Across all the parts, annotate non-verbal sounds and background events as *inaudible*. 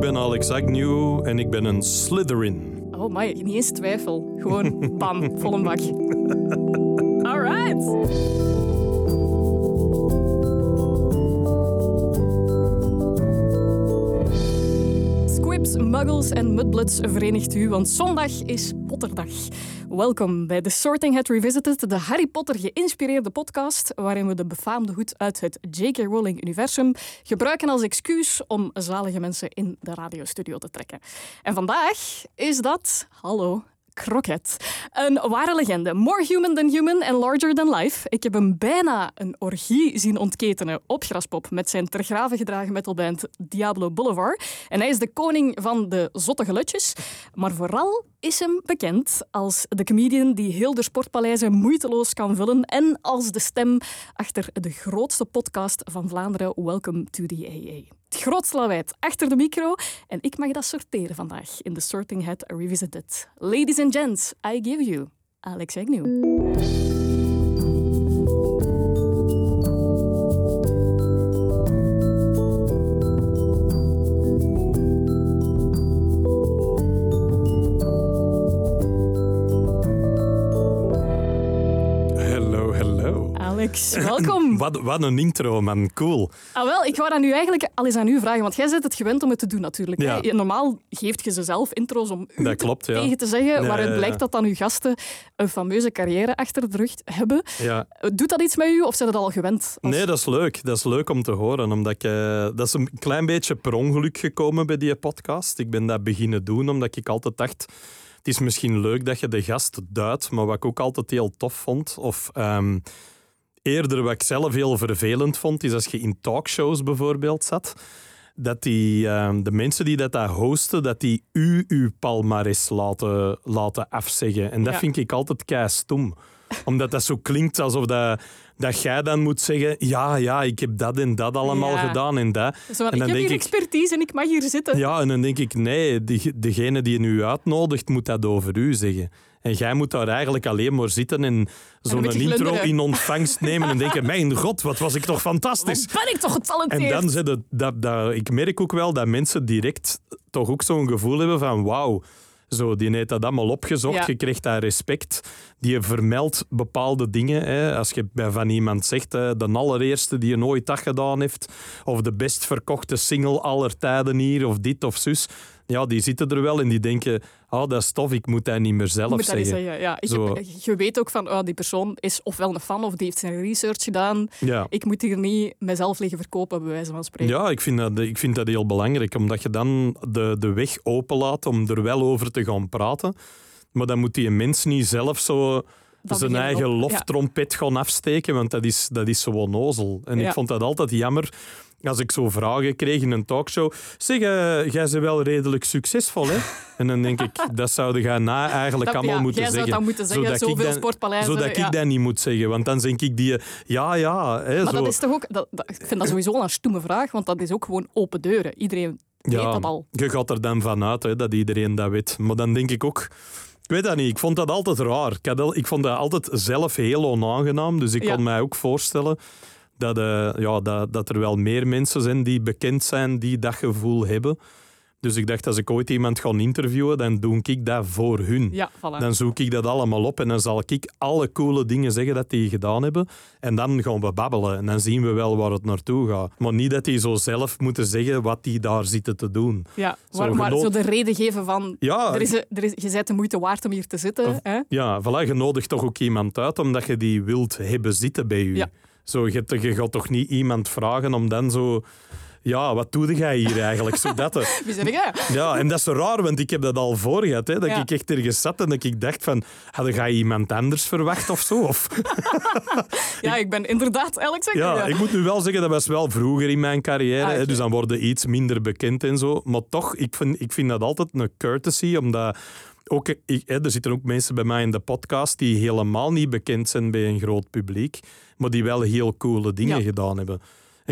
ik ben Alex Agnew en ik ben een Slytherin. Oh my, niet eens twijfel. Gewoon *laughs* bam, vol een bak. Alright. Squibs, muggles en mudbloods verenigt u, want zondag is Potterdag. Welkom bij The Sorting Hat Revisited, de Harry Potter geïnspireerde podcast, waarin we de befaamde hoed uit het J.K. Rowling-universum gebruiken als excuus om zalige mensen in de radiostudio te trekken. En vandaag is dat, hallo, Crockett. Een ware legende. More human than human and larger than life. Ik heb hem bijna een orgie zien ontketenen op Graspop met zijn ter graven gedragen metalband Diablo Boulevard. En hij is de koning van de zotte gelutjes. Maar vooral is hem bekend als de comedian die heel de sportpaleizen moeiteloos kan vullen en als de stem achter de grootste podcast van Vlaanderen, Welcome to the AA. Het grootste lawaai achter de micro en ik mag dat sorteren vandaag in de Sorting Hat Revisited. Ladies and gents, I give you Alex Agnew. Alex, *clears throat* welkom. Wat, wat een intro, man. Cool. Ah, wel, ik wou dat nu eigenlijk al eens aan u vragen, want jij bent het gewend om het te doen natuurlijk. Ja. hè. Normaal geeft je ze zelf intro's om u Dat klopt, ja. tegen te zeggen, waaruit ja, blijkt dat dan uw gasten een fameuze carrière achter de rug hebben. Ja. Doet dat iets met u of zijn het al gewend? als- Nee, dat is leuk. Dat is leuk om te horen. Omdat ik, eh, dat is een klein beetje per ongeluk gekomen bij die podcast. Ik ben dat beginnen doen omdat ik altijd dacht... Het is misschien leuk dat je de gast duidt, maar wat ik ook altijd heel tof vond... Of ehm, eerder wat ik zelf heel vervelend vond, is als je in talkshows bijvoorbeeld zat... Dat die, ehm, de mensen die dat daar hosten, dat die u uw palmares laten, laten afzeggen. En dat Ja. vind ik altijd kei stom. Omdat dat zo klinkt alsof dat, dat jij dan moet zeggen... Ja, ja, ik heb dat en dat allemaal Ja. gedaan en dat. Zo en ik dan heb denk hier ik... expertise en ik mag hier zitten. Ja, en dan denk ik, nee, die, degene die je nu uitnodigt, moet dat over u zeggen. En jij moet daar eigenlijk alleen maar zitten en zo'n intro in ontvangst *laughs* nemen en denken, mijn god, wat was ik toch fantastisch. Wat ben ik toch getalenteerd? En dan zit het, dat, dat, ik merk ook wel dat mensen direct toch ook zo'n gevoel hebben van wauw, zo, die heeft dat allemaal opgezocht, Ja. je krijgt daar respect. Die vermeldt bepaalde dingen. Hè. Als je bij van iemand zegt, de allereerste die je ooit dat gedaan heeft, of de best verkochte single aller tijden hier, of dit of zus. Ja, die zitten er wel en die denken, ah, dat is tof, ik moet dat niet meer zelf moet zeggen. zeggen. Ja. Je, weet ook van, oh, die persoon is ofwel een fan of die heeft zijn research gedaan. Ja. Ik moet hier niet mezelf liggen verkopen, bij wijze van spreken. Ja, ik vind, dat, ik vind dat heel belangrijk, omdat je dan de, de weg openlaat om er wel over te gaan praten. Maar dan moet die mens niet zelf zo zijn eigen ja. loftrompet gaan afsteken, want dat is, dat is zo onnozel. En Ja. ik vond dat altijd jammer als ik zo vragen kreeg in een talkshow. Zeg, eh, jij bent wel redelijk succesvol, hè? En dan denk ik, *laughs* dat zouden jij na eigenlijk Dat- allemaal ja, moeten zeggen. dat moeten zeggen, Zodat ik zoveel dan- sportpaleizen, Zodat ja. ik dat niet moet zeggen, want dan denk ik die... Ja, ja, hè, Maar zo. dat is toch ook... Dat, dat- ik vind dat sowieso een stoeme vraag, want dat is ook gewoon open deuren. Iedereen weet dat al. Je gaat er dan vanuit hè, dat iedereen dat weet. Maar dan denk ik ook... Ik weet dat niet. Ik vond dat altijd raar. Ik, al- ik vond dat altijd zelf heel onaangenaam. Dus ik Ja. kon mij ook voorstellen dat, eh, ja, dat, dat er wel meer mensen zijn die bekend zijn die dat gevoel hebben. Dus ik dacht, als ik ooit iemand ga interviewen, dan doe ik dat voor hun. Ja, voilà. Dan zoek ik dat allemaal op en dan zal ik alle coole dingen zeggen dat die gedaan hebben. En dan gaan we babbelen en dan zien we wel waar het naartoe gaat. Maar niet dat die zo zelf moeten zeggen wat die daar zitten te doen. ja, zo maar, geno- zo de reden geven van... Ja. Er is, een- er is, je bent de moeite waard om hier te zitten. Hè? Ja, voilà, je nodigt toch ook iemand uit omdat je die wilt hebben zitten bij je. Ja. Zo, je, je gaat toch niet iemand vragen om dan zo... Ja, wat doe jij hier eigenlijk? Zo dat. Wie zeg jij? Ja, en dat is zo raar, want ik heb dat al voor gehad. Hè, dat Ja. ik echt ergens zat en dat ik dacht van... Had jij iemand anders verwacht of zo? Of, *laughs* Ja, ik ben inderdaad Alex. Agnew, ja, ik moet nu wel zeggen, dat was wel vroeger in mijn carrière. Ah, hè, dus dan worden iets minder bekend en zo. Maar toch, ik vind, ik vind dat altijd een courtesy, omdat... Ook, ik, hè, er zitten ook mensen bij mij in de podcast die helemaal niet bekend zijn bij een groot publiek, maar die wel heel coole dingen Ja. gedaan hebben.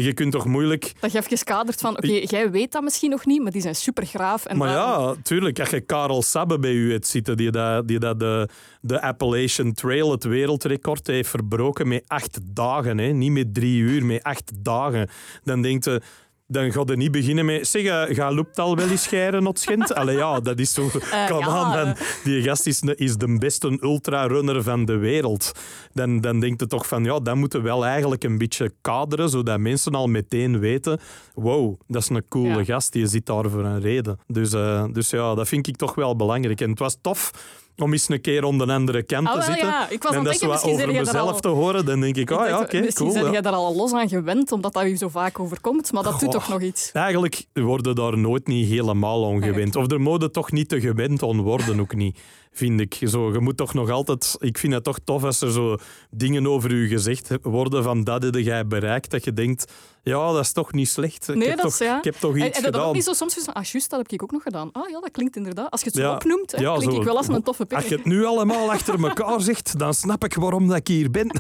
Je kunt toch moeilijk... Dat je even kadert van, oké, jij weet dat misschien nog niet, maar die zijn super graaf. En Maar daarom- ja, tuurlijk, als je Karel Sabbe bij u hebt zitten, die, dat, die dat de, de Appalachian Trail, het wereldrecord, heeft verbroken met acht dagen. Hè? Niet met drie uur, met acht dagen. Dan denkt je, dan ga je niet beginnen met... Zeg, eh, ga loopt al wel eens scheren, not? Allee, ja, dat is zo... *laughs* Come ja. on, man. Die gast is, is de beste ultrarunner van de wereld. Dan, dan denk je toch van, ja, dat moeten we wel eigenlijk een beetje kaderen, zodat mensen al meteen weten, wow, dat is een coole Ja. gast, die zit daar voor een reden. Dus, eh, dus ja, dat vind ik toch wel belangrijk. En het was tof om eens een keer aan de andere kant Ah, te wel, zitten. ja. Ik was en dat denken, zo over mezelf al- te horen, dan denk ik, ah ja, oké, Misschien cool. jij daar al los aan gewend, omdat dat je zo vaak overkomt, maar dat doet toch nog iets. Eigenlijk worden daar nooit niet helemaal aan gewend. Of er moeten toch niet te gewend aan worden, ook niet, vind ik. Zo, je moet toch nog altijd... Ik vind het toch tof als er zo dingen over u gezegd worden van dat heb jij bereikt, dat je denkt, ja, dat is toch niet slecht. Ik, Nee, heb, dat toch, is- ja. ik heb toch En, iets en dat ook gedaan. niet zo soms van, ah, juist, dat heb ik ook nog gedaan. Ah ja, dat klinkt inderdaad. Als je het zo Ja. opnoemt, hè, Ja, klink zo. ik wel als een toffe Als je pik. het nu allemaal achter elkaar zegt, dan snap ik waarom dat ik hier ben. *laughs*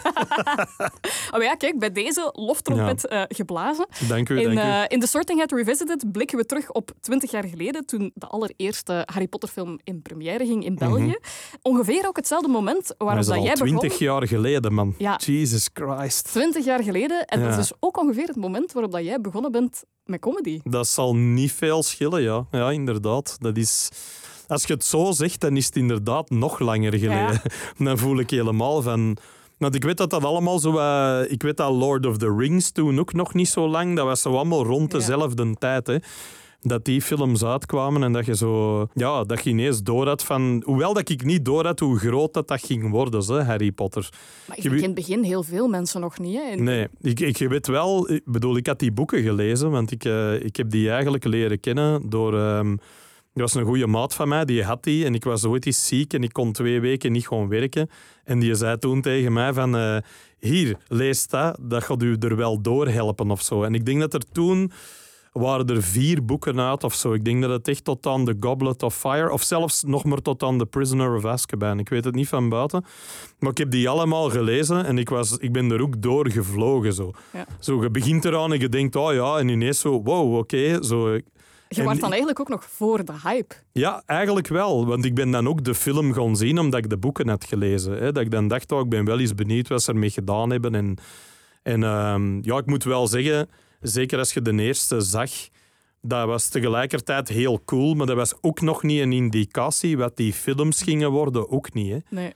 Oh ja, kijk, bij deze loftrompet eh, geblazen. Dank u, In, dank u. eh, in The Sorting Hat Revisited blikken we terug op 20 jaar geleden, toen de allereerste Harry Potter film in première ging in België. Ongeveer ook hetzelfde moment Dat waarop is dat al jij begon. twintig jaar geleden, man. Ja. Jesus Christ. 20 jaar geleden. En dat Ja. is dus ook ongeveer het moment waarop dat jij begonnen bent met comedy. Dat zal niet veel schillen, ja. Ja, inderdaad. Dat is... Als je het zo zegt, dan is het inderdaad nog langer geleden. *laughs* Dan voel ik helemaal van... Want ik weet dat dat allemaal zo... eh, ik weet dat Lord of the Rings toen ook nog niet zo lang... Dat was zo allemaal rond Ja. dezelfde tijd, hè. Dat die films uitkwamen en dat je zo... Ja, dat je ineens door had van... Hoewel dat ik niet door had hoe groot dat, dat ging worden, hè, Harry Potter. Maar ik Je in het begin heel veel mensen nog niet. Hè. Nee, ik, ik weet wel, ik bedoel, ik had die boeken gelezen, want ik, eh, ik heb die eigenlijk leren kennen door. ehm er was een goede maat van mij, die had die en ik was ooit eens ziek en ik kon twee weken niet gewoon werken. En die zei toen tegen mij van, eh, hier, lees dat, dat gaat u er wel doorhelpen of zo. En ik denk dat er toen waren er vier boeken uit of zo. Ik denk dat het echt tot aan The Goblet of Fire, of zelfs nog maar tot aan The Prisoner of Azkaban. Ik weet het niet van buiten. Maar ik heb die allemaal gelezen en ik, was, ik ben er ook doorgevlogen. Zo. Ja. zo, je begint eraan en je denkt, oh ja, en ineens zo, wow, oké. zo. Je was dan eigenlijk ook nog voor de hype. Ja, eigenlijk wel. Want ik ben dan ook de film gaan zien omdat ik de boeken had gelezen. Hè. Dat ik dan dacht, oh, ik ben wel eens benieuwd wat ze ermee gedaan hebben. En, en ehm, ja, ik moet wel zeggen, zeker als je de eerste zag, dat was tegelijkertijd heel cool, maar dat was ook nog niet een indicatie wat die films gingen worden, ook niet. Hè. Nee.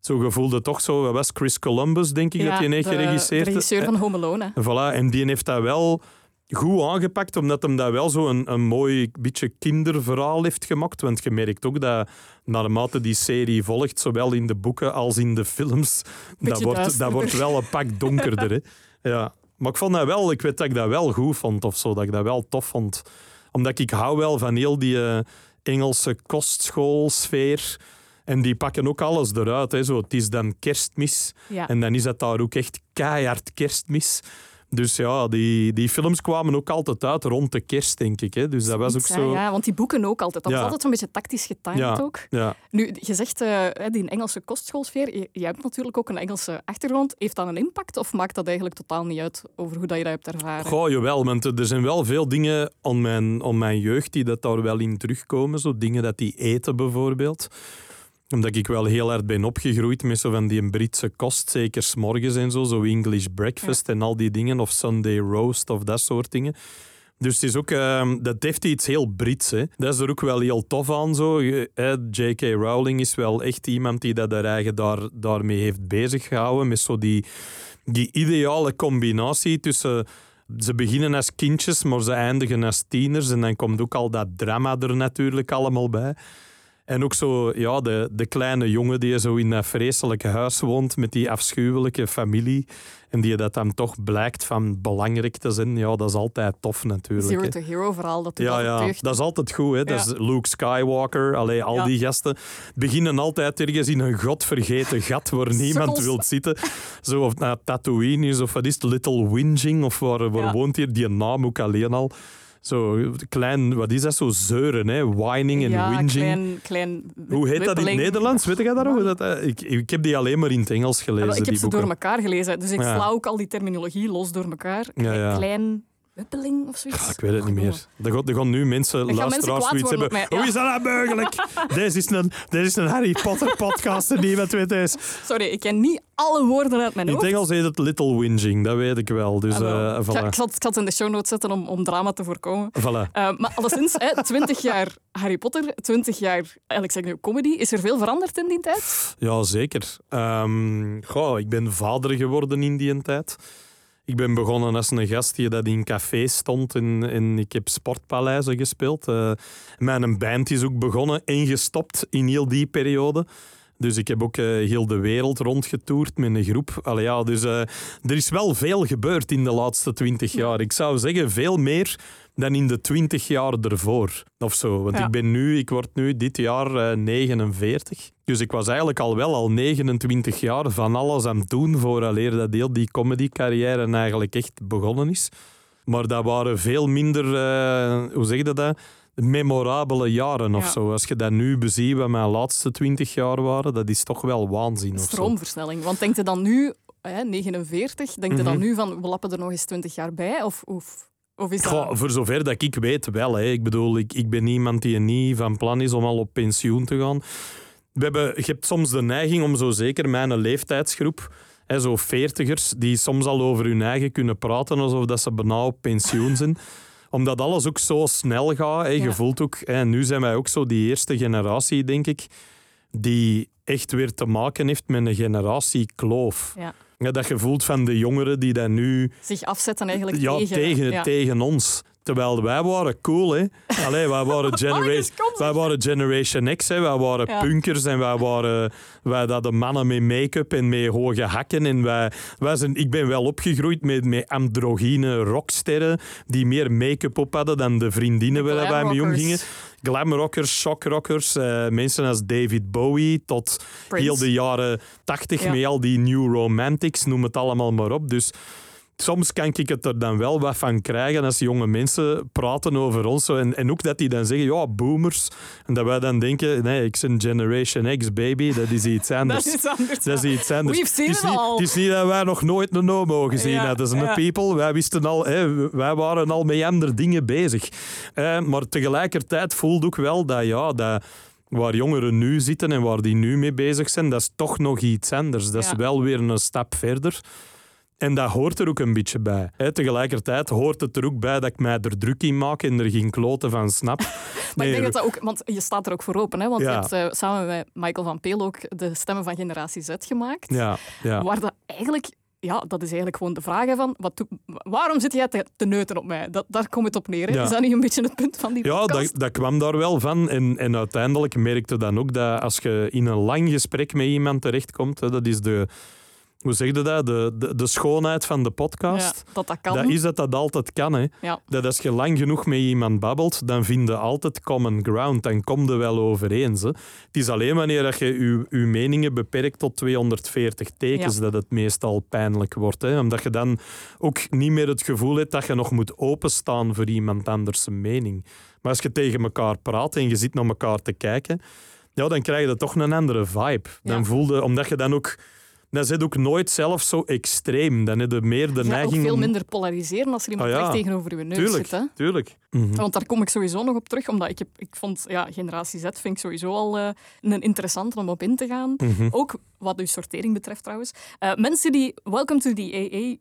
Zo gevoelde toch zo, wat was Chris Columbus, denk ik, dat hij heeft geregisseerd. de regisseur van Home Alone. hè. Voilà, en die heeft dat wel goed aangepakt, omdat hem dat wel zo een, een mooi beetje kinderverhaal heeft gemaakt. Want je merkt ook dat naarmate die serie volgt, zowel in de boeken als in de films, dat wordt, dat wordt wel een pak donkerder. Hè. *laughs* Ja. Maar ik vond dat wel, ik weet dat ik dat wel goed vond of zo, dat ik dat wel tof vond. Omdat ik hou wel van heel die eh, Engelse kostschoolsfeer. En die pakken ook alles eruit. Hè. Zo, het is dan kerstmis. Ja. En dan is het daar ook echt keihard kerstmis. Dus ja, die, die films kwamen ook altijd uit rond de kerst, denk ik. Hè. Dus dat was ook zo... Ja, want die boeken ook altijd. Dat Ja. was altijd zo'n beetje tactisch getimed Ja. ook. Ja. Nu, je zegt hè, die Engelse kostschoolsfeer. Je, jij hebt natuurlijk ook een Engelse achtergrond. Heeft dat een impact of maakt dat eigenlijk totaal niet uit over hoe dat je dat hebt ervaren? Goh, jawel, want er zijn wel veel dingen aan mijn, aan mijn jeugd die dat daar wel in terugkomen. Zo dingen dat die eten bijvoorbeeld. Omdat ik wel heel hard ben opgegroeid met zo van die Britse kost, zeker s'morgens en zo. Zo English breakfast en al die dingen. Of Sunday roast of dat soort dingen. Dus het is ook, ehm, dat heeft iets heel Brits. Hè. Dat is er ook wel heel tof aan. Zo. J.K. Rowling is wel echt iemand die dat er eigen daar, daarmee heeft bezig gehouden. Met zo die, die ideale combinatie tussen... Ze beginnen als kindjes, maar ze eindigen als tieners. En dan komt ook al dat drama er natuurlijk allemaal bij. En ook zo, ja, de, de kleine jongen die zo in dat vreselijke huis woont met die afschuwelijke familie. En die dat dan toch blijkt van belangrijk te zijn. Ja, dat is altijd tof natuurlijk. Zero hè. to Hero verhaal, dat Ja, ja, deugd. dat is altijd goed. Hè. Dat is Luke Skywalker, allee, al Ja. die gasten beginnen altijd ergens in een godvergeten gat waar *laughs* niemand wil zitten. Zo, of naar Tatooine is, of wat is het, Little Whinging, of waar, waar woont hier? Die naam ook alleen al. Zo klein, wat is dat, zo zeuren, hè? whining en ja, whinging. klein, klein Hoe heet dat in het. Nederlands? Weet jij? Man. Dat, eh, ik, ik heb die alleen maar in het Engels Ah, gelezen, ik heb die ze boeken. door elkaar gelezen, dus ik sla ook al die terminologie los door elkaar. Klein Wippeling of zoiets? Ja, ik weet het niet meer. Er gaan, er gaan nu mensen, luisteraars, zoiets hebben. ja. Hoe is dat nou mogelijk? *laughs* deze, is een, deze is een Harry Potter podcast en die met weet is. Sorry, ik ken niet alle woorden uit mijn In het hoofd. Engels heet het little whinging, dat weet ik wel. Dus Ah, wel. eh voilà. ik, zal, ik zal het in de show notes zetten om, om drama te voorkomen. voilà. Eh, maar alleszins, hè, 20 jaar Harry Potter, 20 jaar, eigenlijk zeg ik nu comedy. Is er veel veranderd in die tijd? Ja, zeker. Ehm, goh, ik ben vader geworden in die tijd. Ik ben begonnen als een gast die dat in café stond en, ik heb sportpaleizen gespeeld. Eh, mijn band is ook begonnen en gestopt in heel die periode. Dus ik heb ook eh, heel de wereld rondgetoerd met een groep. Allee, ja, dus eh, er is wel veel gebeurd in de laatste twintig jaar. Ik zou zeggen veel meer dan in de twintig jaar ervoor. Of zo. Want Ja. ik ben nu, ik word nu dit jaar eh, 49. Dus ik was eigenlijk al wel al 29 jaar van alles aan het doen vooraleer dat heel die comedy-carrière eigenlijk echt begonnen is. Maar dat waren veel minder, eh, hoe zeg je dat? Memorabele jaren of Ja. zo. Als je dat nu beziet, wat mijn laatste 20 jaar waren, dat is toch wel waanzin. Of. Stroomversnelling. Want denkt je dan nu, hè, 49, denkt je dan Mhm. nu van we lappen er nog eens 20 jaar bij? Of, of, of is dat... Goh, voor zover dat ik weet wel. Hè. Ik bedoel, ik, ik ben iemand die niet van plan is om al op pensioen te gaan. We hebben, je hebt soms de neiging om zo zeker mijn leeftijdsgroep, hè, zo veertigers, die soms al over hun eigen kunnen praten alsof dat ze bijna op pensioen zijn. *laughs* Omdat alles ook zo snel gaat. Hè. Je Ja. voelt ook, hè, nu zijn wij ook zo die eerste generatie, denk ik, die echt weer te maken heeft met een generatiekloof. Ja. Ja, dat je voelt van de jongeren die dat nu Zich afzetten eigenlijk ja, tegen... tegen, ja. tegen ons. Terwijl wij waren cool, hè. Allee, wij *laughs* waren, genera kom wij waren Generation X, hè. Wij waren Ja. punkers en wij waren... Wij hadden mannen met make-up en met hoge hakken. En wij, wij zijn, ik ben wel opgegroeid met, met androgyne rocksterren die meer make-up op hadden dan de vriendinnen waar wij mee omgingen. Glamrockers, shockrockers, eh, mensen als David Bowie tot Prince. heel de jaren tachtig Ja. met al die new romantics, noem het allemaal maar op. Dus soms kan ik het er dan wel wat van krijgen als jonge mensen praten over ons. En, en ook dat die dan zeggen, ja, boomers. En dat wij dan denken, nee, ik ben Generation X, baby. Dat is iets *laughs* anders. Dat is anders. Dat is iets anders. We've seen het, is niet, het is niet dat wij nog nooit een homo gezien Ja, hadden. Zijn ja. people. Wij wisten al, hè, wij waren al met andere dingen bezig. Eh, maar tegelijkertijd voelde ik wel dat, ja, dat waar jongeren nu zitten en waar die nu mee bezig zijn, dat is toch nog iets anders. Dat is Ja. wel weer een stap verder. En dat hoort er ook een beetje bij. Hè, tegelijkertijd hoort het er ook bij dat ik mij er druk in maak en er geen kloten van snap. *laughs* Maar ik denk dat dat ook, want je staat er ook voor open, hè? want Ja. je hebt eh, samen met Michael van Peel ook de stemmen van Generatie Z gemaakt. Ja, ja. Waar dat eigenlijk, ja, dat is eigenlijk gewoon de vraag van, wat, waarom zit jij te, te neuten op mij? Dat, daar komt het op neer. Ja. Is dat niet een beetje het punt van die Ja, podcast? dat, dat kwam daar wel van. En, en uiteindelijk merkte dan ook dat als je in een lang gesprek met iemand terechtkomt, hè, dat is de, hoe zeg je dat, de, de, de schoonheid van de podcast. Ja, dat dat kan. Dat is dat dat altijd kan. Hè. Ja. Dat als je lang genoeg met iemand babbelt, dan vind je altijd common ground. Dan kom je wel overeen. Hè. Het is alleen wanneer dat je je, je meningen beperkt tot 240 tekens Ja. dat het meestal pijnlijk wordt. Hè. Omdat je dan ook niet meer het gevoel hebt dat je nog moet openstaan voor iemand anders zijn mening. Maar als je tegen elkaar praat en je zit naar elkaar te kijken, ja, dan krijg je toch een andere vibe. Dan voelde, omdat je dan ook... Dan zit ook nooit zelf zo extreem. Dan heb je meer de Ja, ook neiging veel om- minder polariseren als er iemand Ah, ja. tegenover je neus Tuurlijk, zit. Hè? tuurlijk. Mhm. Want daar kom ik sowieso nog op terug, omdat ik, heb, ik vond ja, Generatie Z vind ik sowieso al eh, een interessant om op in te gaan. Mhm. Ook wat uw sortering betreft trouwens. Eh, mensen die Welcome to the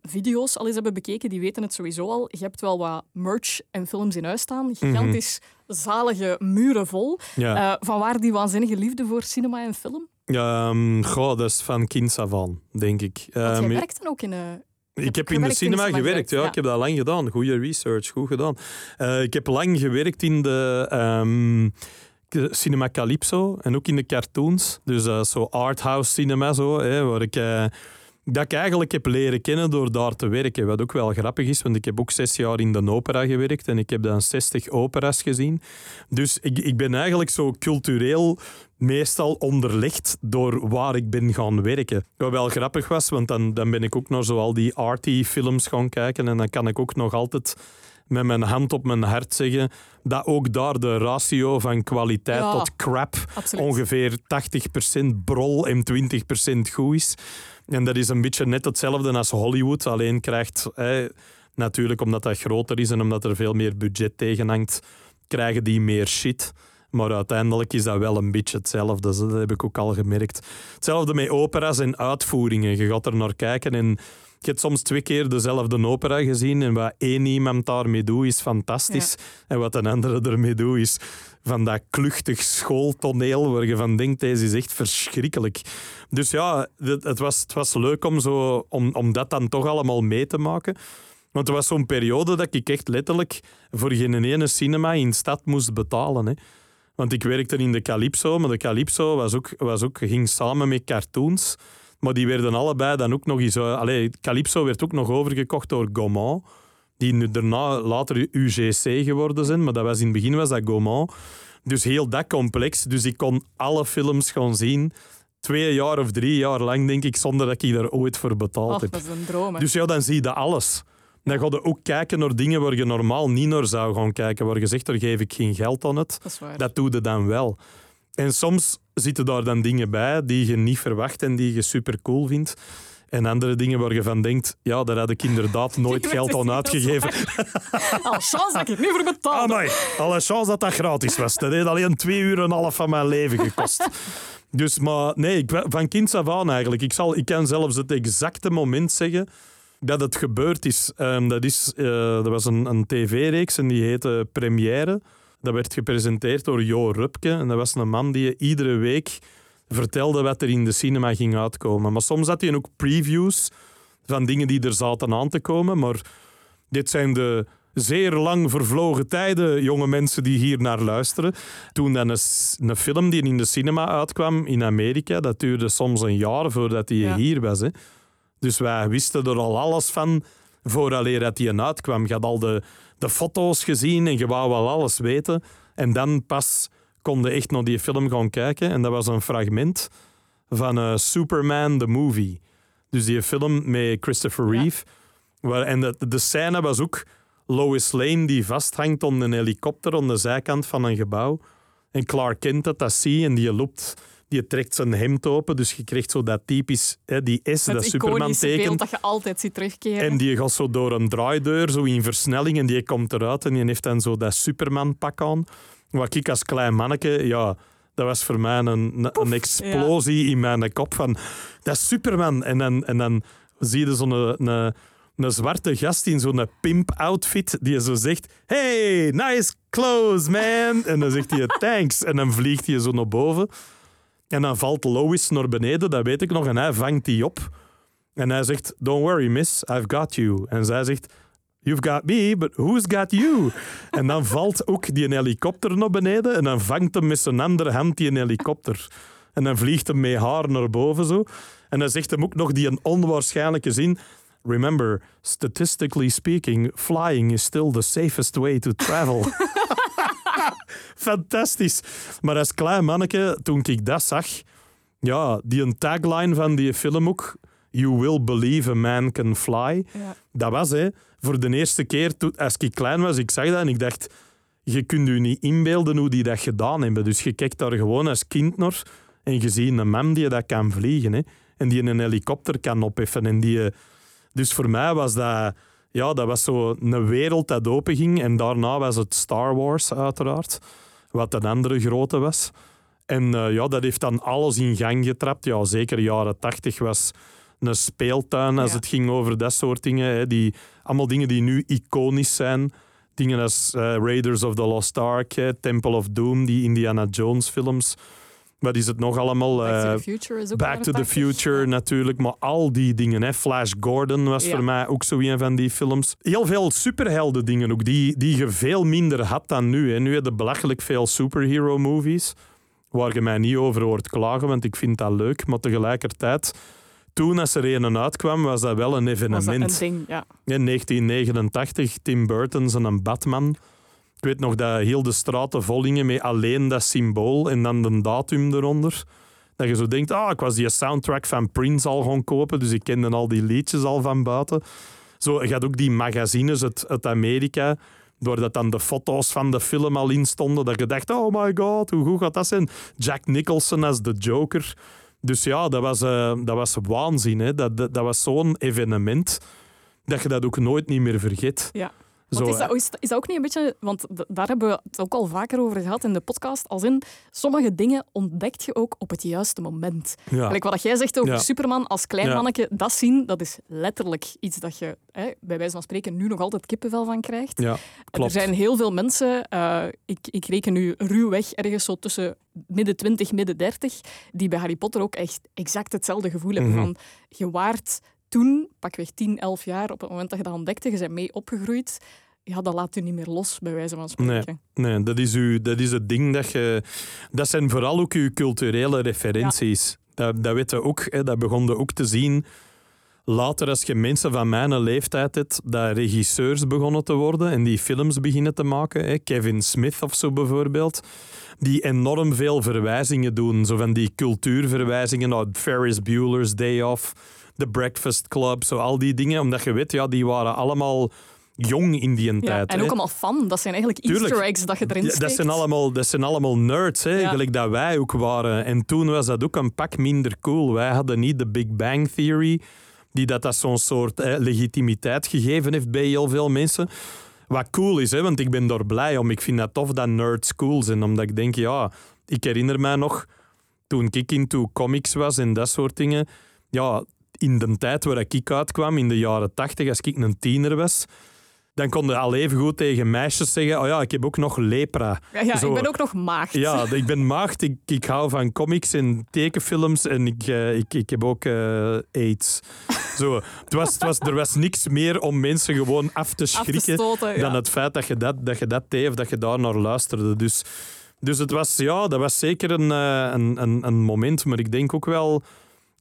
AA-video's al eens hebben bekeken, die weten het sowieso al. Je hebt wel wat merch en films in huis staan. Gigantisch zalige muren vol. Mhm. Ja. Eh, van waar die waanzinnige liefde voor cinema en film? Goh, dat is van kinds af aan, denk ik. Want Ehm, jij werkt dan ook in... eh, ik heb in de cinema gewerkt, ja. ja. Ik heb dat lang gedaan. Goede research, goed gedaan. Eh, ik heb lang gewerkt in de ehm, Cinema Calypso en ook in de cartoons. Dus eh, zo arthouse cinema, zo, hè, waar ik... dat ik eigenlijk heb leren kennen door daar te werken. Wat ook wel grappig is, want ik heb ook zes jaar in de opera gewerkt en ik heb dan 60 operas gezien. Dus ik, ik ben eigenlijk zo cultureel meestal onderlegd door waar ik ben gaan werken. Wat wel grappig was, want dan, dan ben ik ook naar zo al die arty films gaan kijken en dan kan ik ook nog altijd met mijn hand op mijn hart zeggen dat ook daar de ratio van kwaliteit Ja. tot crap absoluut. ongeveer 80% brol en 20% goed is. En dat is een beetje net hetzelfde als Hollywood, alleen krijgt... Hè, Natuurlijk, omdat dat groter is en omdat er veel meer budget tegen hangt, krijgen die meer shit. Maar uiteindelijk is dat wel een beetje hetzelfde. Dat heb ik ook al gemerkt. Hetzelfde met opera's en uitvoeringen. Je gaat er naar kijken en je hebt soms twee keer dezelfde opera gezien en wat één iemand daarmee doet is fantastisch. En wat een andere ermee doet is van dat kluchtig schooltoneel waar je van denkt, deze is echt verschrikkelijk. Dus ja, het was, het was leuk om, zo, om, om dat dan toch allemaal mee te maken. Want er was zo'n periode dat ik echt letterlijk voor geen ene cinema in de stad moest betalen. Hè. Want ik werkte in de Calypso, maar de Calypso was ook, was ook, ging samen met cartoons. Maar die werden allebei dan ook nog eens... Uh, allee, Calypso werd ook nog overgekocht door Gaumont, die nu daarna later UGC geworden zijn. Maar dat was in het begin was dat Gaumont. Dus heel dat complex. Dus ik kon alle films gaan zien twee jaar of drie jaar lang, denk ik, zonder dat ik daar ooit voor betaald heb. dat is een droom. Dus ja, dan zie je alles. Dan ga je ook kijken naar dingen waar je normaal niet naar zou gaan kijken. Waar je zegt, daar geef ik geen geld aan het. Dat, is waar. dat doe je dan wel. En soms zitten daar dan dingen bij die je niet verwacht en die je super cool vindt. En andere dingen waar je van denkt, ja, daar had ik inderdaad *laughs* nooit geld aan uitgegeven. *laughs* Alle chance dat ik het nu voor betaald. Ah, alle chance dat dat gratis was. Dat heeft alleen twee uur en een half van mijn leven gekost. Dus, maar nee, ik, van kind af aan eigenlijk. Ik, zal, ik kan zelfs het exacte moment zeggen dat het gebeurd is. Um, dat, is uh, dat was een, een tv-reeks en die heette Première. Dat werd gepresenteerd door Jo Rupke. En dat was een man die iedere week vertelde wat er in de cinema ging uitkomen. Maar soms had hij ook previews van dingen die er zaten aan te komen. Maar dit zijn de zeer lang vervlogen tijden, jonge mensen die hier naar luisteren. Toen dan een, een film die in de cinema uitkwam in Amerika, dat duurde soms een jaar voordat die hier was. Hè. Dus wij wisten er al alles van vooraleer dat die uitkwam. Je had al de, de foto's gezien en je wou wel alles weten. En dan pas konden echt naar die film gaan kijken. En dat was een fragment van uh, Superman the Movie. Dus die film met Christopher Reeve. Waar, en de, de scène was ook Lois Lane die vasthangt onder een helikopter aan de zijkant van een gebouw. En Clark Kent dat, dat ziet en die loopt die trekt zijn hemd open. Dus je krijgt zo dat typisch, hè, die S, dat Superman-teken. dat je altijd ziet terugkeren. En die gaat zo door een draaideur, zo in versnelling, en die komt eruit en die heeft dan zo dat Superman-pak aan. Wat ik als klein manneke, ja, dat was voor mij een, een explosie in mijn kop van, dat is Superman. En dan, en dan zie je zo'n een, een, een zwarte gast in zo'n pimp-outfit die zo zegt, hey, nice clothes, man. En dan zegt hij, thanks. En dan vliegt hij zo naar boven. En dan valt Lois naar beneden, dat weet ik nog, en hij vangt die op. En hij zegt, don't worry, miss, I've got you. En zij zegt, you've got me, but who's got you? *laughs* en dan valt ook die helikopter naar beneden en dan vangt hem met zijn andere hand die helikopter. En dan vliegt hem met haar naar boven zo. En dan zegt hem ook nog die een onwaarschijnlijke zin... Remember, statistically speaking, flying is still the safest way to travel. *laughs* *laughs* Fantastisch. Maar als klein manneke, toen ik dat zag, ja, die een tagline van die film ook, You will believe a man can fly. Ja. Dat was hè, voor de eerste keer, als ik klein was, ik zag dat en ik dacht, je kunt je niet inbeelden hoe die dat gedaan hebben. Dus je kijkt daar gewoon als kind naar en je ziet een man die dat kan vliegen. Hè, en die een helikopter kan opheffen. En die, dus voor mij was dat ja, dat was zo een wereld dat openging. En daarna was het Star Wars, uiteraard. Wat een andere grote was. En uh, ja, dat heeft dan alles in gang getrapt. Ja, zeker jaren tachtig was een speeltuin als het ging over dat soort dingen. Hè, die, allemaal dingen die nu iconisch zijn. Dingen als uh, Raiders of the Lost Ark, Temple of Doom, die Indiana Jones films. Wat is het nog allemaal? Back to the eh, Future is ook Back to the Future natuurlijk, maar al die dingen. Hè. Flash Gordon was voor mij ook zo een van die films. Heel veel superhelden dingen ook, die, die je veel minder had dan nu. Hè. Nu heb je belachelijk veel superhero movies, waar je mij niet over hoort klagen, want ik vind dat leuk. Maar tegelijkertijd, toen als er een uitkwam, was dat wel een evenement. Was een ding, ja. In 1989, Tim Burton een Batman. Ik weet nog dat heel de straten vollingen met alleen dat symbool en dan de datum eronder. Dat je zo denkt, ah, ik was die soundtrack van Prince al gaan kopen, dus ik kende al die liedjes al van buiten. Zo, had ook die magazines uit, uit Amerika, doordat dan de foto's van de film al in stonden, dat je dacht, oh my god, hoe goed gaat dat zijn? Jack Nicholson als de Joker. Dus ja, dat was, uh, dat was waanzin. Hè? Dat, dat, dat was zo'n evenement dat je dat ook nooit niet meer vergeet. Ja. Zo, Want is, dat, is, dat ook niet een beetje... Want daar hebben we het ook al vaker over gehad in de podcast. Als in, sommige dingen ontdekt je ook op het juiste moment. ja. Wat jij zegt over Ja. Superman als klein Ja. manneke, dat zien, dat is letterlijk iets dat je, hè, bij wijze van spreken, nu nog altijd kippenvel van krijgt. ja, Er zijn heel veel mensen, eh, ik, ik reken nu ruwweg ergens zo tussen midden 20, midden 30, die bij Harry Potter ook echt exact hetzelfde gevoel hebben. Mhm. Van, je waart toen, pakweg 10, 11 jaar, op het moment dat je dat ontdekte, je bent mee opgegroeid, ja, dat laat u niet meer los, bij wijze van spreken. Nee, dat is, uw, dat is het ding dat je... Dat zijn vooral ook uw culturele referenties. Dat, dat weet je ook, hè, dat begon je ook te zien. Later, als je mensen van mijn leeftijd hebt, dat regisseurs begonnen te worden en die films beginnen te maken. Hè. Kevin Smith of zo bijvoorbeeld. Die enorm veel verwijzingen doen. Zo van die cultuurverwijzingen naar Ferris Bueller's Day Off, The Breakfast Club, zo al die dingen. Omdat je weet, ja, die waren allemaal jong in die Ja, tijd. en hè. ook allemaal fan. Dat zijn eigenlijk Tuurlijk. easter eggs dat je erin steekt. dat, zijn allemaal, dat zijn allemaal nerds, hè, Ja. gelijk dat wij ook waren. En toen was dat ook een pak minder cool. Wij hadden niet de Big Bang Theory, die dat, dat zo'n soort hè, legitimiteit gegeven heeft bij heel veel mensen. Wat cool is, hè, want ik ben daar blij om. Ik vind dat tof dat nerds cool zijn, omdat ik denk, ja, ik herinner mij nog toen ik into comics was en dat soort dingen. Ja, in de tijd waar ik uitkwam, in de jaren tachtig, als ik een tiener was, dan kon je al even goed tegen meisjes zeggen: Oh ja, ik heb ook nog lepra. Ja, ja, Zo. ik ben ook nog maagd. Ja, ik ben maagd, ik, ik hou van comics en tekenfilms en ik, eh, ik, ik heb ook eh, AIDS. Zo, het was, het was, er was niks meer om mensen gewoon af te Af te schrikken stoten. Ja. dan het feit dat je dat, dat, je dat deed of dat je daar naar luisterde. Dus, dus het was, ja, dat was zeker een, eh, een, een, een moment, maar ik denk ook wel...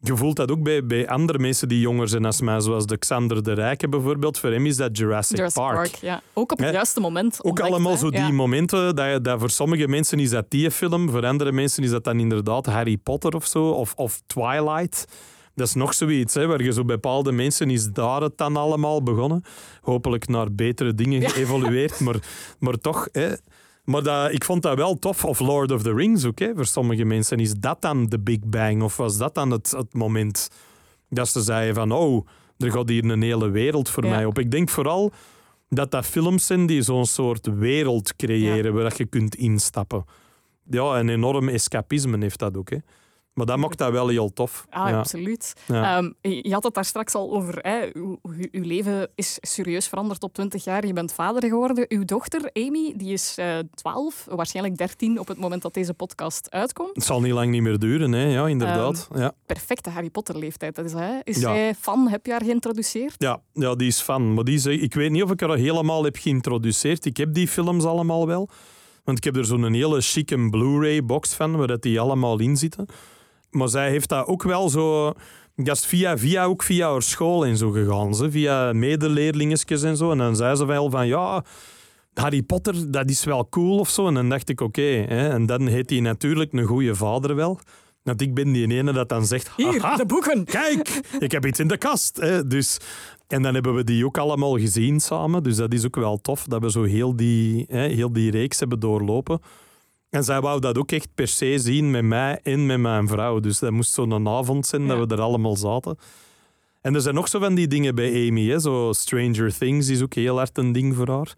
Je voelt dat ook bij, bij andere mensen die jonger zijn als mij, zoals de Xander de Rijke bijvoorbeeld. Voor hem is dat Jurassic, Jurassic Park. Park. ja. Ook op het juiste moment. Ook ontdekt, allemaal zo die Ja. momenten, dat, dat voor sommige mensen is dat die film, voor andere mensen is dat dan inderdaad Harry Potter of zo, of, of Twilight. Dat is nog zoiets, hè, waar je zo bepaalde mensen is daar het dan allemaal begonnen. Hopelijk naar betere dingen geëvolueerd, *laughs* maar, maar toch. Hè. Maar dat, ik vond dat wel tof. Of Lord of the Rings ook, hè, voor sommige mensen. Is dat dan de Big Bang? Of was dat dan het, het moment dat ze zeiden van, oh, er gaat hier een hele wereld voor Ja. mij op. Ik denk vooral dat dat films zijn die zo'n soort wereld creëren waar dat je kunt instappen. Ja, een enorm escapisme heeft dat ook. Hè. Maar dat maakt dat wel heel tof. Ah, ja. absoluut. Ja. Ehm, je had het daar straks al over. Hè. Uw, uw- leven is serieus veranderd op 20 jaar. Je bent vader geworden. Uw dochter, Amy, die is eh 12, waarschijnlijk 13 op het moment dat deze podcast uitkomt. Het zal niet lang niet meer duren, hè. ja, inderdaad. ja. Perfecte Harry Potter leeftijd. Dat is, hè. is Ja. zij fan? Heb je haar geïntroduceerd? Ja, ja, die is fan. Maar die ik weet niet of ik haar helemaal heb geïntroduceerd. Ik heb die films allemaal wel. Want ik heb er zo'n hele chique Blu-ray-box van, waar dat die allemaal in zitten. Maar zij heeft dat ook wel zo... Dat is via, via, ook via haar school en zo gegaan. Ze, via medeleerlingetjes en zo. En dan zei ze wel van, ja... Harry Potter, dat is wel cool of zo. En dan dacht ik, oké. en dan heet hij natuurlijk een goede vader wel. Want ik ben die ene dat dan zegt... Hier, "Haha, de boeken. Kijk, ik heb iets in de kast. Hè. Dus, en dan hebben we die ook allemaal gezien samen. Dus dat is ook wel tof dat we zo heel die, hè, heel die reeks hebben doorlopen. En zij wou dat ook echt per se zien met mij en met mijn vrouw. Dus dat moest zo'n avond zijn dat we er allemaal zaten. En er zijn nog zo van die dingen bij Amy. Hè. Zo Stranger Things is ook heel hard een ding voor haar.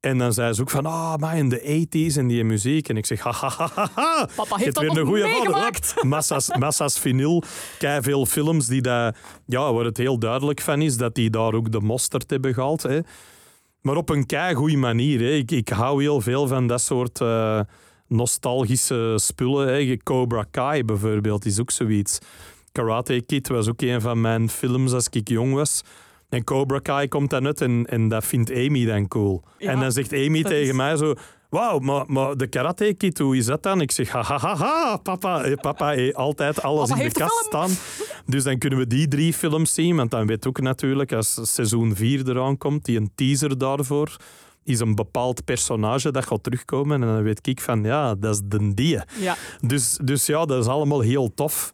En dan zei ze ook van, ah, maar in de 80s en die muziek. En ik zeg, ha, ha, ha, ha. Papa heeft dat nog goeie meegemaakt. vader. *laughs* Massa's, massa's vinyl. Kei veel films die daar, ja, waar het heel duidelijk van is dat die daar ook de mosterd hebben gehaald. Hè. Maar op een kei goede manier. Hè. Ik, ik hou heel veel van dat soort eh, nostalgische spullen. Hè. Cobra Kai bijvoorbeeld is ook zoiets. Karate Kid was ook een van mijn films als ik jong was. En Cobra Kai komt dan uit en, en dat vindt Amy dan cool. Ja, en dan zegt Amy tegen is- mij zo... Wauw, maar, maar de Karate Kid, hoe is dat dan? Ik zeg, ha, ha, ha, ha, papa. eh, Papa altijd alles Papa in de kast staan. Dus dan kunnen we die drie films zien. Want dan weet ook natuurlijk, als seizoen 4 eraan komt, die een teaser daarvoor is een bepaald personage dat gaat terugkomen. En dan weet ik van, ja, dat is de die. Ja. Dus, dus ja, dat is allemaal heel tof.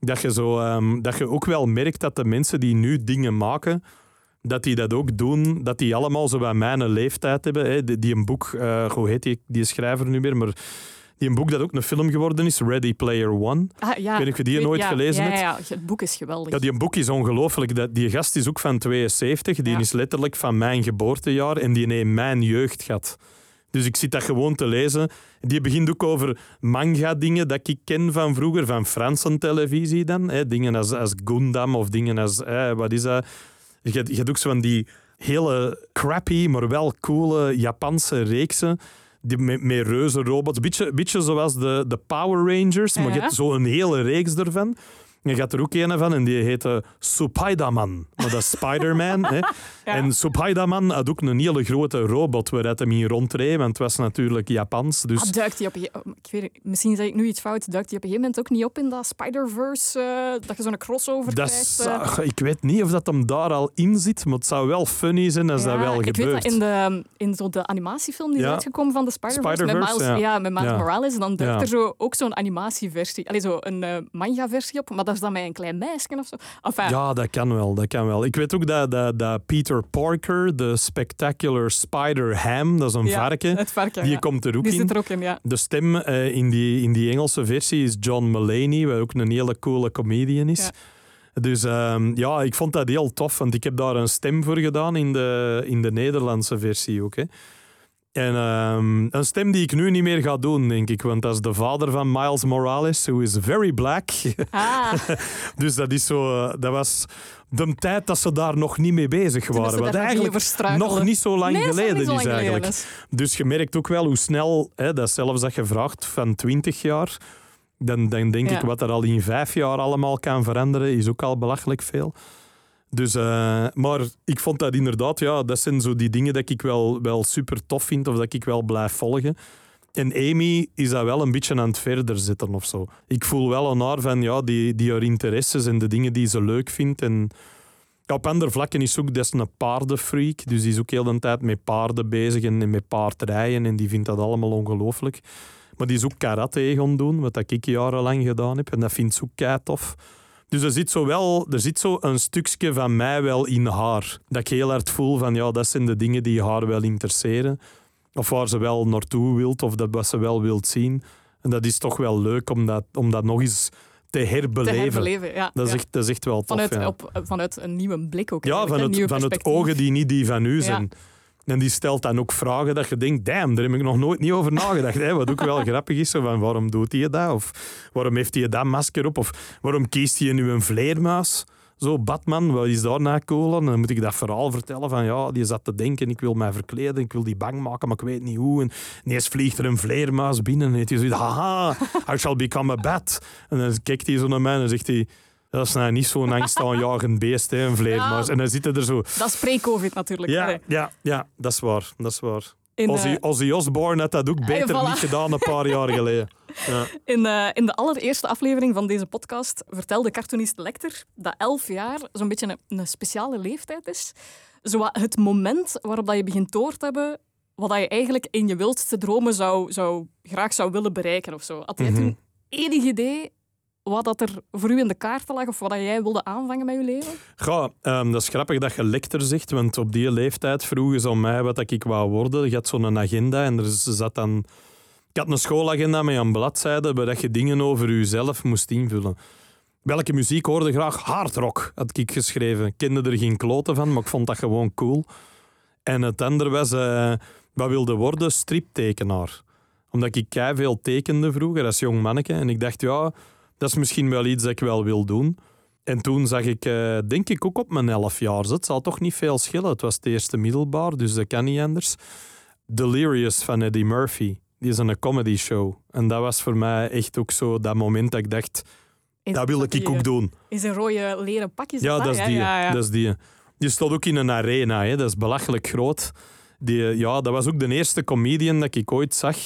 Dat je, zo, ehm, dat je ook wel merkt dat de mensen die nu dingen maken, dat die dat ook doen, dat die allemaal zo bij mijn leeftijd hebben. Hè. Die, die een boek, eh, hoe heet die, die schrijver nu meer, maar Die een boek dat ook een film geworden is, Ready Player One. Ah, ja. Ik weet niet of je die weet- nooit ja, gelezen ja, hebt. Ja, ja, het boek is geweldig. Ja, die boek is ongelooflijk. Die gast is ook van 72. Die is letterlijk van mijn geboortejaar en die heeft mijn jeugd gehad. Dus ik zit dat gewoon te lezen. Die begint ook over manga-dingen dat ik ken van vroeger, van Franse televisie dan. Hè. Dingen als, als Gundam of dingen als... hè, wat is dat? Je, je hebt ook zo van die hele crappy, maar wel coole Japanse reeksen. Die met, met reuze robots. Beetje, beetje zoals de, de Power Rangers, maar je hebt zo'n hele reeks ervan. Je gaat er ook een van en die heette Supaidaman. Maar dat is Spider-Man. hè. *laughs* En Supaidaman had ook een hele grote robot waar hij hem in rondreed, want het was natuurlijk Japans. Dus Ah, duikt die op oh, ik weet, het, misschien zeg ik nu iets fout. Duikt die op een gegeven moment ook niet op in dat Spider-Verse? eh, dat je zo'n crossover dat krijgt? is, eh? ach, ik weet niet of dat hem daar al in zit, maar het zou wel funny zijn als dat wel ik gebeurt. weet dat in de, in zo de animatiefilm die is uitgekomen van de Spider-Verse, met Spider-Verse, Miles, ja. ja. met Miles Ja. Morales, dan duikt Ja. er zo, ook zo'n animatieversie, allee, zo een eh, manga-versie op, maar dat is dan met een klein meisje of zo. Enfin, Ja, dat kan wel, dat kan wel. Ik weet ook dat, dat, dat Peter Parker, de Spectacular Spider-Ham, dat is een ja, varken, Het varken, die ja. komt er ook Die in. zit er ook in, ja. De stem eh, in, die, in die Engelse versie is John Mulaney, wat ook een hele coole comedian is. Ja. Dus ehm, ja, ik vond dat heel tof, want ik heb daar een stem voor gedaan in de, in de Nederlandse versie ook. Hè. En ehm, een stem die ik nu niet meer ga doen, denk ik, want dat is de vader van Miles Morales, who is very black. Ah, *laughs* dus dat is zo, eh, dat was de tijd dat ze daar nog niet mee bezig waren. Wat eigenlijk nog niet zo lang nee, is geleden zo is lang eigenlijk. is. Dus je merkt ook wel hoe snel, hè, dat zelfs dat je vraagt van 20 jaar, dan, dan denk Ja. ik wat er al in vijf jaar allemaal kan veranderen, is ook al belachelijk veel. Dus, eh, maar ik vond dat inderdaad, ja, dat zijn zo die dingen dat ik wel, wel super tof vind of dat ik wel blijf volgen. En Amy is dat wel een beetje aan het verder zetten of zo. Ik voel wel aan haar van, ja, die, die haar interesses en de dingen die ze leuk vindt. En op andere vlakken is ze ook, een paardenfreak. Dus die is ook heel de tijd met paarden bezig en, met paardrijden. En die vindt dat allemaal ongelooflijk. Maar die is ook karate gaan doen, wat ik jarenlang gedaan heb. En dat vindt ze ook kei tof. Dus er zit, zo wel, er zit zo een stukje van mij wel in haar. Dat ik heel hard voel van, ja, dat zijn de dingen die haar wel interesseren. Of waar ze wel naartoe wilt, of dat wat ze wel wilt zien. En dat is toch wel leuk om dat, om dat nog eens te Te herbeleven. herbeleven, ja. Dat, is ja. echt, dat is echt wel tof. Vanuit, ja. op, vanuit een nieuwe blik ook. Ja, eigenlijk, van hè, het, nieuwe van het perspectief. ogen die niet die van u zijn. En die stelt dan ook vragen dat je denkt, damn, daar heb ik nog nooit niet over nagedacht. Hè? Wat ook wel *laughs* grappig is, van waarom doet hij dat? Of waarom heeft hij dat masker op? Of waarom kiest hij nu een vleermuis? Zo, Batman, wat is daar nou cool aan? Dan moet ik dat verhaal vertellen van, ja, die zat te denken, ik wil mij verkleden, ik wil die bang maken, maar ik weet niet hoe. En ineens vliegt er een vleermuis binnen en hij haha, I shall become a bat. En dan kijkt hij zo naar mij en zegt hij, dat is nou niet zo'n angstaanjagend *laughs* beest, hè, een vleermuis. Ja. En dan zit hij er zo... Dat is pre-covid natuurlijk. Ja, ja, ja, dat is waar. Dat is waar. In, Ozzy, eh, Ozzy Osbourne had dat ook beter voilà. niet gedaan een paar jaar *laughs* geleden. Ja. In, eh, in de allereerste aflevering van deze podcast vertelde cartoonist Lecter dat elf jaar zo'n beetje een, een speciale leeftijd is. Zo het moment waarop dat je begint door te hebben wat dat je eigenlijk in je wildste dromen zou, zou, graag zou willen bereiken of zo. Had jij Mhm. toen enig idee wat dat er voor u in de kaarten lag of wat dat jij wilde aanvangen met je leven? Goh, ehm, dat is grappig dat je lector zegt, want op die leeftijd vroegen ze aan mij wat ik wou worden. Je had zo'n agenda en er zat dan... Ik had een schoolagenda met een bladzijde waar je dingen over jezelf moest invullen. Welke muziek hoorde graag? Hardrock, had ik geschreven. Ik kende er geen kloten van, maar ik vond dat gewoon cool. En het andere was, eh, wat wilde worden? Striptekenaar. Omdat ik veel tekende vroeger als jong manneke. En ik dacht, ja, dat is misschien wel iets dat ik wel wil doen. En toen zag ik, eh, denk ik ook op mijn elf jaar, het zal toch niet veel schillen. Het was het eerste middelbaar, dus dat kan niet anders. Delirious van Eddie Murphy. Die is een comedy show. En dat was voor mij echt ook zo dat moment dat ik dacht, Is dat wil ik die, ook eh, doen. Is een rode leren pakje? Ja, dat is die. Ja, ja. Dat is die. Die stond ook in een arena, hè. dat is belachelijk groot. Die, ja, dat was ook de eerste comedian dat ik ooit zag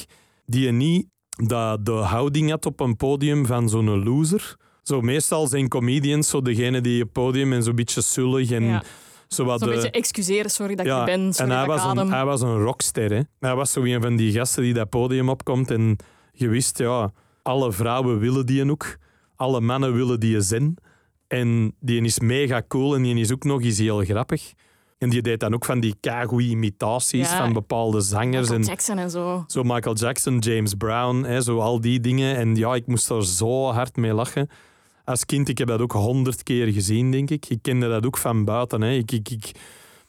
die niet dat de houding had op een podium van zo'n loser. Zo, meestal zijn comedians zo degene die op podium en zo'n beetje zullig en Ja. zo wat Zo'n de- beetje excuseren, sorry dat ik ja, er ben, sorry en hij dat ik was, een, hij was een rockster. Hè. Hij was zo een van die gasten die dat podium opkomt en je wist, ja, alle vrouwen willen die ook. Alle mannen willen die zijn. En die is mega cool en die is ook nog eens heel grappig. En die deed dan ook van die keigoede imitaties Ja. van bepaalde zangers. Michael En Jackson en zo. zo Michael Jackson, James Brown, hè, zo al die dingen. En ja, ik moest er zo hard mee lachen. Als kind, ik heb dat ook honderd keer gezien, denk ik. Ik kende dat ook van buiten. Hè. Ik, ik, ik,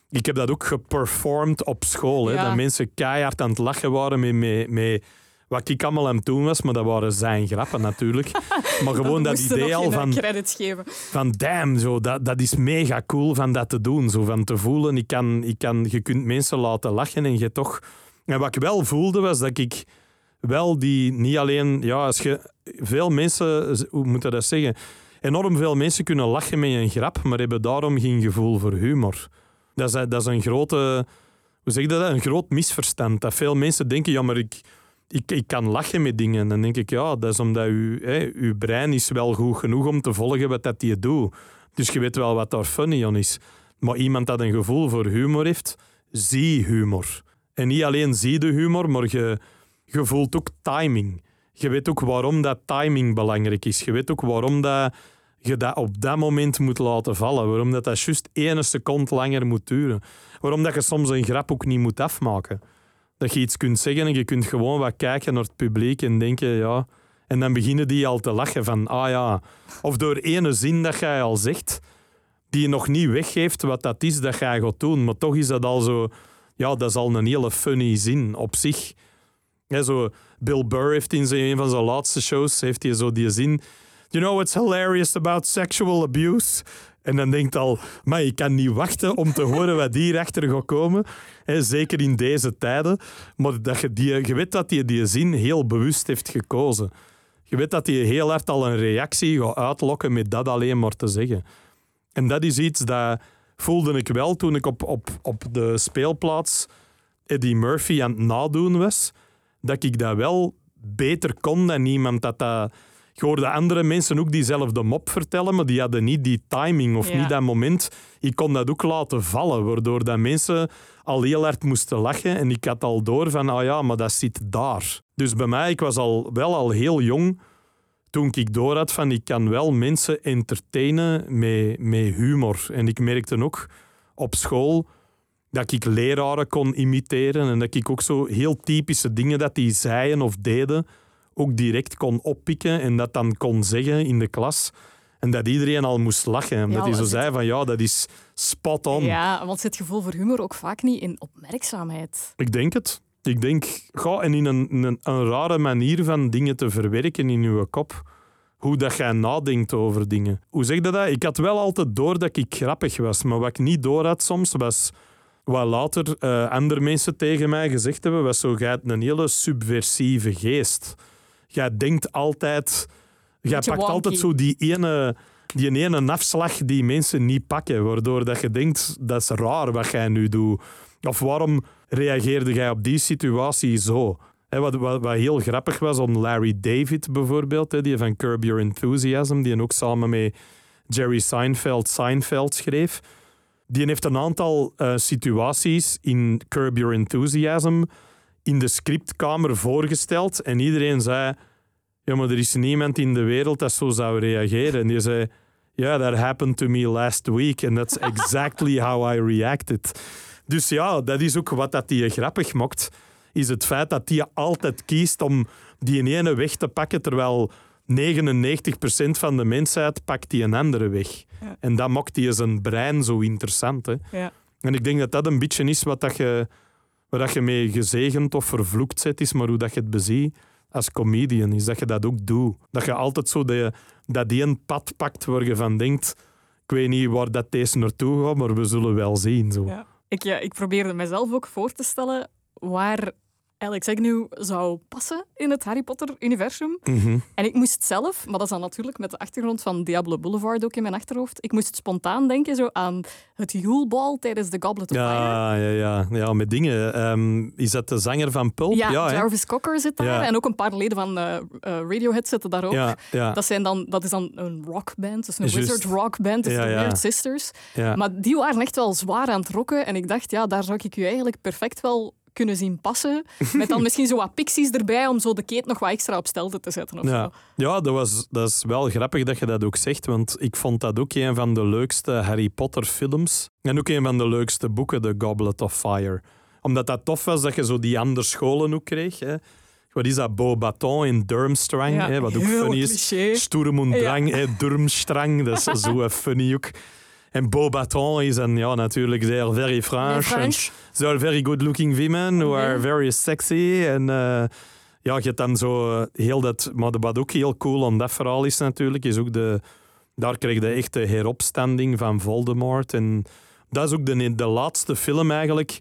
ik heb dat ook geperformed op school. Hè. Ja. Dat mensen keihard aan het lachen waren met, met, met wat ik allemaal aan het doen was. Maar dat waren zijn grappen natuurlijk. *laughs* maar gewoon dat, idee al van credits geven. van damn, zo, dat, dat is mega cool van dat te doen. Zo van te voelen, ik kan, ik kan, je kunt mensen laten lachen en je toch... En wat ik wel voelde was dat ik wel die, niet alleen... Ja, als je... Veel mensen, hoe moet je dat zeggen? Enorm veel mensen kunnen lachen met een grap, maar hebben daarom geen gevoel voor humor. Dat is, dat is een grote... Hoe zeg je dat? Een groot misverstand. Dat veel mensen denken, ja, maar ik, ik, ik kan lachen met dingen. Dan denk ik, ja, dat is omdat uw, hè, uw brein is wel goed genoeg om te volgen wat dat je doet. Dus je weet wel wat daar funny aan is. Maar iemand dat een gevoel voor humor heeft, zie humor. En niet alleen zie de humor, maar je, je voelt ook timing. Je weet ook waarom dat timing belangrijk is. Je weet ook waarom dat je dat op dat moment moet laten vallen. Waarom dat, dat juist één seconde langer moet duren. Waarom dat je soms een grap ook niet moet afmaken. Dat je iets kunt zeggen en je kunt gewoon wat kijken naar het publiek en denken, ja... En dan beginnen die al te lachen van, ah ja... Of door ene zin dat jij al zegt, die je nog niet weggeeft wat dat is dat jij gaat doen. Maar toch is dat al zo... Ja, dat is al een hele funny zin op zich. Ja, zo, Bill Burr heeft in zijn, een van zijn laatste shows heeft hij zo die zin... You know what's hilarious about sexual abuse? En dan denkt al, maar ik kan niet wachten om te horen wat hierachter gaat komen. Zeker in deze tijden. Maar dat je, die, je weet dat hij die zin heel bewust heeft gekozen. Je weet dat hij heel hard al een reactie gaat uitlokken met dat alleen maar te zeggen. En dat is iets dat voelde ik wel toen ik op, op, op de speelplaats Eddie Murphy aan het nadoen was. Dat ik dat wel beter kon dan iemand dat dat... Ik hoorde andere mensen ook diezelfde mop vertellen, maar die hadden niet die timing of Ja. niet dat moment. Ik kon dat ook laten vallen, waardoor dat mensen al heel hard moesten lachen. En ik had al door van, ah ja, maar dat zit daar. Dus bij mij, ik was al, wel al heel jong toen ik door had van, ik kan wel mensen entertainen met, met humor. En ik merkte ook op school dat ik leraren kon imiteren en dat ik ook zo heel typische dingen dat die zeiden of deden ook direct kon oppikken en dat dan kon zeggen in de klas. En dat iedereen al moest lachen. En Ja, dat hij zo zei van ja, dat is spot on. Ja, want zit gevoel voor humor ook vaak niet in opmerkzaamheid. Ik denk het. Ik denk, ga en in een, een, een rare manier van dingen te verwerken in je kop. Hoe dat jij nadenkt over dingen. Hoe zeg je dat? Ik had wel altijd door dat ik grappig was. Maar wat ik niet door had soms, was wat later eh, andere mensen tegen mij gezegd hebben, was zo, jij hebt een hele subversieve geest. Jij denkt altijd... Jij pakt wonky. altijd zo die ene, die ene afslag die mensen niet pakken. Waardoor dat je denkt, dat is raar wat jij nu doet. Of waarom reageerde jij op die situatie zo? Wat, wat, wat heel grappig was om Larry David bijvoorbeeld, die van Curb Your Enthusiasm, die ook samen met Jerry Seinfeld Seinfeld schreef. Die heeft een aantal eh, situaties in Curb Your Enthusiasm in de scriptkamer voorgesteld. En iedereen zei, ja, maar er is niemand in de wereld dat zo zou reageren. En die zei, ja, that happened to me last week. And that's *laughs* exactly how I reacted. Dus ja, dat is ook wat dat die grappig maakt. Is het feit dat die altijd kiest om die ene weg te pakken, terwijl 99% van de mensheid pakt die een andere weg. Ja. En dat maakt die zijn brein zo interessant. Hè. Ja. En ik denk dat dat een beetje is wat dat je, waar dat je mee gezegend of vervloekt zit, is maar hoe dat je het beziet als comedian, is dat je dat ook doet. Dat je altijd zo de, dat die een pad pakt waar je van denkt, ik weet niet waar dat deze naartoe gaat, maar we zullen wel zien. Zo. Ja. Ik, ja, ik probeerde mezelf ook voor te stellen waar Alex Agnew zou passen in het Harry Potter-universum. Mhm. En ik moest zelf, maar dat is dan natuurlijk met de achtergrond van Diablo Boulevard ook in mijn achterhoofd, ik moest spontaan denken zo aan het Yule-ball tijdens de Goblet of Fire. Ja, ja, ja, ja, met dingen. Ehm, is dat de zanger van Pulp? Ja? Jarvis Cocker zit daar Ja. en ook een paar leden van eh, eh, Radiohead zitten daar ook. Ja, ja, Dat, zijn dan, dat is dan een rockband, dus een wizard rockband, dus Ja, de ja. Weird Sisters. ja. Maar die waren echt wel zwaar aan het rocken en ik dacht, ja, daar zou ik u eigenlijk perfect wel kunnen zien passen. Met dan *laughs* misschien zo wat pixies erbij om zo de keet nog wat extra op stelte te zetten. Of Ja, zo. ja dat, was, dat is wel grappig dat je dat ook zegt, want ik vond dat ook een van de leukste Harry Potter films. En ook een van de leukste boeken, The Goblet of Fire. Omdat dat tof was dat je zo die andere scholen ook kreeg. Hè. Wat is dat? Beaubaton in Durmstrang, Ja, hè, wat ook funny is. cliché. Sturm und Drang, hè, Durmstrang, dat is *laughs* zo funny ook. En Beaubaton is een, ja, natuurlijk zeer very French. Very French. And They are very good looking women who are Ja. very sexy. En eh, ja, je hebt dan zo eh, heel dat... Maar wat ook heel cool aan dat verhaal is natuurlijk, is ook de... Daar kreeg je echt de heropstanding van Voldemort. En dat is ook de, de laatste film eigenlijk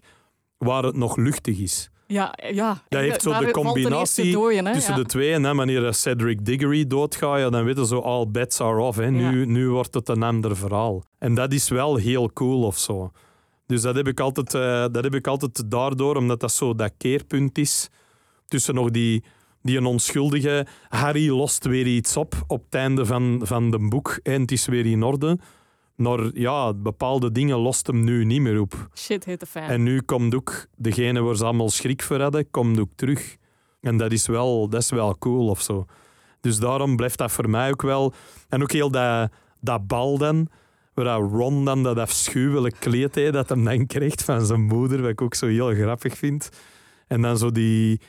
waar het nog luchtig is. Ja, ja. Dat heeft zo de combinatie dooien, hè? tussen ja. de twee. En wanneer Cedric Diggory doodgaat, ja, dan weten ze all bets are off. Hè. Nu, Ja. nu wordt het een ander verhaal. En dat is wel heel cool of zo. Dus dat heb ik altijd, eh, dat heb ik altijd daardoor, omdat dat zo dat keerpunt is. Tussen nog die, die een onschuldige Harry lost weer iets op op het einde van, van de boek en het is weer in orde. Maar ja, bepaalde dingen lost hem nu niet meer op. Shit heet de fan. En nu komt ook degene waar ze allemaal schrik voor hadden, komt ook terug. En dat is wel, dat is wel cool of zo. Dus daarom blijft dat voor mij ook wel. En ook heel dat, dat bal dan, waar Ron dan dat afschuwelijk kleed dat hem dan krijgt van zijn moeder, wat ik ook zo heel grappig vind. En dan zo die,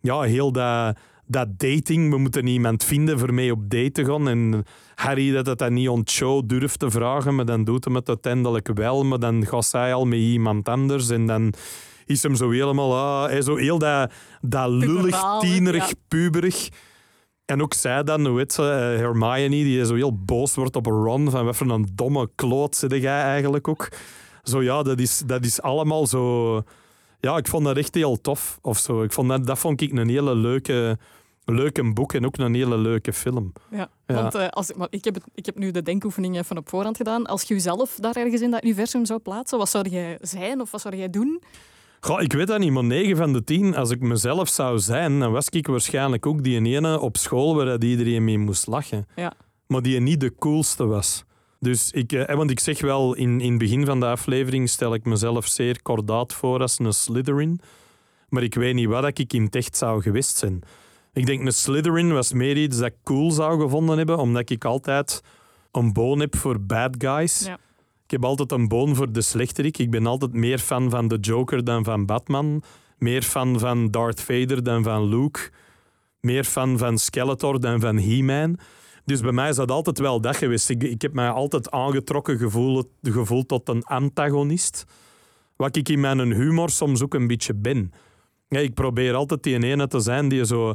ja, heel dat, dat dating. We moeten iemand vinden voor mee op date te gaan. En Harry dat het dan niet on show durft te vragen, maar dan doet hem het uiteindelijk wel. Maar dan gaat zij al met iemand anders en dan is hem zo helemaal... Ah, hij zo heel dat, dat lullig, tienerig, Ja. puberig. En ook zij dan, hoe heet ze, eh, Hermione, die zo heel boos wordt op Ron. Van wat voor een domme kloot zit jij eigenlijk ook. Zo ja, dat is, dat is allemaal zo... Ja, ik vond dat echt heel tof of zo. Ik vond dat, dat vond ik een hele leuke, leuke boek en ook een hele leuke film. Ja, Ja. want eh, als, maar ik, heb het, ik heb nu de denkoefening even op voorhand gedaan. Als je jezelf daar ergens in dat universum zou plaatsen, wat zou jij zijn of wat zou jij doen? Goh, ik weet dat niet, maar 9 van de 10, als ik mezelf zou zijn, dan was ik waarschijnlijk ook die ene op school waar dat iedereen mee moest lachen. Ja. Maar die niet de coolste was. Dus ik, eh, want ik zeg wel, in, in het begin van de aflevering stel ik mezelf zeer kordaat voor als een Slytherin. Maar ik weet niet wat ik in het echt zou geweest zijn. Ik denk een Slytherin was meer iets dat ik cool zou gevonden hebben, omdat ik altijd een boon heb voor bad guys. Ja. Ik heb altijd een boon voor de slechterik. Ik ben altijd meer fan van de Joker dan van Batman. Meer fan van Darth Vader dan van Luke. Meer fan van Skeletor dan van He-Man. Dus bij mij is dat altijd wel dat geweest. Ik, ik heb mij altijd aangetrokken gevoeld, gevoeld tot een antagonist. Wat ik in mijn humor soms ook een beetje ben. Ja, ik probeer altijd die ene te zijn die zo...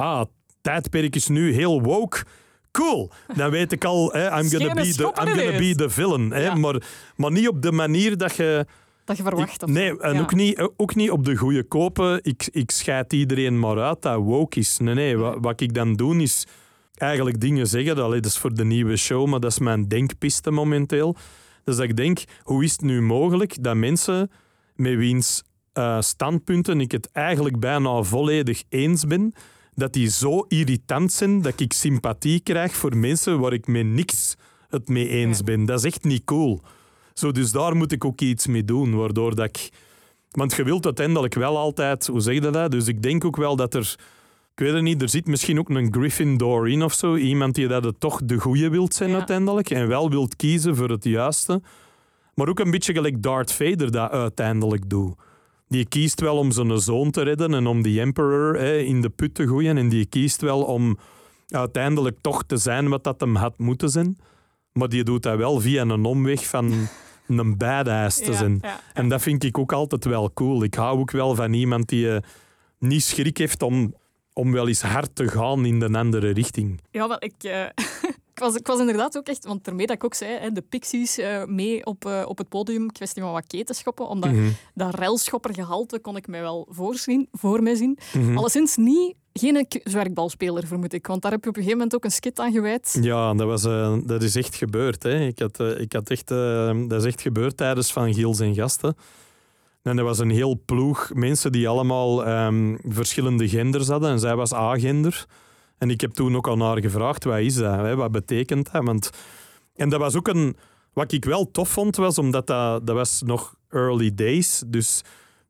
Ah, tijdperk is nu heel woke. Cool. Dan weet ik al, hè, I'm gonna be the, I'm gonna be the villain. Hè, Ja. maar, maar niet op de manier dat je... Dat je verwacht. Ik- nee, en Ja. ook, niet, ook niet op de goede kopen. Ik, ik scheid iedereen maar uit dat woke is. Nee, nee. Wat, wat ik dan doe is eigenlijk dingen zeggen. Allee, dat is voor de nieuwe show, maar dat is mijn denkpiste momenteel. Dus dat ik denk, hoe is het nu mogelijk dat mensen met wiens eh, standpunten ik het eigenlijk bijna volledig eens ben, dat die zo irritant zijn dat ik sympathie krijg voor mensen waar ik met niks het mee eens ben. Dat is echt niet cool. Zo, dus daar moet ik ook iets mee doen, waardoor dat ik... Want je wilt uiteindelijk wel altijd... Hoe zeg je dat? Dus ik denk ook wel dat er... Ik weet het niet, er zit misschien ook een Gryffindor in of zo. Iemand die dat het toch de goede wilt zijn Ja. uiteindelijk. En wel wilt kiezen voor het juiste. Maar ook een beetje gelijk Darth Vader dat uiteindelijk doet. Die kiest wel om zijn zoon te redden en om die Emperor hè, in de put te gooien. En die kiest wel om uiteindelijk toch te zijn wat dat hem had moeten zijn. Maar die doet dat wel via een omweg van *laughs* een badass te zijn. ja. En dat vind ik ook altijd wel cool. Ik hou ook wel van iemand die eh, niet schrik heeft om, om wel eens hard te gaan in de andere richting. Ja, wel, ik, eh, ik, *laughs* was, ik was inderdaad ook echt, want daarmee dat ik ook zei, hè, de Pixies eh, mee op, eh, op het podium, kwestie van wat ketenschoppen, omdat Mhm. dat railschoppergehalte kon ik mij wel voorzien, voor mij zien. Alleszins niet, geen zwerkbalspeler, vermoed ik, want daar heb je op een gegeven moment ook een skit aan gewijd. Ja, dat, was, eh, dat is echt gebeurd. Hè. Ik had, ik had echt, dat is echt gebeurd tijdens Van Giels en Gasten. En er was een heel ploeg mensen die allemaal ehm, verschillende genders hadden. En zij was agender. En ik heb toen ook aan haar gevraagd, wat is dat? Hè? Wat betekent dat? Want, en dat was ook een... Wat ik wel tof vond, was omdat dat, dat was nog early days. Dus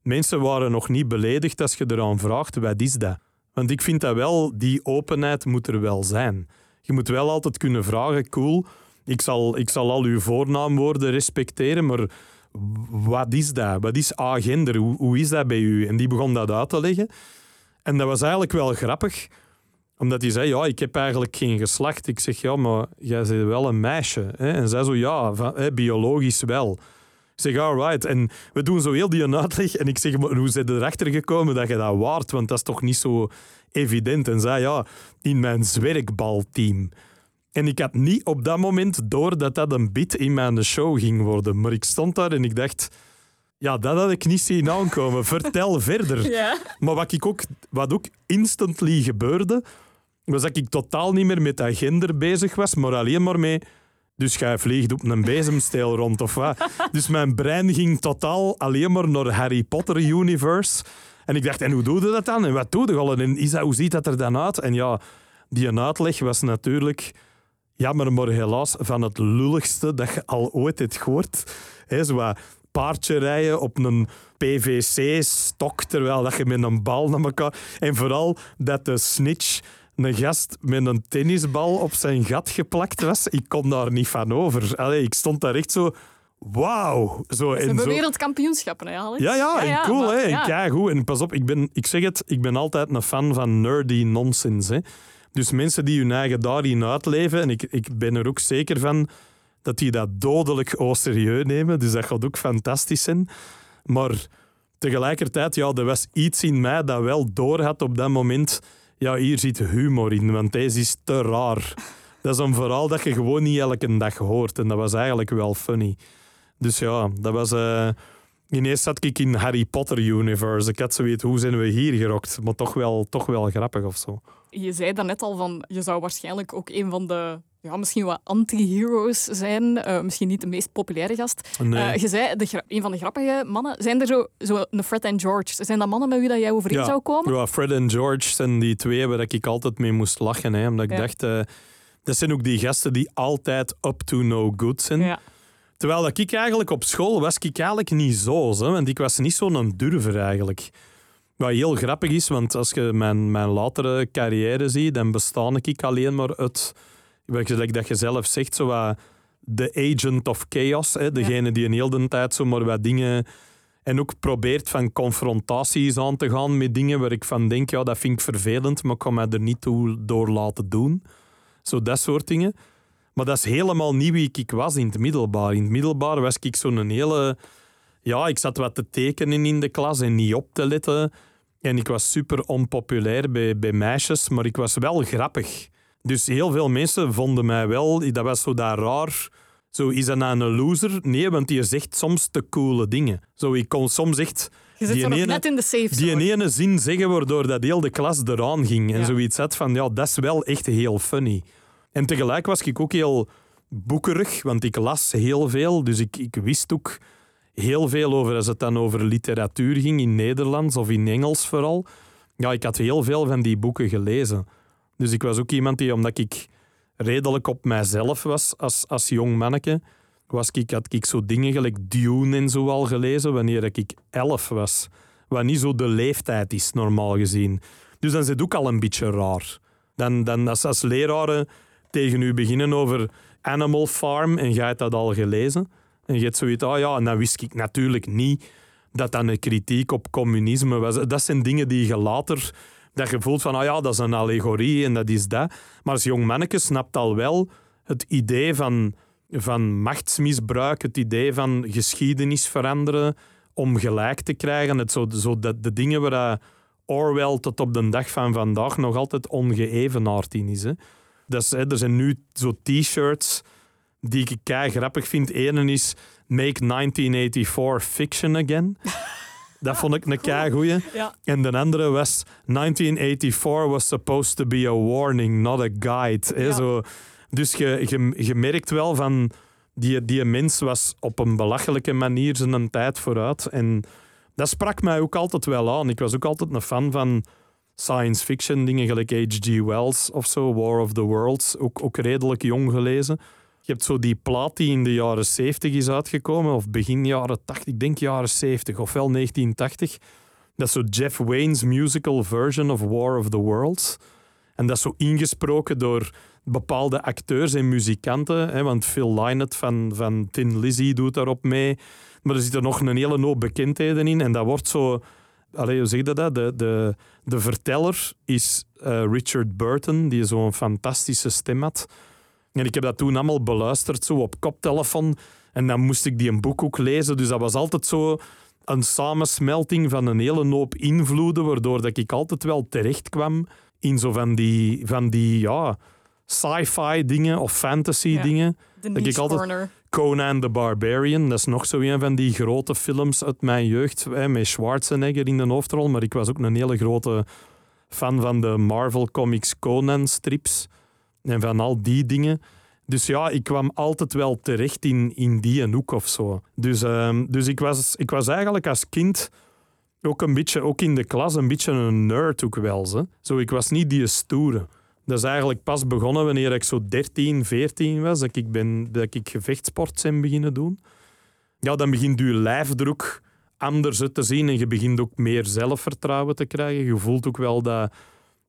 mensen waren nog niet beledigd als je eraan vraagt, wat is dat? Want ik vind dat wel, die openheid moet er wel zijn. Je moet wel altijd kunnen vragen, cool, ik zal, ik zal al uw voornaamwoorden respecteren, maar wat is dat? Wat is agender? Hoe, hoe is dat bij u? En die begon dat uit te leggen. En dat was eigenlijk wel grappig, omdat hij zei, ja, ik heb eigenlijk geen geslacht. Ik zeg, ja, maar jij bent wel een meisje. Hè? En zij zo, ja, van, hè, biologisch wel. Ik zeg, alright. En we doen zo heel die uitleg. En ik zeg, maar hoe zijn erachter gekomen dat je dat waard? Want dat is toch niet zo evident. En zei, ja, in mijn zwerkbalteam. En ik had niet op dat moment door dat dat een bit in mijn show ging worden. Maar ik stond daar en ik dacht... Ja, dat had ik niet zien aankomen. Vertel *laughs* verder. Ja. Maar wat, ik ook, wat ook instantly gebeurde, was dat ik totaal niet meer met dat gender bezig was, maar alleen maar mee... Dus jij vliegt op een bezemsteel rond, of wat? *laughs* Dus mijn brein ging totaal alleen maar naar Harry Potter universe. En ik dacht, en hoe doe je dat dan? En wat doe je al? En is dat, hoe ziet dat er dan uit? En ja, die uitleg was natuurlijk... Jammer, maar helaas van het lulligste dat je al ooit hebt gehoord. He, zo wat paardje rijden op een PVC-stok, terwijl dat je met een bal naar elkaar... En vooral dat de snitch een gast met een tennisbal op zijn gat geplakt was. Ik kon daar niet van over. Allee, ik stond daar echt zo... Wauw. Zo, Ze en zo. wereldkampioenschappen, hè, Alex? Ja, ja, en cool, maar- hè. Ja. keigoed. En pas op, ik, ben, ik zeg het, ik ben altijd een fan van nerdy nonsense. Hè. Dus mensen die hun eigen daarin uitleven, en ik, ik ben er ook zeker van dat die dat dodelijk au serieus nemen. Dus dat gaat ook fantastisch zijn. Maar tegelijkertijd, ja, er was iets in mij dat wel doorhad op dat moment. Ja, hier zit humor in, want deze is te raar. Dat is een verhaal dat je gewoon niet elke dag hoort. En dat was eigenlijk wel funny. Dus ja, dat was... eh, Ineens zat ik in Harry Potter universe. Ik had zoiets, hoe zijn we hier gerokt? Maar toch wel, toch wel grappig of zo. Je zei daarnet al van, je zou waarschijnlijk ook een van de, ja, misschien wat anti-heroes zijn. Eh, misschien niet de meest populaire gast. Nee. Eh, je zei, de, een van de grappige mannen. Zijn er zo, zo een Fred en George? Zijn dat mannen met wie dat jij overeen zou komen? Ja, Fred en George zijn die twee waar ik altijd mee moest lachen. Hè, omdat ik Ja. dacht, eh, dat zijn ook die gasten die altijd up to no good zijn. Ja. Terwijl dat ik eigenlijk op school was ik eigenlijk niet zo. Hè, want ik was niet zo'n durver eigenlijk. Wat heel grappig is, want als je mijn, mijn latere carrière ziet, dan bestaan ik alleen maar uit, like dat je zelf zegt, zo wat de agent of chaos. Hè, degene die een heel de tijd zomaar wat dingen... En ook probeert van confrontaties aan te gaan met dingen waar ik van denk, ja, dat vind ik vervelend, maar ik kan mij er niet toe door laten doen. Zo dat soort dingen. Maar dat is helemaal niet wie ik was in het middelbaar. In het middelbaar was ik zo'n hele... Ja, ik zat wat te tekenen in de klas en niet op te letten. En ik was super onpopulair bij, bij meisjes, maar ik was wel grappig. Dus heel veel mensen vonden mij wel... Dat was zo dat raar... Zo, is dat nou een loser? Nee, want die zegt soms te coole dingen. Zo, ik kon soms echt... Je zit die ene- net in de safe die zone. ene zin zeggen waardoor dat heel de klas eraan ging. En Ja. zoiets had van, ja, dat is wel echt heel funny. En tegelijk was ik ook heel boekerig, want ik las heel veel. Dus ik, ik wist ook heel veel over, als het dan over literatuur ging, in Nederlands of in Engels vooral. Ja, ik had heel veel van die boeken gelezen. Dus ik was ook iemand die, omdat ik redelijk op mijzelf was als, als jong manneke, was ik, had ik zo dingen gelijk Dune en zo al gelezen wanneer ik elf was. Wat niet zo de leeftijd is, normaal gezien. Dus dan zit het ook al een beetje raar. Dan, dan als, als leraren tegen u beginnen over Animal Farm en jij hebt dat al gelezen. En je hebt zoiets, ah ja, en dan wist ik natuurlijk niet dat dat een kritiek op communisme was. Dat zijn dingen die je later, dat je voelt van, ah ja, dat is een allegorie en dat is dat. Maar als jong manneke snapt al wel het idee van, van machtsmisbruik, het idee van geschiedenis veranderen om gelijk te krijgen. Het zo, zo dat, de dingen waar Orwell tot op de dag van vandaag nog altijd ongeëvenaard in is. Hè. Dat is hè, er zijn nu zo t-shirts die ik kei grappig vind. Ene is Make 1984 Fiction Again. *laughs* Dat vond ik een kei goeie. Ja. En de andere was 1984 was supposed to be a warning, not a guide. Hè, Ja. zo. Dus je, je, je merkt wel van die, die mens was op een belachelijke manier zijn tijd vooruit. En dat sprak mij ook altijd wel aan. Ik was ook altijd een fan van science fiction dingen, gelijk H.G. Wells of zo, War of the Worlds. Ook, ook redelijk jong gelezen. Je hebt zo die plaat die in de jaren 70 is uitgekomen, of begin jaren 80, ik denk jaren 70, ofwel 1980. Dat is zo Jeff Wayne's musical version of War of the Worlds. En dat is zo ingesproken door bepaalde acteurs en muzikanten. Hè, want Phil Lynott van, van Tin Lizzy doet daarop mee. Maar er zitten nog een hele hoop bekendheden in. En dat wordt zo... Allee, hoe zeg dat? De, de, de verteller is uh, Richard Burton, die zo'n fantastische stem had. En ik heb dat toen allemaal beluisterd, zo op koptelefoon. En dan moest ik die een boek ook lezen. Dus dat was altijd zo een samensmelting van een hele hoop invloeden, waardoor dat ik altijd wel terecht kwam in zo van die, van die ja, sci-fi dingen of fantasy Ja. dingen. De Dat ik altijd- corner. Conan the Barbarian, dat is nog zo een van die grote films uit mijn jeugd, hè, met Schwarzenegger in de hoofdrol. Maar ik was ook een hele grote fan van de Marvel Comics Conan strips en van al die dingen. Dus ja, ik kwam altijd wel terecht in, in die een hoek of zo. Dus, ehm, dus ik, was, ik was eigenlijk als kind ook een beetje, ook in de klas, een beetje een nerd ook wel. Zo, zo ik was niet die stoere. Dat is eigenlijk pas begonnen wanneer ik zo 13, 14 was, dat ik, ben, dat ik gevechtsport ben beginnen doen. Ja, dan begint je lijfdruk anders te zien en je begint ook meer zelfvertrouwen te krijgen. Je voelt ook wel dat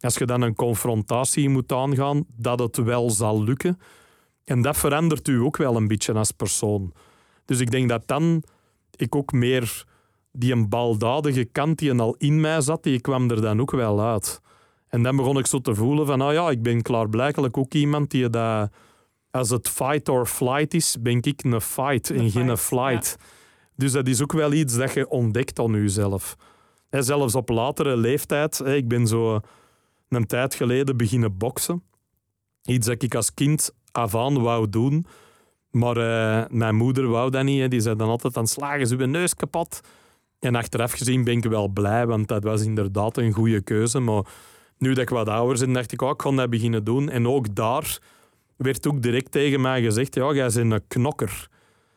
als je dan een confrontatie moet aangaan, dat het wel zal lukken. En dat verandert u ook wel een beetje als persoon. Dus ik denk dat dan ik ook meer die een baldadige kant die al in mij zat, die kwam er dan ook wel uit. En dan begon ik zo te voelen van, ah ja, ik ben klaarblijkelijk ook iemand die dat... Als het fight or flight is, ben ik een fight en Een geen fight, flight. Dus dat is ook wel iets dat je ontdekt aan jezelf. Zelfs op latere leeftijd. Ik ben zo een tijd geleden beginnen boksen. Iets dat ik als kind af aan wou doen. Maar eh, mijn moeder wou dat niet. Hè. Die zei dan altijd aan slagen ze uw neus kapot. En achteraf gezien ben ik wel blij, want dat was inderdaad een goede keuze. Maar nu dat ik wat ouder ben, dacht ik, oh, ik ga dat beginnen doen. En ook daar werd ook direct tegen mij gezegd, ja, jij bent een knokker.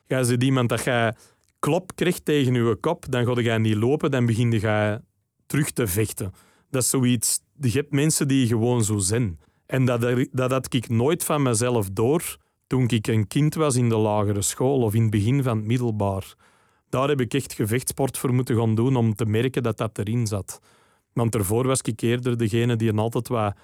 Jij bent iemand dat jij klop krijgt tegen je kop, dan ga je niet lopen, dan begin je terug te vechten. Dat is zoiets... Je hebt mensen die gewoon zo zijn. En dat, dat had ik nooit van mezelf door toen ik een kind was in de lagere school of in het begin van het middelbaar. Daar heb ik echt gevechtsport voor moeten gaan doen om te merken dat dat erin zat. Want daarvoor was ik eerder degene die altijd wat,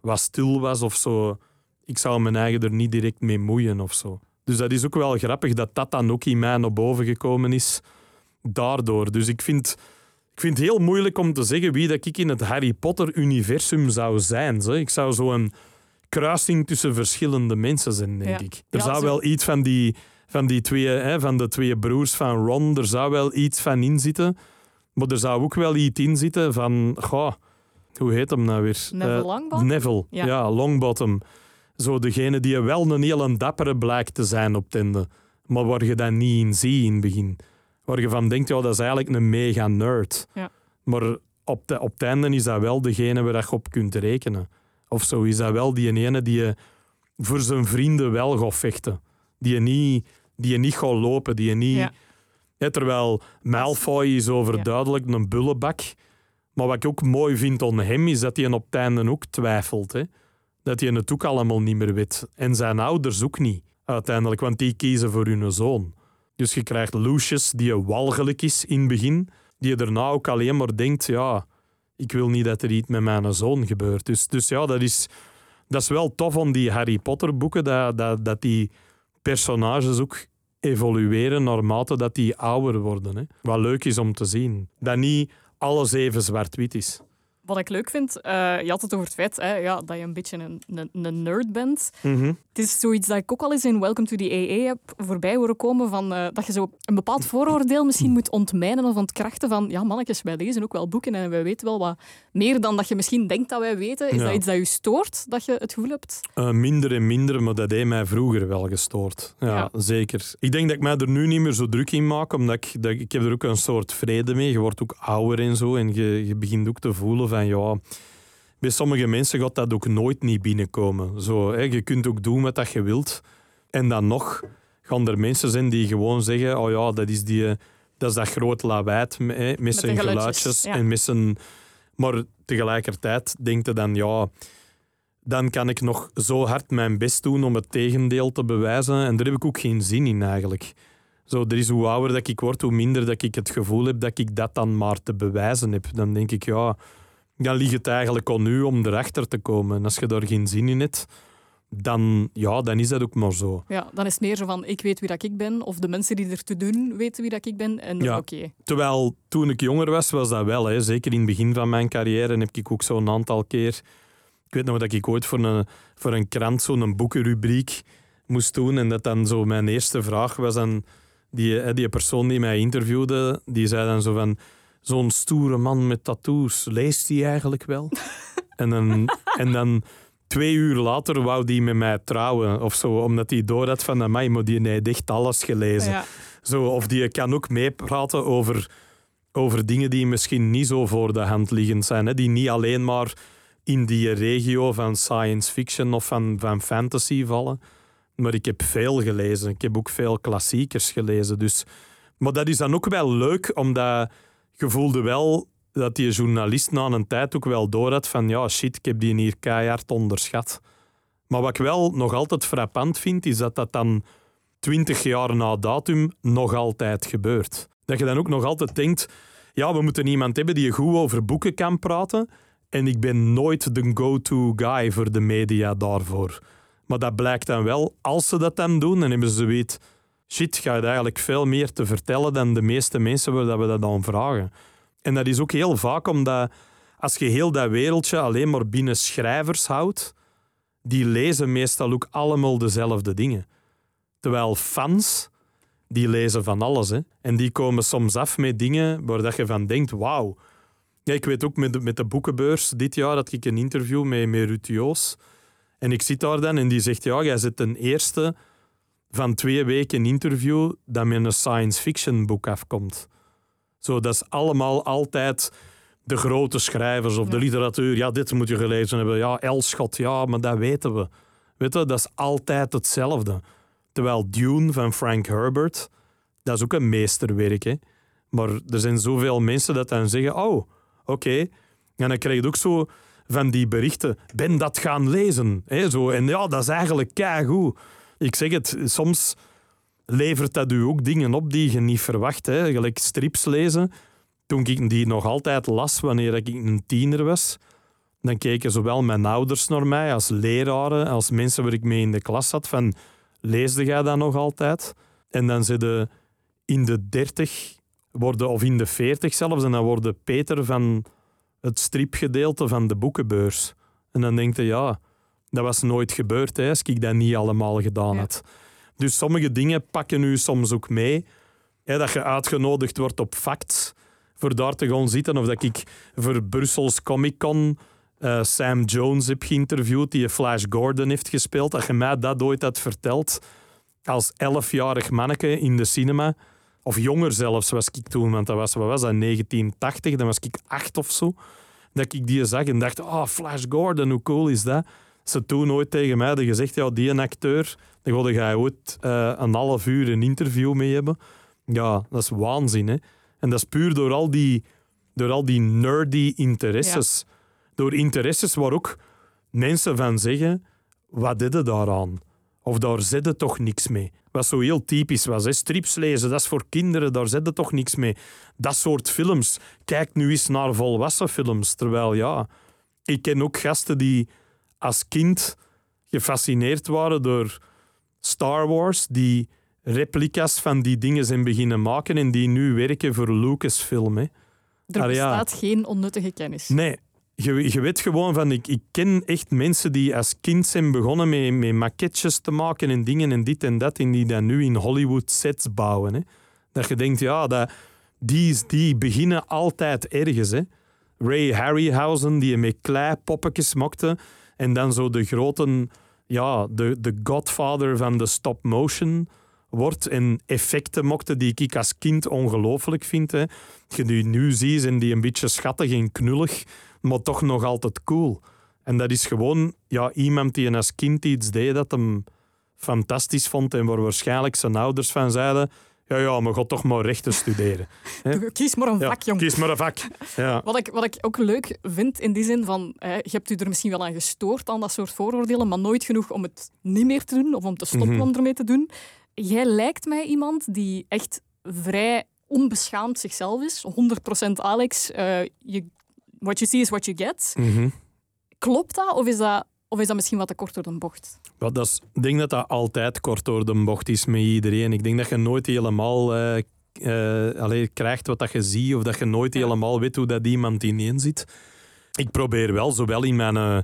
wat stil was of zo. Ik zou mijn eigen er niet direct mee moeien of zo. Dus dat is ook wel grappig dat dat dan ook in mij naar boven gekomen is. Daardoor. Dus ik vind, ik vind het heel moeilijk om te zeggen wie dat ik in het Harry Potter-universum zou zijn. Zo. Ik zou zo'n kruising tussen verschillende mensen zijn, denk Ja. ik. Er Ja, zou zo- wel iets van die, van die twee, hè, van de twee broers van Ron, er zou wel iets van in zitten. Maar er zou ook wel iets in zitten van, goh, hoe heet hem nou weer? Neville Eh, Longbottom? Neville, Ja. ja. Longbottom. Zo degene die wel een hele dappere blijkt te zijn op tende. Maar waar je dat niet in ziet in het begin. Waar je van denkt, ja, dat is eigenlijk een mega nerd. Ja. Maar op, de, op het einde is dat wel degene waar je op kunt rekenen. Of zo is dat wel die ene die je voor zijn vrienden wel gaat vechten. Die je niet, die je niet gaat lopen, die je niet... Ja. Ja, terwijl Malfoy is overduidelijk een bullebak. Maar wat ik ook mooi vind aan hem, is dat hij op het einde ook twijfelt. Hè? Dat hij het ook allemaal niet meer weet. En zijn ouders ook niet, uiteindelijk, want die kiezen voor hun zoon. Dus je krijgt Lucius, die walgelijk is in het begin, die daarna ook alleen maar denkt, ja, ik wil niet dat er iets met mijn zoon gebeurt. Dus, dus ja, dat is, dat is wel tof aan die Harry Potter boeken, dat, dat, dat die personages ook evolueren naarmate dat die ouder worden. Hè. Wat leuk is om te zien. Dat niet alles even zwart-wit is. Wat ik leuk vind, eh, je had het over het feit hè, ja, dat je een beetje een, een, een nerd bent. Mhm. Het is zoiets dat ik ook al eens in Welcome to the AA heb voorbij horen komen, van, eh, dat je zo een bepaald vooroordeel misschien moet ontmijnen of ontkrachten van, ja mannetjes, wij lezen ook wel boeken en wij weten wel wat meer dan dat je misschien denkt dat wij weten. Is Ja. dat iets dat je stoort, dat je het gevoel hebt? Eh, minder en minder, maar dat heeft mij vroeger wel gestoord. Ja, Ja. zeker. Ik denk dat ik mij er nu niet meer zo druk in maak, omdat ik, dat, ik heb er ook een soort vrede mee. Je wordt ook ouder en zo en je, je begint ook te voelen van ja... Bij sommige mensen gaat dat ook nooit niet binnenkomen. Zo, hè, je kunt ook doen wat dat je wilt. En dan nog gaan er mensen zijn die gewoon zeggen: Oh ja, dat is, die, dat, is dat groot lawaai hè, met, zijn geluidjes, geluidjes. ja. En met zijn... Maar tegelijkertijd denkt je dan: Ja, dan kan ik nog zo hard mijn best doen om het tegendeel te bewijzen. En daar heb ik ook geen zin in eigenlijk. Zo, er is hoe ouder dat ik word, hoe minder dat ik het gevoel heb dat ik dat dan maar te bewijzen heb. Dan denk ik, ja, dan ligt het eigenlijk aan u om erachter te komen. En als je daar geen zin in hebt, dan, ja, dan is dat ook maar zo. Ja, dan is het meer zo van, ik weet wie dat ik ben, of de mensen die er te doen weten wie dat ik ben, en Ja. oké. Terwijl toen ik jonger was, was dat wel. Hè. Zeker in het begin van mijn carrière heb ik ook zo'n aantal keer... Ik weet nog dat ik ooit voor een, voor een krant zo'n boekenrubriek moest doen. En dat dan zo mijn eerste vraag was aan die, die persoon die mij interviewde. Die zei dan zo van... Zo'n stoere man met tattoos, leest hij eigenlijk wel? *laughs* en, dan, en dan twee uur later wou die met mij trouwen of zo. Omdat hij door had van... Amai, maar die heeft echt alles gelezen. Ja. Zo, of die kan ook meepraten over, over dingen die misschien niet zo voor de hand liggend zijn. Hè? Die niet alleen maar in die regio van science fiction of van, van fantasy vallen. Maar ik heb veel gelezen. Ik heb ook veel klassiekers gelezen. Dus. Maar dat is dan ook wel leuk, omdat je voelde wel dat die journalist na een tijd ook wel door had van ja, shit, ik heb die hier keihard onderschat. Maar wat ik wel nog altijd frappant vind, is dat dat dan twintig jaar na datum nog altijd gebeurt. Dat je dan ook nog altijd denkt, ja, we moeten iemand hebben die goed over boeken kan praten. En ik ben nooit de go-to guy voor de media daarvoor. Maar dat blijkt dan wel, als ze dat dan doen, dan hebben ze zoiets... Shit, je eigenlijk veel meer te vertellen dan de meeste mensen waar dat we dat dan vragen. En dat is ook heel vaak omdat als je heel dat wereldje alleen maar binnen schrijvers houdt, die lezen meestal ook allemaal dezelfde dingen. Terwijl fans, die lezen van alles. Hè. En die komen soms af met dingen waar dat je van denkt, wauw. Ja, ik weet ook met de, met de boekenbeurs dit jaar dat ik een interview met, met. En ik zit daar dan en die zegt, ja, jij zit ten eerste van twee weken interview dat met een science fiction boek afkomt. Zo, dat is allemaal altijd de grote schrijvers of de literatuur. Ja, dit moet je gelezen hebben. Ja, Elschot, ja, maar dat weten we. Weet je, dat is altijd hetzelfde. Terwijl Dune van Frank Herbert, dat is ook een meesterwerk. Hè? Maar er zijn zoveel mensen dat dan zeggen, oh, oké. En dan krijg je ook zo van die berichten, ben dat gaan lezen. Hè? Zo, en ja, dat is eigenlijk keigoed. Ik zeg het, soms levert dat u ook dingen op die je niet verwacht. Hè? Gelijk strips lezen. Toen ik die nog altijd las wanneer ik een tiener was, dan keken zowel mijn ouders naar mij als leraren, als mensen waar ik mee in de klas zat, van leesde jij dat nog altijd? En dan zitten in de dertig worden, of in de veertig zelfs, en dan worden Peter van het stripgedeelte van de boekenbeurs. En dan denk je, ja, dat was nooit gebeurd hè, als ik dat niet allemaal gedaan Ja. had. Dus sommige dingen pakken u soms ook mee. Hè, dat je uitgenodigd wordt op facts voor daar te gaan zitten. Of dat ik voor Brussels Comic Con eh, Sam Jones heb geïnterviewd, die Flash Gordon heeft gespeeld. Dat je mij dat ooit had verteld als elfjarig manneke in de cinema. Of jonger zelfs was ik toen, want dat was, wat was dat, 1980, dan was ik acht of zo. Dat ik die zag en dacht, ah, Flash Gordon, hoe cool is dat? Ze toen ooit tegen mij gezegd, ja, die een acteur, daar wilde jij ooit eh, een half uur een interview mee hebben. Ja, dat is waanzin, hè. En dat is puur door al die, door al die nerdy interesses. Door interesses waar ook mensen van zeggen, wat deed je daaraan? Of daar zit toch niks mee. Wat zo heel typisch was. Hè? Strips lezen, dat is voor kinderen, daar zit toch niks mee. Dat soort films. Kijk nu eens naar volwassen films. Terwijl ja, ik ken ook gasten die als kind gefascineerd waren door Star Wars, die replica's van die dingen zijn beginnen maken en die nu werken voor Lucasfilm. Hè. Er ja. bestaat geen onnuttige kennis. Nee, je, je weet gewoon van, ik, ik ken echt mensen die als kind zijn begonnen met, met maquetjes te maken en dingen en dit en dat, en die dan nu in Hollywood sets bouwen. Hè. Dat je denkt, ja, dat, die, die beginnen altijd ergens. Hè. Ray Harryhausen, die met klei poppetjes maakte, en dan zo de grote, ja, de, de godfather van de stop-motion wordt en effecten maakte die ik als kind ongelooflijk vind. Hè. Je die nu ziet, zijn die een beetje schattig en knullig, maar toch nog altijd cool. En dat is gewoon ja, iemand die als kind iets deed dat hem fantastisch vond en waar waarschijnlijk zijn ouders van zeiden Ja, ja, maar ga toch maar rechten studeren. *laughs* Kies maar een Ja, vak, jong. kies maar een vak. Ja. *laughs* Wat ik, wat ik ook leuk vind in die zin van, hè, je hebt u er misschien wel aan gestoord aan dat soort vooroordelen, maar nooit genoeg om het niet meer te doen of om te stoppen Mhm. om ermee te doen. Jij lijkt mij iemand die echt vrij onbeschaamd zichzelf is. 100% Alex. eh, je, what you see is what you get. Mhm. Klopt dat of is dat, of is dat misschien wat te kort door de bocht? Dat is, ik denk dat dat altijd kort door de bocht is met iedereen. Ik denk dat je nooit helemaal eh, eh, allee, krijgt wat dat je ziet, of dat je nooit Ja. helemaal weet hoe dat iemand ineen zit. Ik probeer wel, zowel in, mijn, eh,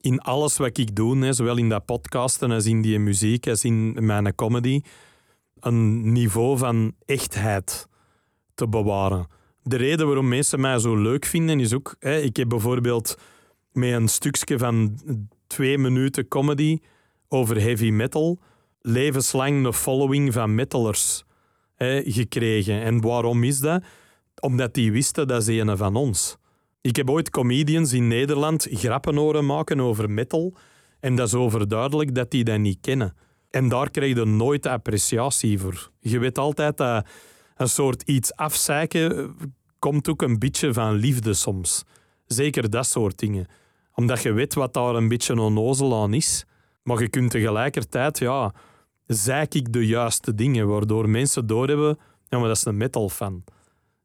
in alles wat ik doe, hè, zowel in dat podcasten als in die muziek, als in mijn comedy, een niveau van echtheid te bewaren. De reden waarom mensen mij zo leuk vinden is ook... Hè, ik heb bijvoorbeeld met een stukje van twee minuten comedy over heavy metal levenslang een following van metalers hè, gekregen. En waarom is dat? Omdat die wisten dat ze een van ons. Ik heb ooit comedians in Nederland grappen horen maken over metal. En dat is overduidelijk dat die dat niet kennen. En daar krijg je nooit appreciatie voor. Je weet altijd dat een soort iets afzeiken eh, komt ook een beetje van liefde soms. Zeker dat soort dingen. Omdat je weet wat daar een beetje onnozel aan is. Maar je kunt tegelijkertijd, ja, zeik ik de juiste dingen, waardoor mensen doorhebben, ja, maar dat is een metal fan.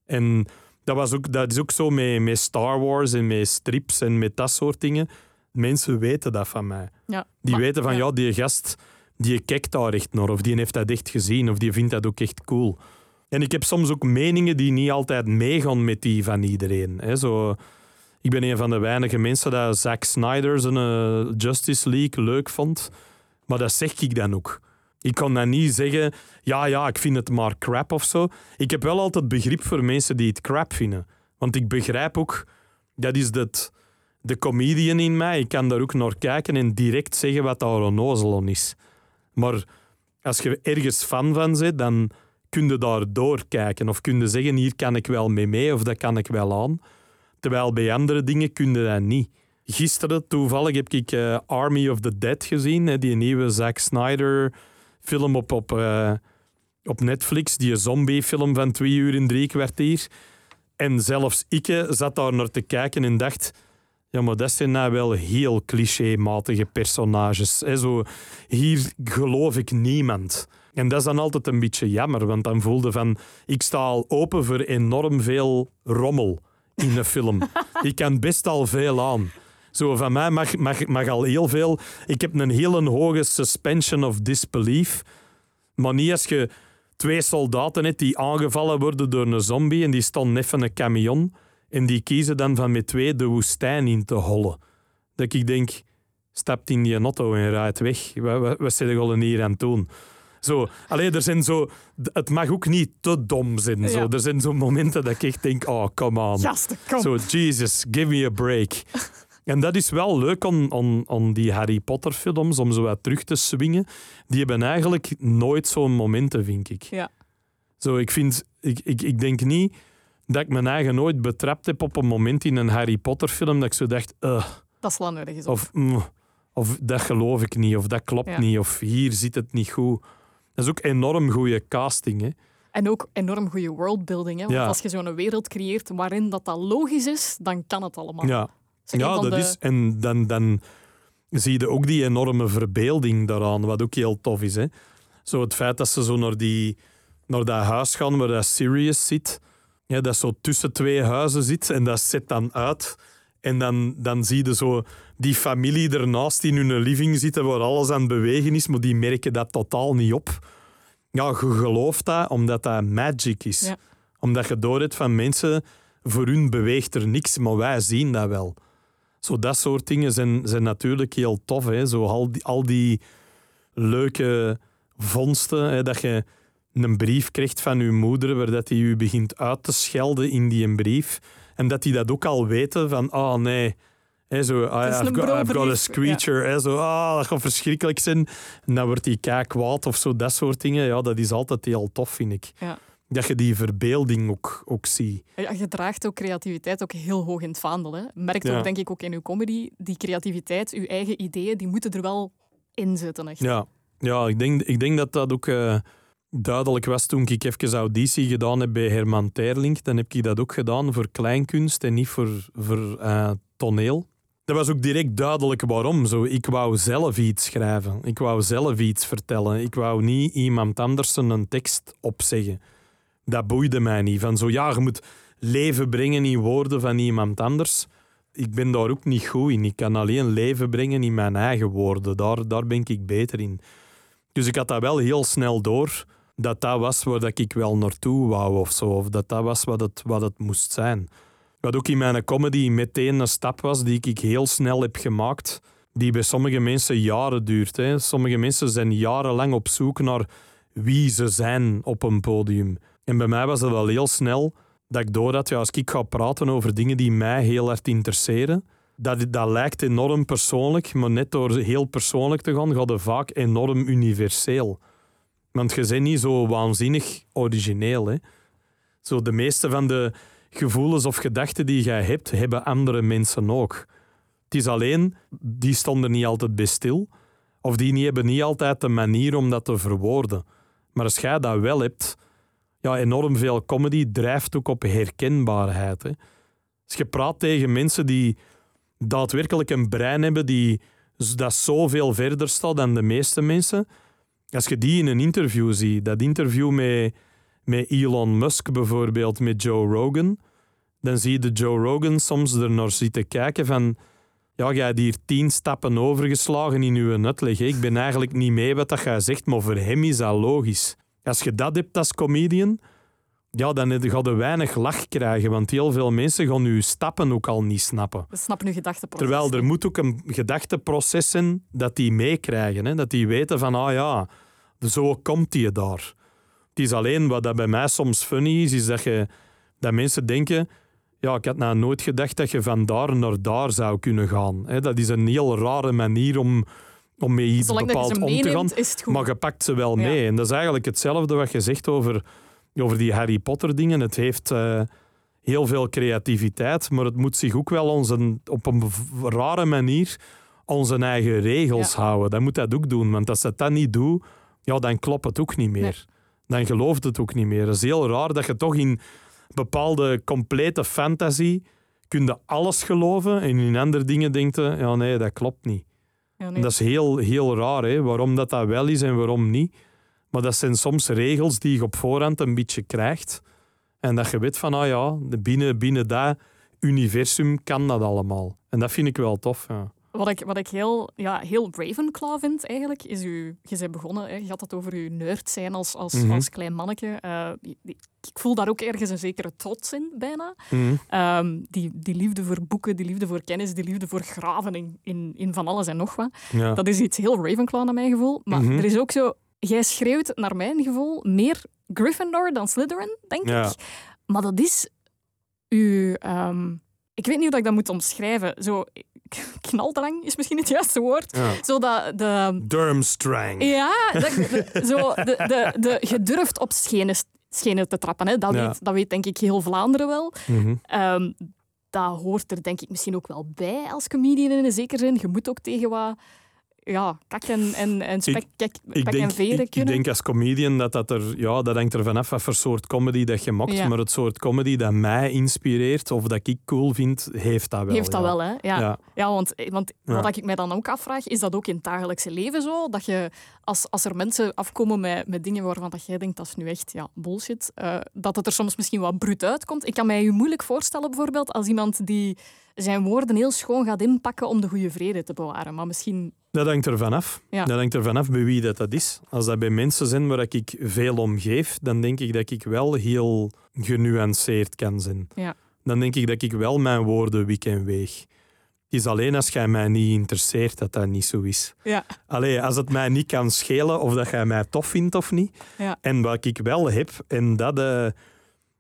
En dat, was ook, dat is ook zo met, met Star Wars en met strips en met dat soort dingen. Mensen weten dat van mij. Ja, Die maar- weten van, ja. die gast, die kijkt daar echt naar, of die heeft dat echt gezien, of die vindt dat ook echt cool. En ik heb soms ook meningen die niet altijd meegaan met die van iedereen. Hè. Zo, ik ben een van de weinige mensen dat Zack Snyder zijn eh, Justice League leuk vond. Maar dat zeg ik dan ook. Ik kan dan niet zeggen, ja, ja, ik vind het maar crap of zo. Ik heb wel altijd begrip voor mensen die het crap vinden. Want ik begrijp ook, dat is dat, de comedian in mij. Ik kan daar ook naar kijken en direct zeggen wat daar onnozel is. Maar als je ergens fan van bent, dan kun je daar doorkijken. Of kun je zeggen, hier kan ik wel mee mee of dat kan ik wel aan. Terwijl bij andere dingen kun je dat niet. Gisteren toevallig heb ik eh, Army of the Dead gezien, die nieuwe Zack Snyder film op, op, eh, op Netflix, die zombiefilm van twee uur en drie kwartier. En zelfs ik zat daar naar te kijken en dacht... Ja, maar dat zijn nou wel heel clichématige personages. Hè. Zo, hier geloof ik niemand. En dat is dan altijd een beetje jammer, want dan voelde van... Ik sta al open voor enorm veel rommel in een film. *laughs* ik kan best al veel aan. Zo, van mij mag, mag, mag al heel veel... Ik heb een hele hoge suspension of disbelief. Maar niet als je twee soldaten hebt die aangevallen worden door een zombie en die staan even een camion en die kiezen dan van met twee de woestijn in te hollen. Dat ik denk, stapt in die auto en rijdt weg. Wat, wat, wat zijn er hier aan het doen? Zo, alleen er zijn zo... Het mag ook niet te dom zijn. Zo. Ja. Er zijn zo momenten dat ik echt denk, oh, come on. Gasten, kom. Zo, Jesus, give me a break. *laughs* En dat is wel leuk aan, aan, aan die Harry Potter films, om zo wat terug te swingen. Die hebben eigenlijk nooit zo'n momenten, vind ik. Ja. Zo, ik, vind, ik, ik, ik denk niet dat ik mijn eigen nooit betrapt heb op een moment in een Harry Potter film dat ik zo dacht, "Ugh," Dat is lang nodig of, "Mm," of dat geloof ik niet, of dat klopt Ja. niet, of hier zit het niet goed. Dat is ook enorm goede casting. Hè? En ook enorm goede worldbuilding. Hè? Want Ja. als je zo'n wereld creëert waarin dat, dat logisch is, dan kan het allemaal. Ja, Dat is een ja dat de- is. En dan, dan zie je ook die enorme verbeelding daaraan, wat ook heel tof is. Hè? Zo het feit dat ze zo naar, die, naar dat huis gaan waar dat Sirius zit, ja, dat zo tussen twee huizen zit en dat zet dan uit. En dan, dan zie je zo die familie ernaast in hun living zitten waar alles aan het bewegen is, maar die merken dat totaal niet op. Ja, je gelooft dat omdat dat magic is. Ja. Omdat je door hebt van mensen, voor hun beweegt er niks, maar wij zien dat wel. Zo dat soort dingen zijn, zijn natuurlijk heel tof. Hè? Zo al, die, al die leuke vondsten, hè? dat je een brief krijgt van je moeder waar dat die u begint uit te schelden in die brief. En dat die dat ook al weten van, oh nee, zo, I, is een I've, got, I've got a screecher. Zo, ah, dat gaat verschrikkelijk zijn. En dan wordt die kijk kwaad of zo, dat soort dingen. Ja, dat is altijd heel tof, vind ik. Ja. Dat je die verbeelding ook, ook ziet. Ja, je draagt ook creativiteit ook heel hoog in het vaandel. Hè? Merkt ook, denk ik, ook in uw comedy. Die creativiteit, uw eigen ideeën, die moeten er wel in zitten. Echt. Ja, ja ik, denk, ik denk dat dat ook... eh, duidelijk was toen ik even auditie gedaan heb bij Herman Terling. Dan heb ik dat ook gedaan voor kleinkunst en niet voor, voor uh, toneel. Dat was ook direct duidelijk waarom. Zo, ik wou zelf iets schrijven. Ik wou zelf iets vertellen. Ik wou niet iemand anders een tekst opzeggen. Dat boeide mij niet. Van zo, ja, je moet leven brengen in woorden van iemand anders. Ik ben daar ook niet goed in. Ik kan alleen leven brengen in mijn eigen woorden. Daar, daar ben ik beter in. Dus ik had dat wel heel snel door dat dat was waar ik wel naartoe wou of zo. Of dat dat was wat het, wat het moest zijn. Wat ook in mijn comedy meteen een stap was die ik heel snel heb gemaakt, die bij sommige mensen jaren duurt. Hè. Sommige mensen zijn jarenlang op zoek naar wie ze zijn op een podium. En bij mij was het wel heel snel dat ik doordat ja, als ik ga praten over dingen die mij heel erg interesseren, dat, dat lijkt enorm persoonlijk, maar net door heel persoonlijk te gaan, gaat het vaak enorm universeel. Want je bent niet zo waanzinnig origineel. Hè. Zo de meeste van de gevoelens of gedachten die jij hebt, hebben andere mensen ook. Het is alleen, die stonden niet altijd bij stil. Of die hebben niet altijd de manier om dat te verwoorden. Maar als jij dat wel hebt, ja, enorm veel comedy drijft ook op herkenbaarheid. Als je praat tegen mensen die daadwerkelijk een brein hebben die dat zoveel verder staat dan de meeste mensen, als je die in een interview ziet, dat interview met, met Elon Musk bijvoorbeeld, met Joe Rogan, dan zie je de Joe Rogan soms er naar zitten kijken van ja, jij hebt hier tien stappen overgeslagen in uw uitleg. Ik ben eigenlijk niet mee wat dat jij zegt, maar voor hem is dat logisch. Als je dat hebt als comedian, ja, dan ga je weinig lach krijgen, want heel veel mensen gaan je stappen ook al niet snappen. We snappen je gedachteproces. Terwijl er moet ook een gedachteproces zijn dat die meekrijgen. Dat die weten van, ah ja, zo komt die daar. Het is alleen wat dat bij mij soms funny is, is dat, je, dat mensen denken ja, ik had nou nooit gedacht dat je van daar naar daar zou kunnen gaan. dat is een heel rare manier om, om met iets bepaald om te gaan. Maar je pakt ze wel mee. En dat is eigenlijk hetzelfde wat je zegt over, over die Harry Potter dingen. Het heeft uh, heel veel creativiteit, maar het moet zich ook wel onze, op een rare manier onze eigen regels houden. Dat moet dat ook doen. Want als dat dat niet doet, ja, dan klopt het ook niet meer. Dan gelooft het ook niet meer. Het is heel raar dat je toch in bepaalde complete fantasy kun je alles geloven en in andere dingen denkt je, ja nee, dat klopt niet. Ja, nee. Dat is heel, heel raar, hè? waarom dat, dat wel is en waarom niet. Maar dat zijn soms regels die je op voorhand een beetje krijgt. En dat je weet van, ah ja, binnen, binnen dat universum kan dat allemaal. En dat vind ik wel tof. Ja. Wat ik, wat ik heel, ja, heel Ravenclaw vind eigenlijk, is u, je bent begonnen, hè, je had het over uw nerd zijn als, als, mhm. als klein manneke. Uh, ik voel daar ook ergens een zekere trots in, bijna. Mhm. Ehm, die, die liefde voor boeken, die liefde voor kennis, die liefde voor graven in, in, in van alles en nog wat. Dat is iets heel Ravenclaw naar mijn gevoel. Maar mhm. er is ook zo... Jij schreeuwt naar mijn gevoel meer Gryffindor dan Slytherin, denk ik. Maar dat is uw... Um, ik weet niet hoe ik dat moet omschrijven. Zo, *laughs* knaldrang is misschien het juiste woord. Ja. Zo dat de... Durmstrang. Ja, zo de, de, de, je durft op schenen, schenen te trappen. Hè. Dat, weet, dat weet denk ik heel Vlaanderen wel. Mm dat hoort er denk ik misschien ook wel bij als comedian in een zekere zin. Je moet ook tegen wat ja, kak en, en, en spek, ik, ik denk, en veren ik, kunnen. Ik denk als comedian dat dat er... Ja, dat hangt er vanaf wat voor soort comedy dat je maakt. Maar het soort comedy dat mij inspireert of dat ik cool vind, heeft dat wel. Heeft dat ja. wel, hè? Ja, ja. ja want, want wat ik mij dan ook afvraag, is dat ook in het dagelijkse leven zo? Dat je, als, als er mensen afkomen met, met dingen waarvan dat jij denkt, dat is nu echt ja, bullshit, uh, dat het er soms misschien wat bruut uitkomt. Ik kan mij je moeilijk voorstellen, bijvoorbeeld, als iemand die zijn woorden heel schoon gaat inpakken om de goede vrede te bewaren. Maar misschien dat hangt er vanaf. Ja. Dat hangt er vanaf bij wie dat, dat is. Als dat bij mensen zijn waar ik veel om geef, dan denk ik dat ik wel heel genuanceerd kan zijn. Ja. Dan denk ik dat ik wel mijn woorden wik en weeg. Het is alleen als jij mij niet interesseert dat dat niet zo is. Ja. Allee, als het mij niet kan schelen of dat jij mij tof vindt of niet. Ja. En wat ik wel heb, en dat uh,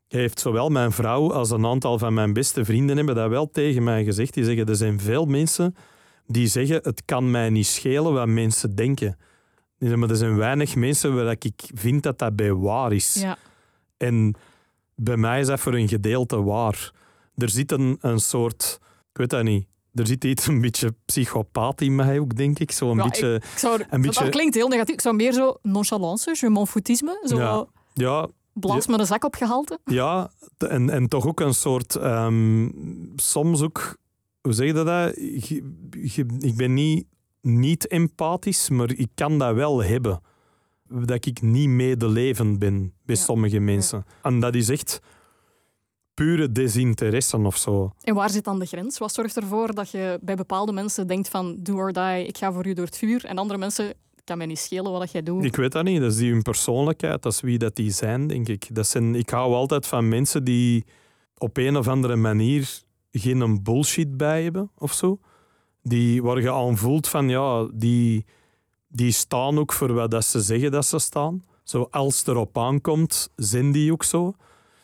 heeft zowel mijn vrouw als een aantal van mijn beste vrienden hebben dat wel tegen mij gezegd. Die zeggen, er zijn veel mensen die zeggen: Het kan mij niet schelen wat mensen denken. Maar er zijn weinig mensen waar ik vind dat dat bij waar is. Ja. En bij mij is dat voor een gedeelte waar. Er zit een, een soort, ik weet dat niet, er zit iets een beetje psychopaat in mij ook, denk ik. Zo een Ja, beetje... Ik zou, een beetje- Dat klinkt heel negatief. Ik zou meer zo nonchalance, je m'en foutisme, zo Ja. Ja, blaas met een zak op gehalte. Ja, en, en toch ook een soort. ehm, soms ook. Hoe zeg je dat? Je- je- ik ben niet, niet empathisch, maar ik kan dat wel hebben. Dat ik niet medelevend ben bij Ja. sommige mensen. En dat is echt pure desinteresse of zo. En waar zit dan de grens? Wat zorgt ervoor dat je bij bepaalde mensen denkt van do or die, ik ga voor u door het vuur. En andere mensen, kan mij niet schelen wat jij doet. Ik weet dat niet. Dat is die hun persoonlijkheid. Dat is wie dat die zijn, denk ik. Dat zijn, ik hou altijd van mensen die op een of andere manier geen bullshit bij hebben of zo. Die, waar je aan voelt van ja, die, die staan ook voor wat dat ze zeggen dat ze staan. Zo als het erop aankomt, zijn die ook zo.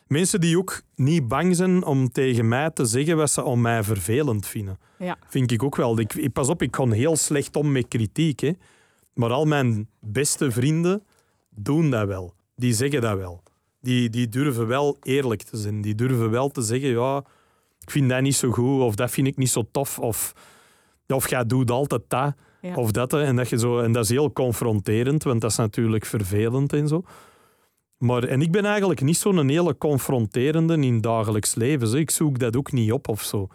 Mensen die ook niet bang zijn om tegen mij te zeggen wat ze om mij vervelend vinden. Ja. Vind ik ook wel. Ik, pas op, ik kon heel slecht om met kritiek. Hè. Maar al mijn beste vrienden doen dat wel. Die zeggen dat wel. Die, die durven wel eerlijk te zijn. Die durven wel te zeggen, ja, ik vind dat niet zo goed, of dat vind ik niet zo tof, of, of jij doet altijd dat, Ja. of dat. En dat, je zo, en dat is heel confronterend, want dat is natuurlijk vervelend en zo. Maar, en ik ben eigenlijk niet zo'n hele confronterende in het dagelijks leven. zo. Ik zoek dat ook niet op of zo.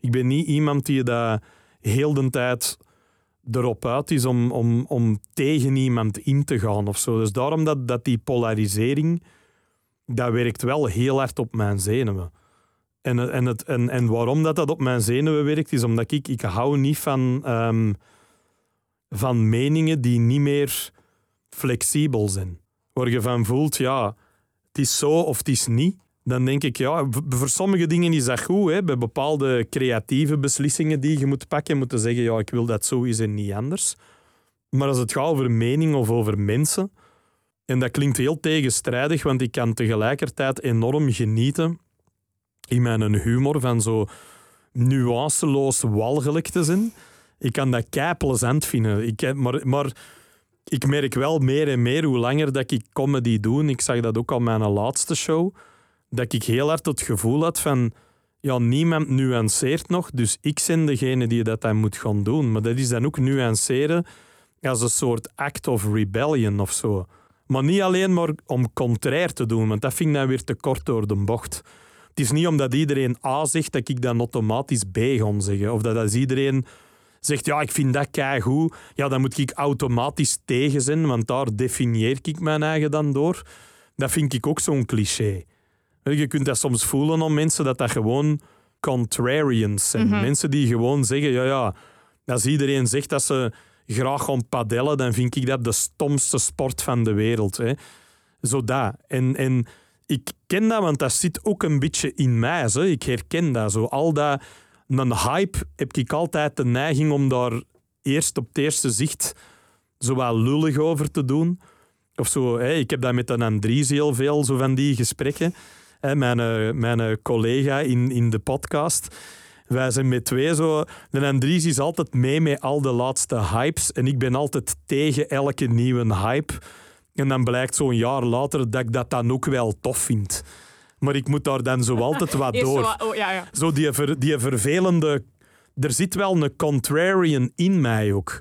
Ik ben niet iemand die dat heel de tijd erop uit is om, om, om tegen iemand in te gaan of zo. Dus daarom dat, dat die polarisering, dat werkt wel heel hard op mijn zenuwen. En, en, het, en, en waarom dat, dat op mijn zenuwen werkt, is omdat ik, ik hou niet van, ehm, van meningen die niet meer flexibel zijn. Waar je van voelt, ja, het is zo of het is niet. Dan denk ik, ja, voor sommige dingen is dat goed. Hè. Bij bepaalde creatieve beslissingen die je moet pakken, moet je zeggen, ja, ik wil dat zo is en niet anders. Maar als het gaat over mening of over mensen, en dat klinkt heel tegenstrijdig, want ik kan tegelijkertijd enorm genieten in mijn humor van zo nuanceloos walgelijk te zijn. Ik kan dat kei plezant vinden. Ik, maar, maar ik merk wel meer en meer hoe langer dat ik comedy doe. Ik zag dat ook al mijn laatste show. Dat ik heel hard het gevoel had van... Ja, niemand nuanceert nog, dus ik ben degene die dat dan moet gaan doen. Maar dat is dan ook nuanceren als een soort act of rebellion of zo. Maar niet alleen maar om contrair te doen, want dat vind ik dan weer te kort door de bocht. Het is niet omdat iedereen A zegt dat ik dan automatisch B ga zeggen. Of dat als iedereen zegt, ja, ik vind dat keigoed, ja, dan moet ik automatisch tegen zijn, want daar definieer ik mijn eigen dan door. Dat vind ik ook zo'n cliché. Je kunt dat soms voelen aan mensen dat dat gewoon contrarians zijn. Mensen die gewoon zeggen, ja, ja, als iedereen zegt dat ze graag gaan padellen, dan vind ik dat de stomste sport van de wereld. Hè. Zo dat. En, en ik ken dat, want dat zit ook een beetje in mij. Zo. Ik herken dat. Zo. Al dat, een hype heb ik altijd de neiging om daar eerst op het eerste zicht zo wat lullig over te doen. Of zo, hè, ik heb dat met een Andries heel veel, zo van die gesprekken. Hè, mijn, eh, mijn eh, collega in, in de podcast. Wij zijn met twee zo... De Andries is altijd mee met al de laatste hypes. En ik ben altijd tegen elke nieuwe hype. En dan blijkt zo'n jaar later dat ik dat dan ook wel tof vind. Maar ik moet daar dan zo altijd wat *laughs* zo door. wat- oh, ja, ja. Zo die, ver- die vervelende... Er zit wel een contrarian in mij ook.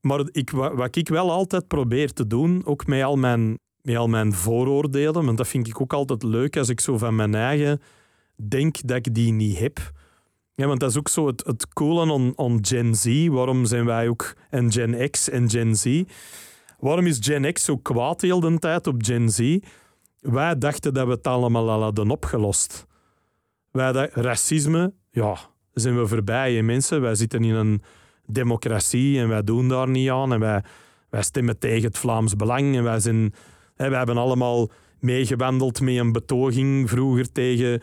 Maar ik, wa- wat ik wel altijd probeer te doen, ook met al mijn, met al mijn vooroordelen, want dat vind ik ook altijd leuk als ik zo van mijn eigen denk dat ik die niet heb. Ja, want dat is ook zo het, het coole aan, aan Gen Z. Waarom zijn wij ook en Gen X en Gen Z? Waarom is Gen X zo kwaad heel de tijd op Gen Z? Wij dachten dat we het allemaal al hadden opgelost. Wij dachten, racisme, ja, zijn we voorbij, mensen. Wij zitten in een democratie en wij doen daar niet aan. En wij, wij stemmen tegen het Vlaams Belang. En wij, zijn, hè, wij hebben allemaal meegewandeld met een betoging vroeger tegen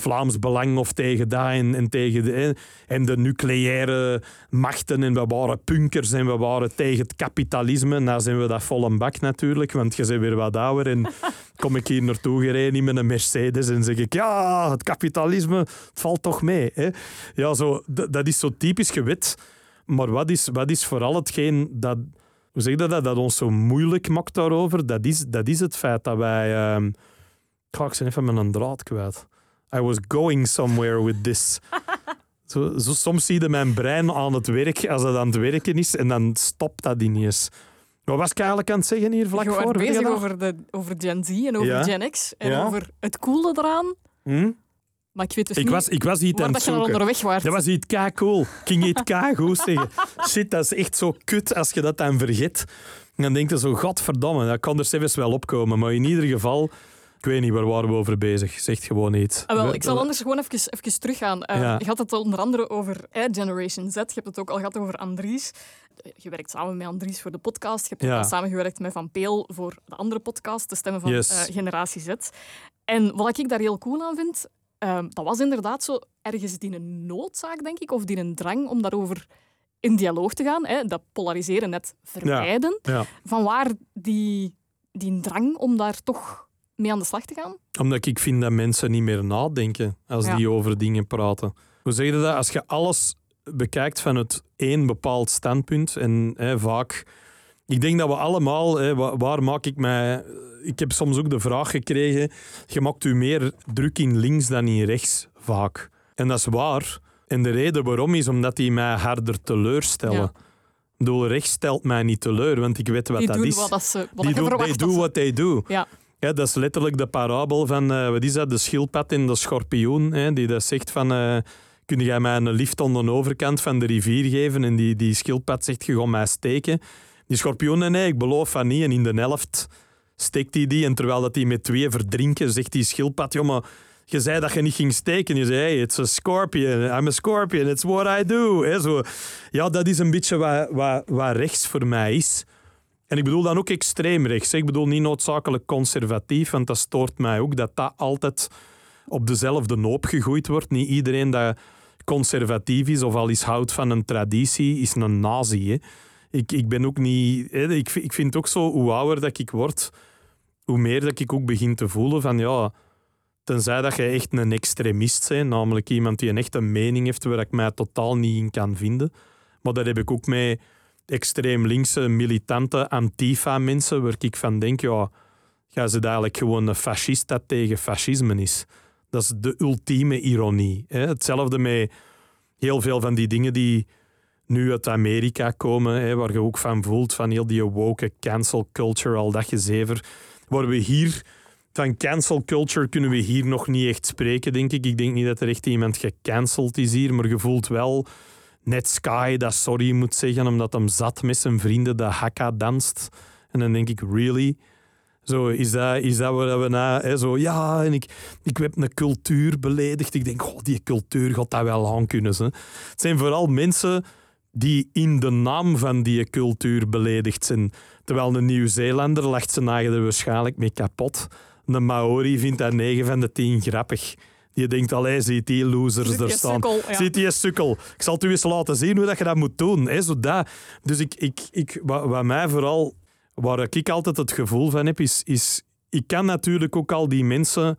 Vlaams Belang of tegen dat en, en tegen de, en de nucleaire machten. En we waren punkers en we waren tegen het kapitalisme. Nou zijn we dat vol een bak natuurlijk, want je bent weer wat ouder. En *laughs* kom ik hier naartoe gereden in met een Mercedes en zeg ik, ja, het kapitalisme, het valt toch mee. Hè? Ja, zo, dat is zo typisch gewet. Maar wat is, wat is vooral hetgeen dat, hoe zeg je dat, dat ons zo moeilijk maakt daarover? Dat is, dat is het feit dat wij... ehm Ga ik zijn even met een draad kwijt. I was going somewhere with this. Zo, zo, soms zie je mijn brein aan het werk als het aan het werken is en dan stopt dat ineens. Wat was ik eigenlijk aan het zeggen hier vlak voor? bezig over, de, over Gen Z en over Ja. Gen X en Ja. over het coole eraan. Hm? Maar ik weet dus Ik, niet was, ik was iets aan dat je onderweg was. Dat was iets cool. Ik ging iets goed zeggen. Shit, dat is echt zo kut als je dat dan vergeet. En dan denk je zo, godverdomme, dat kan er zelfs wel opkomen. Maar in ieder geval, ik weet niet, waar waren we over bezig? Zegt gewoon iets. Ah, wel, We- ik zal anders gewoon even, even teruggaan. Eh, Ja. Je had het onder andere over eh, Generation Z. Je hebt het ook al gehad over Andries. Je werkt samen met Andries voor de podcast. Je hebt ook Ja. al samengewerkt met Van Peel voor de andere podcast, De Stemmen van Yes. eh, Generatie Z. En wat ik daar heel cool aan vind, eh, dat was inderdaad zo ergens die een noodzaak, denk ik, of die een drang om daarover in dialoog te gaan. Hè, dat polariseren net vermijden. Ja, Van waar die, die drang om daar toch mee aan de slag te gaan? omdat ik vind dat mensen niet meer nadenken als Ja. die over dingen praten. Hoe zeg je dat? Als je alles bekijkt van het één bepaald standpunt en hè, vaak... Ik denk dat we allemaal, hè, wa- waar maak ik mij... Ik heb soms ook de vraag gekregen, je maakt u meer druk in links dan in rechts, vaak. En dat is waar. En de reden waarom is omdat die mij harder teleurstellen. Ja. Ik bedoel, rechts stelt mij niet teleur, want ik weet wat die dat is. wat, dat ze, wat die doen, they do ze- what they do. Ja. Ja, dat is letterlijk de parabel van, eh, wat is dat, de schildpad en de schorpioen. Hè, die dat zegt van, eh, kun jij mij een lift aan de overkant van de rivier geven? En die, die schildpad zegt, je gaat mij steken. Die schorpioen, nee, ik beloof van niet. En in de helft steekt hij die. En terwijl dat die met twee verdrinken, zegt die schildpad, joh, je zei dat je niet ging steken. Je zei, hey, it's a scorpion. I'm a scorpion. It's what I do. Hè, zo. Ja, dat is een beetje wat, wat, wat rechts voor mij is. En ik bedoel dan ook extreem rechts. Ik bedoel niet noodzakelijk conservatief, want dat stoort mij ook dat dat altijd op dezelfde noop gegooid wordt. Niet iedereen dat conservatief is of al eens houdt van een traditie, is een nazi. Ik, ik ben ook niet... Hè, ik, ik vind ook zo, hoe ouder dat ik word, hoe meer dat ik ook begin te voelen van ja... Tenzij dat je echt een extremist bent, namelijk iemand die een echte mening heeft waar ik mij totaal niet in kan vinden. Maar dat heb ik ook met extreem linkse, militante antifa-mensen, waar ik van denk, ja, gaan ze eigenlijk gewoon een fascist dat tegen fascisme is. Dat is de ultieme ironie. Hè? Hetzelfde met heel veel van die dingen die nu uit Amerika komen, hè, waar je ook van voelt, van heel die woke cancel culture, al dat gezever. Waar we hier, van cancel culture kunnen we hier nog niet echt spreken, denk ik. Ik denk niet dat er echt iemand gecanceld is hier, maar je voelt wel net Sky dat sorry moet zeggen omdat hem zat met zijn vrienden de hakka danst. En dan denk ik, really? Zo, is dat, is dat waar we na... Hè, zo, ja, en ik, ik heb een cultuur beledigd. Ik denk, goh, die cultuur gaat dat wel aan kunnen. Ze. Het zijn vooral mensen die in de naam van die cultuur beledigd zijn. Terwijl een Nieuw-Zeelander lacht zijn eigen er waarschijnlijk mee kapot. Een Maori vindt dat 9 van de 10 grappig. Die denkt, allee, ziet die losers Ziet er staan. sukkel, ja. Ziet die sukkel. Ik zal het u eens laten zien hoe dat je dat moet doen. Hè, zo dat. Dus ik, ik, ik, wat, wat mij vooral, waar ik altijd het gevoel van heb, is, is ik kan natuurlijk ook al die mensen,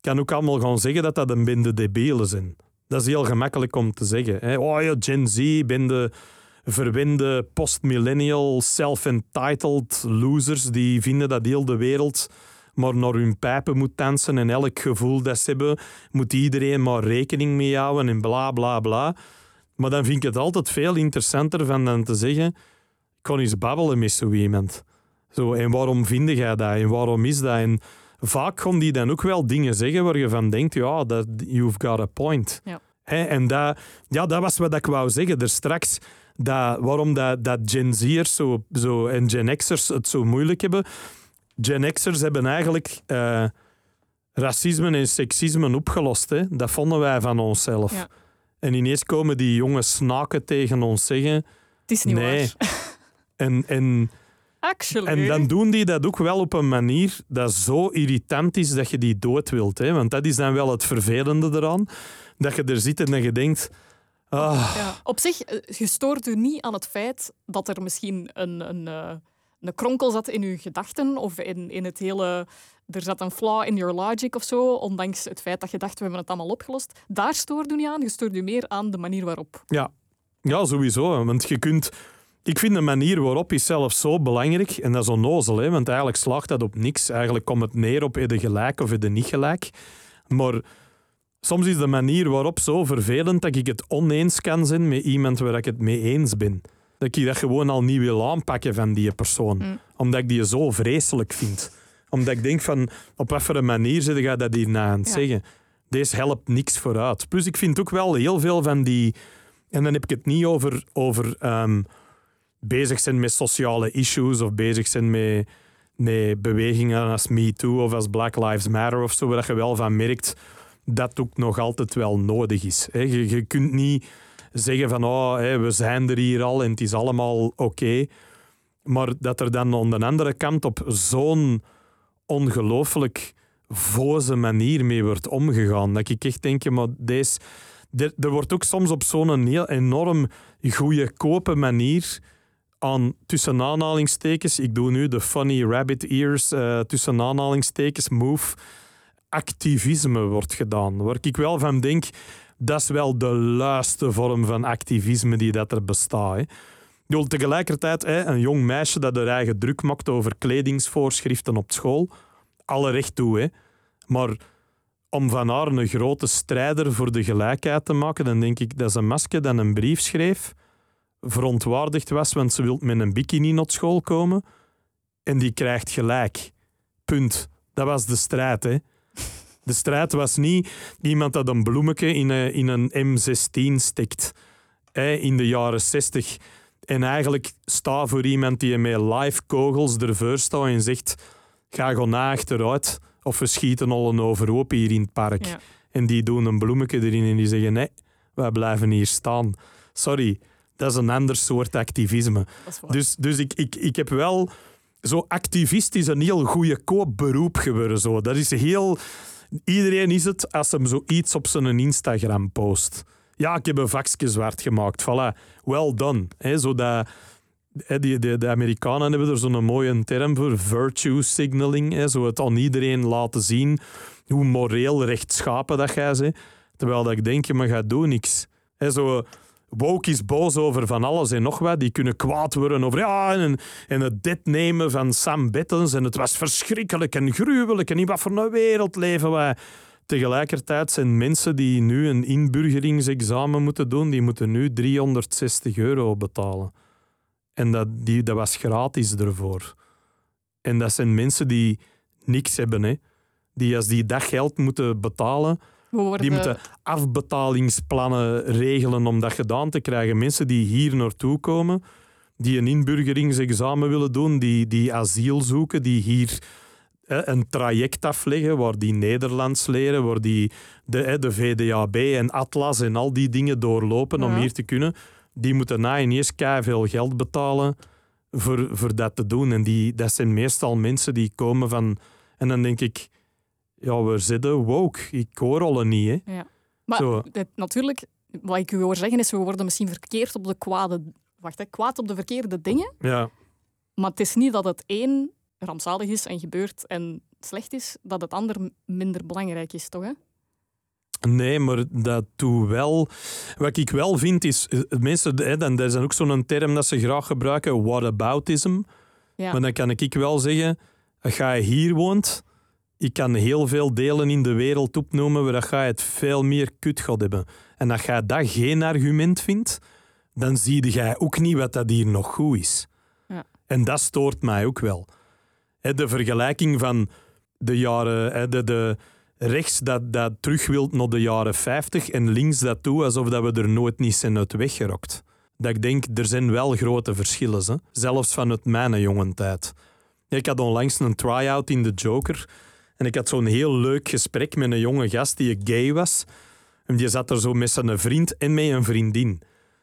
kan ook allemaal gaan zeggen dat dat een bende debielen zijn. Dat is heel gemakkelijk om te zeggen. Hè. Oh ja, Gen Z, bende verwende post-millennial, self-entitled losers die vinden dat heel de wereld maar naar hun pijpen moet dansen en elk gevoel dat ze hebben, moet iedereen maar rekening mee houden en bla bla bla. Maar dan vind ik het altijd veel interessanter van dan te zeggen, ik kan eens babbelen met zo iemand. Zo, en waarom vind jij dat? En waarom is dat? En vaak gaan die dan ook wel dingen zeggen waar je van denkt, ja, dat, you've got a point. Ja. En dat, ja, dat was wat ik wou zeggen er straks. Dat, waarom dat, dat Gen Z'ers zo, zo, en Gen X'ers het zo moeilijk hebben. Gen X'ers hebben eigenlijk eh, racisme en seksisme opgelost. Hè. Dat vonden wij van onszelf. Ja. En ineens komen die jonge snaken tegen ons zeggen... Het is niet nee. waar. *laughs* En, en, Actually. en dan doen die dat ook wel op een manier dat zo irritant is dat je die dood wilt. Hè? Want dat is dan wel het vervelende eraan. Dat je er zit en dat je denkt... Ah, Ja. Op zich, eh, je stoort u niet aan het feit dat er misschien een, een, eh, een kronkel zat in uw gedachten of in, in het hele... Er zat een flaw in your logic of zo, ondanks het feit dat je dacht, we hebben het allemaal opgelost. Daar stoort u niet aan, je u meer aan de manier waarop. Ja. ja, sowieso. Want je kunt... Ik vind de manier waarop is zelf zo belangrijk. En dat is onnozel, hè? want eigenlijk slaagt dat op niks. Eigenlijk komt het neer op je gelijk of je niet gelijk. Maar Soms is de manier waarop zo vervelend dat ik het oneens kan zijn met iemand waar ik het mee eens ben. Dat ik dat gewoon al niet wil aanpakken van die persoon. Mm. Omdat ik die zo vreselijk vind. Omdat ik denk van, op wat voor een manier zit je dat hier na aan het Ja. zeggen. Deze helpt niks vooruit. Plus ik vind ook wel heel veel van die... En dan heb ik het niet over, over ehm, bezig zijn met sociale issues of bezig zijn met, met bewegingen als Me Too of als Black Lives Matter of zo, waar je wel van merkt dat ook nog altijd wel nodig is. Je, je kunt niet zeggen van oh, we zijn er hier al en het is allemaal oké. Maar dat er dan aan de andere kant op zo'n ongelooflijk voze manier mee wordt omgegaan. Dat ik echt denk, maar deze, er, er wordt ook soms op zo'n heel enorm goede kope manier aan tussen aanhalingstekens, ik doe nu de funny rabbit ears eh, tussen aanhalingstekens move, activisme wordt gedaan. Waar ik wel van denk, dat is wel de luiste vorm van activisme die dat er bestaat. Hè. Tegelijkertijd, hè, een jong meisje dat er eigen druk maakt over kledingsvoorschriften op school, alle recht toe. Hè. Maar om van haar een grote strijder voor de gelijkheid te maken, dan denk ik dat is een masker dat een brief schreef, verontwaardigd was, want ze wil met een bikini naar school komen en die krijgt gelijk. Punt. Dat was de strijd. Hè. De strijd was niet iemand dat een bloemetje in een, in een M16 stikt hè, in de jaren 60 en eigenlijk staat voor iemand die met live kogels ervoor staat en zegt ga gewoon naar achteruit of we schieten al een overhoop hier in het park. Ja. En die doen een bloemetje erin en die zeggen nee, wij blijven hier staan. Sorry, dat is een ander soort activisme. Dus, dus ik, ik, ik heb wel... Zo activist is een heel goedkoop beroep geworden. Zo. Dat is heel... Iedereen is het als hem zoiets op zijn Instagram post. Ja, ik heb een vakje zwart gemaakt. Voilà, well done. Hè, zodat, de, Amerikanen hebben er zo'n mooie term voor, virtue signaling. Zo het aan iedereen laten zien hoe moreel rechtschapen dat jij bent. Terwijl dat ik denk, maar ga doen niks. Zo, woke is boos over van alles en nog wat. Die kunnen kwaad worden over ja, en, het dit nemen van Sam Bettens. En het was verschrikkelijk en gruwelijk. En in wat voor een wereld leven wij. Tegelijkertijd zijn mensen die nu een inburgeringsexamen moeten doen, die moeten nu 360 euro betalen. En dat, die, dat was gratis ervoor. En dat zijn mensen die niks hebben. Hè. Die als die dat geld moeten betalen, worden, die moeten afbetalingsplannen regelen om dat gedaan te krijgen. Mensen die hier naartoe komen, die een inburgeringsexamen willen doen, die, die asiel zoeken, die hier hè, een traject afleggen waar die Nederlands leren, waar die de, hè, de VDAB en Atlas en al die dingen doorlopen om Ja. hier te kunnen, die moeten na ineens veel geld betalen voor, voor dat te doen. En die, dat zijn meestal mensen die komen van... En dan denk ik, ja, we zitten woke. Ik hoor al niet, hè. Ja. Maar het- natuurlijk, wat ik u hoor zeggen is, we worden misschien verkeerd op de kwade... Wacht, hè, kwaad op de verkeerde dingen. Ja. Maar het is niet dat het één rampzalig is en gebeurt en slecht is, dat het ander minder belangrijk is, toch? Hè? Nee, maar dat doe wel. Wat ik wel vind is, eh, mensen, hè, dan, dat is ook zo'n term dat ze graag gebruiken, whataboutism. Ja. Maar dan kan ik wel zeggen, als je hier woont, ik kan heel veel delen in de wereld opnoemen waar dat je het veel meer kut gaat hebben. En als jij dat geen argument vindt, dan zie jij ook niet wat dat hier nog goed is. Ja. En dat stoort mij ook wel. De vergelijking van de jaren... De, de rechts dat, dat terug wilt naar de jaren 50 en links dat toe alsof dat we er nooit niet zijn uit weggerokt. Dat ik denk, er zijn wel grote verschillen. Hè? Zelfs vanuit mijn jonge tijd. Ik had onlangs een try-out in The Joker. En ik had zo'n heel leuk gesprek met een jonge gast die gay was. En die zat er zo met zijn vriend en met een vriendin.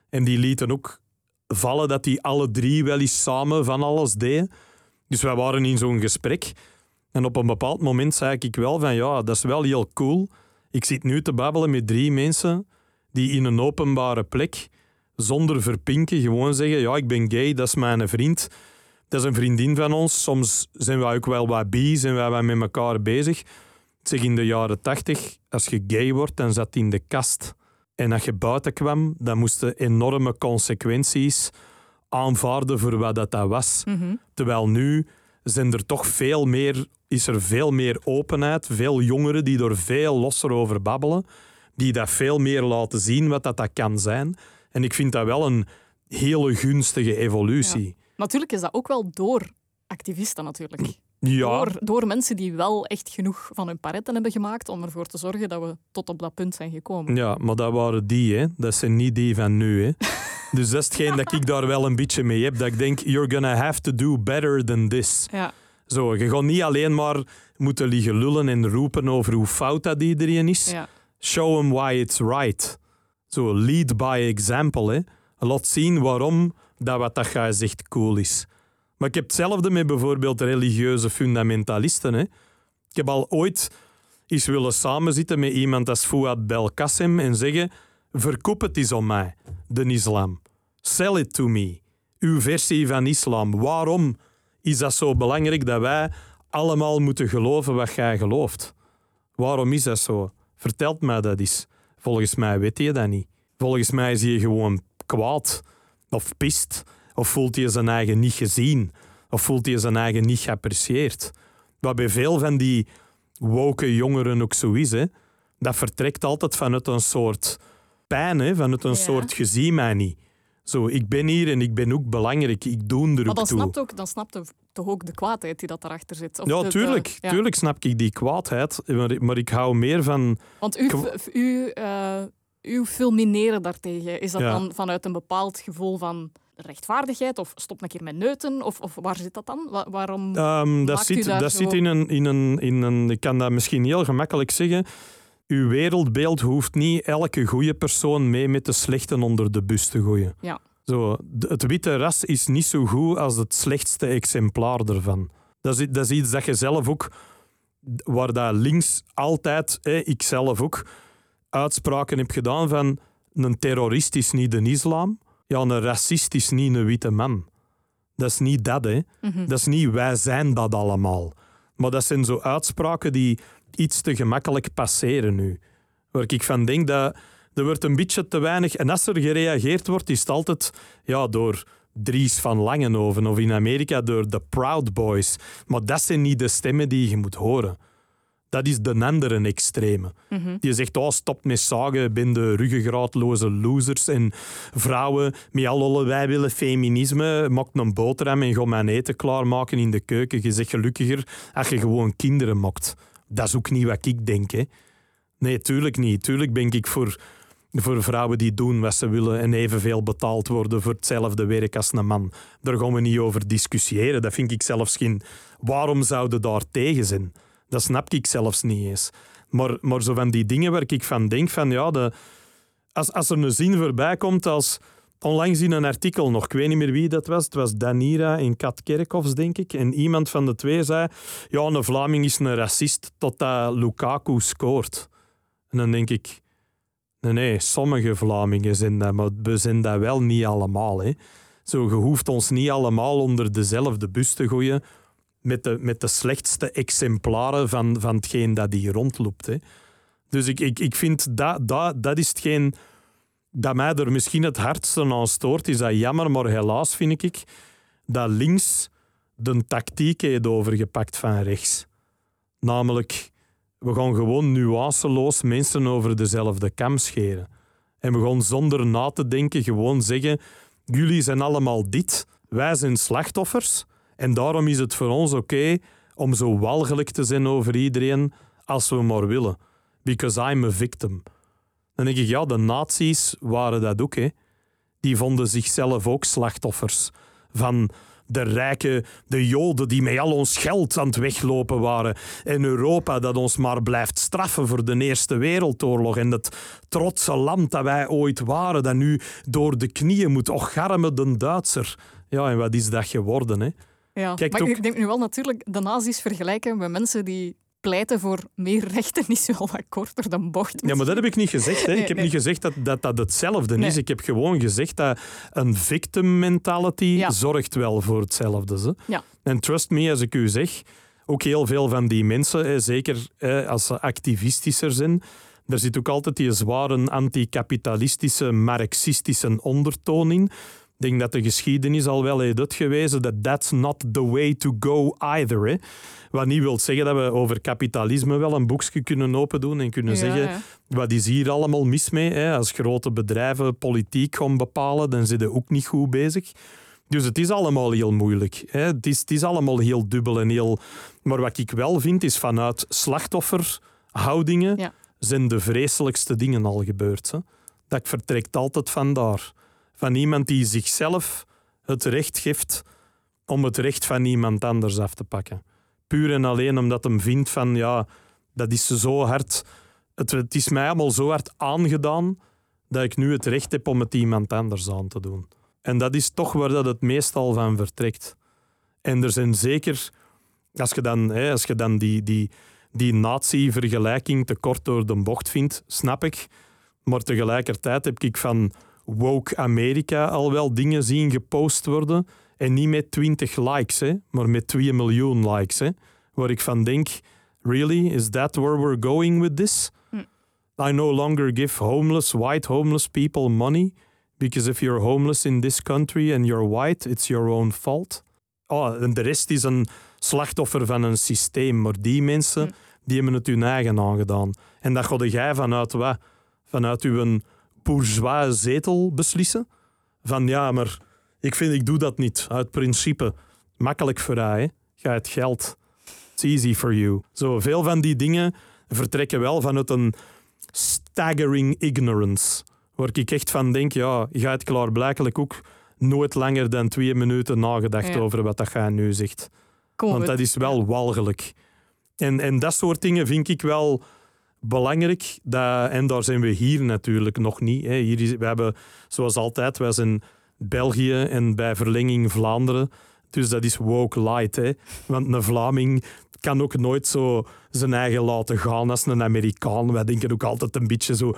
En die lieten ook vallen dat die alle drie wel eens samen van alles deden. Dus wij waren in zo'n gesprek. En op een bepaald moment zei ik wel van ja, dat is wel heel cool. Ik zit nu te babbelen met drie mensen die in een openbare plek zonder verpinken gewoon zeggen ja, ik ben gay, dat is mijn vriend. Dat is een vriendin van ons. Soms zijn wij ook wel wat bi, zijn wij wat met elkaar bezig. Zeg in de jaren tachtig, als je gay wordt, dan zat in de kast. En als je buiten kwam, dan moesten enorme consequenties aanvaarden voor wat dat, dat was. Mhm. Terwijl nu zijn er toch veel meer is er veel meer openheid, veel jongeren die er veel losser over babbelen, die dat veel meer laten zien wat dat, dat kan zijn. En ik vind dat wel een hele gunstige evolutie. Natuurlijk is dat ook wel door activisten natuurlijk. Ja, Door, door mensen die wel echt genoeg van hun paretten hebben gemaakt om ervoor te zorgen dat we tot op dat punt zijn gekomen. ja, maar dat waren die, hè. dat zijn niet die van nu. Hè. *laughs* Dus dat is hetgeen dat ik daar wel een beetje mee heb. Dat ik denk, you're gonna have to do better than this. Ja. Zo, je gaat niet alleen maar moeten liggen lullen en roepen over hoe fout dat iedereen is. Ja. Show them why it's right. Zo, lead by example. Hè. Laat zien waarom dat wat dat zegt cool is. Maar ik heb hetzelfde met bijvoorbeeld religieuze fundamentalisten. Hè. Ik heb al ooit eens willen samenzitten met iemand als Fouad Belkacem en zeggen verkoop het eens om mij, de islam. Sell it to me. Uw versie van islam. Waarom is dat zo belangrijk dat wij allemaal moeten geloven wat jij gelooft? Waarom is dat zo? Vertelt mij dat eens. Volgens mij weet je dat niet. Volgens mij is hij gewoon kwaad. Of pist. Of voelt hij zijn eigen niet gezien. Of voelt hij zijn eigen niet geapprecieerd. Wat bij veel van die woke jongeren ook zo is. Hè. Dat vertrekt altijd vanuit een soort pijn. Hè. Vanuit een Ja. soort gezien mij niet. Zo, ik ben hier en ik ben ook belangrijk. Ik doe er Maar ook dan toe. snapt, ook, dan snapt toch ook de kwaadheid die dat daarachter zit. Of Ja, de- de- tuurlijk, ja. tuurlijk snap ik die kwaadheid. Maar, maar ik hou meer van... Want u, eh, uw fulmineren daartegen, is dat Ja. dan vanuit een bepaald gevoel van rechtvaardigheid? Of stop een keer met neuten? Of, of waar zit dat dan? Wa- waarom? Ehm, dat zit, dat zo- zit in, een, in, een, in een... Ik kan dat misschien heel gemakkelijk zeggen. Uw wereldbeeld hoeft niet elke goede persoon mee met de slechten onder de bus te gooien. Ja. Zo, het witte ras is niet zo goed als het slechtste exemplaar ervan. Dat is, dat is iets dat je zelf ook... Waar dat links altijd, hè, ik zelf ook, uitspraken heb gedaan van een terrorist is niet een islam. Ja, een racist is niet een witte man. Dat is niet dat, hè. Mhm. Dat is niet wij zijn dat allemaal. Maar dat zijn zo uitspraken die iets te gemakkelijk passeren nu. Waar ik van denk dat er wordt een beetje te weinig... En als er gereageerd wordt, is het altijd ja, door Dries van Langenhoven of in Amerika door de Proud Boys. Maar dat zijn niet de stemmen die je moet horen. Dat is de andere extreme. Mhm. Die zegt, oh, stop met zagen, ben de ruggengraatloze losers en vrouwen met al wij willen feminisme, maak een boterham en ga mijn eten klaarmaken in de keuken. Je zegt gelukkiger als je gewoon kinderen maakt. Dat is ook niet wat ik denk. Hè. Nee, tuurlijk niet. Tuurlijk ben ik voor, voor vrouwen die doen wat ze willen en evenveel betaald worden voor hetzelfde werk als een man. Daar gaan we niet over discussiëren. Dat vind ik zelfs geen... Waarom zouden daar tegen zijn? Dat snap ik zelfs niet eens. Maar, maar zo van die dingen waar ik van denk van ja, de, als, als er een zin voorbij komt als onlangs in een artikel nog, ik weet niet meer wie dat was, het was Danira in Kat Kerkhoffs, denk ik, en iemand van de twee zei ja, een Vlaming is een racist totdat Lukaku scoort. En dan denk ik, nee, nee, sommige Vlamingen zijn dat, maar we zijn dat wel niet allemaal. Hè. Zo, je hoeft ons niet allemaal onder dezelfde bus te gooien met de, met de slechtste exemplaren van, van hetgeen dat die rondloopt. Dus ik, ik, ik vind dat, dat, dat is hetgeen dat mij er misschien het hardste aan stoort. Is dat jammer, maar helaas vind ik dat links de tactiek heeft overgepakt van rechts. Namelijk, we gaan gewoon nuanceloos mensen over dezelfde kam scheren. En we gaan zonder na te denken gewoon zeggen: jullie zijn allemaal dit, wij zijn slachtoffers. En daarom is het voor ons oké om zo walgelijk te zijn over iedereen als we maar willen. Because I'm a victim. Dan denk ik, ja, de nazi's waren dat ook. Hè. Die vonden zichzelf ook slachtoffers van de rijke, de Joden die met al ons geld aan het weglopen waren. En Europa dat ons maar blijft straffen voor de Eerste Wereldoorlog. En dat trotse land dat wij ooit waren, dat nu door de knieën moet. Och, arme de Duitser. Ja, en wat is dat geworden, hè? Ja. Maar ook- ik denk nu wel natuurlijk de nazi's vergelijken met mensen die pleiten voor meer rechten is wel wat korter dan bocht. Ja, maar dat heb ik niet gezegd. Hè. Nee, ik heb nee. niet gezegd dat dat, dat hetzelfde Nee. is. Ik heb gewoon gezegd dat een victim mentality Ja. zorgt wel voor hetzelfde. Hè. Ja. En trust me, als ik u zeg, ook heel veel van die mensen, hè, zeker hè, als ze activistischer zijn, er zit ook altijd die zware anticapitalistische, marxistische ondertoon in. Ik denk dat de geschiedenis al wel heeft uitgewezen dat that's not the way to go either. Hè. Wat niet wil zeggen dat we over kapitalisme wel een boekje kunnen open doen en kunnen Ja, zeggen ja. wat is hier allemaal mis mee. Hè. Als grote bedrijven politiek gaan bepalen, dan zit je ook niet goed bezig. Dus het is allemaal heel moeilijk. Hè. Het, is, het is allemaal heel dubbel en heel... Maar wat ik wel vind, is vanuit slachtofferhoudingen Ja. zijn de vreselijkste dingen al gebeurd. Hè. Dat vertrekt altijd van daar. Van iemand die zichzelf het recht geeft om het recht van iemand anders af te pakken. Puur en alleen omdat hem vindt van, ja, dat is zo hard... Het, het is mij allemaal zo hard aangedaan dat ik nu het recht heb om het iemand anders aan te doen. En dat is toch waar dat het meestal van vertrekt. En er zijn zeker, als je dan, hè, als je dan die, die, die nazi-vergelijking te kort door de bocht vindt, snap ik. Maar tegelijkertijd heb ik van woke Amerika al wel dingen zien gepost worden. En niet met 20 likes, hè, maar met 2 miljoen likes. Hè, waar ik van denk, really, is that where we're going with this? I no longer give homeless, white homeless people money. Because if you're homeless in this country and you're white, it's your own fault. Oh, en de rest is een slachtoffer van een systeem. Maar die mensen, die hebben het hun eigen aangedaan. En dat ga jij vanuit wat? Vanuit uw bourgeois zetel beslissen? Van ja, maar ik vind, ik doe dat niet. Uit principe. Makkelijk voor hè. Ga het geld. It's easy for you. Zo, veel van die dingen vertrekken wel vanuit een staggering ignorance. Waar ik echt van denk, ja, je hebt klaarblijkelijk ook nooit langer dan twee minuten nagedacht Ja. over wat dat jij nu zegt. Kom, Want dat is wel walgelijk. En, en dat soort dingen vind ik wel belangrijk. Dat, en daar zijn we hier natuurlijk nog niet. Hè. Hier is, we hebben, zoals altijd, wij zijn België en bij verlenging Vlaanderen. Dus dat is woke light. Hè. Want een Vlaming kan ook nooit zo zijn eigen laten gaan als een Amerikaan. Wij denken ook altijd een beetje zo...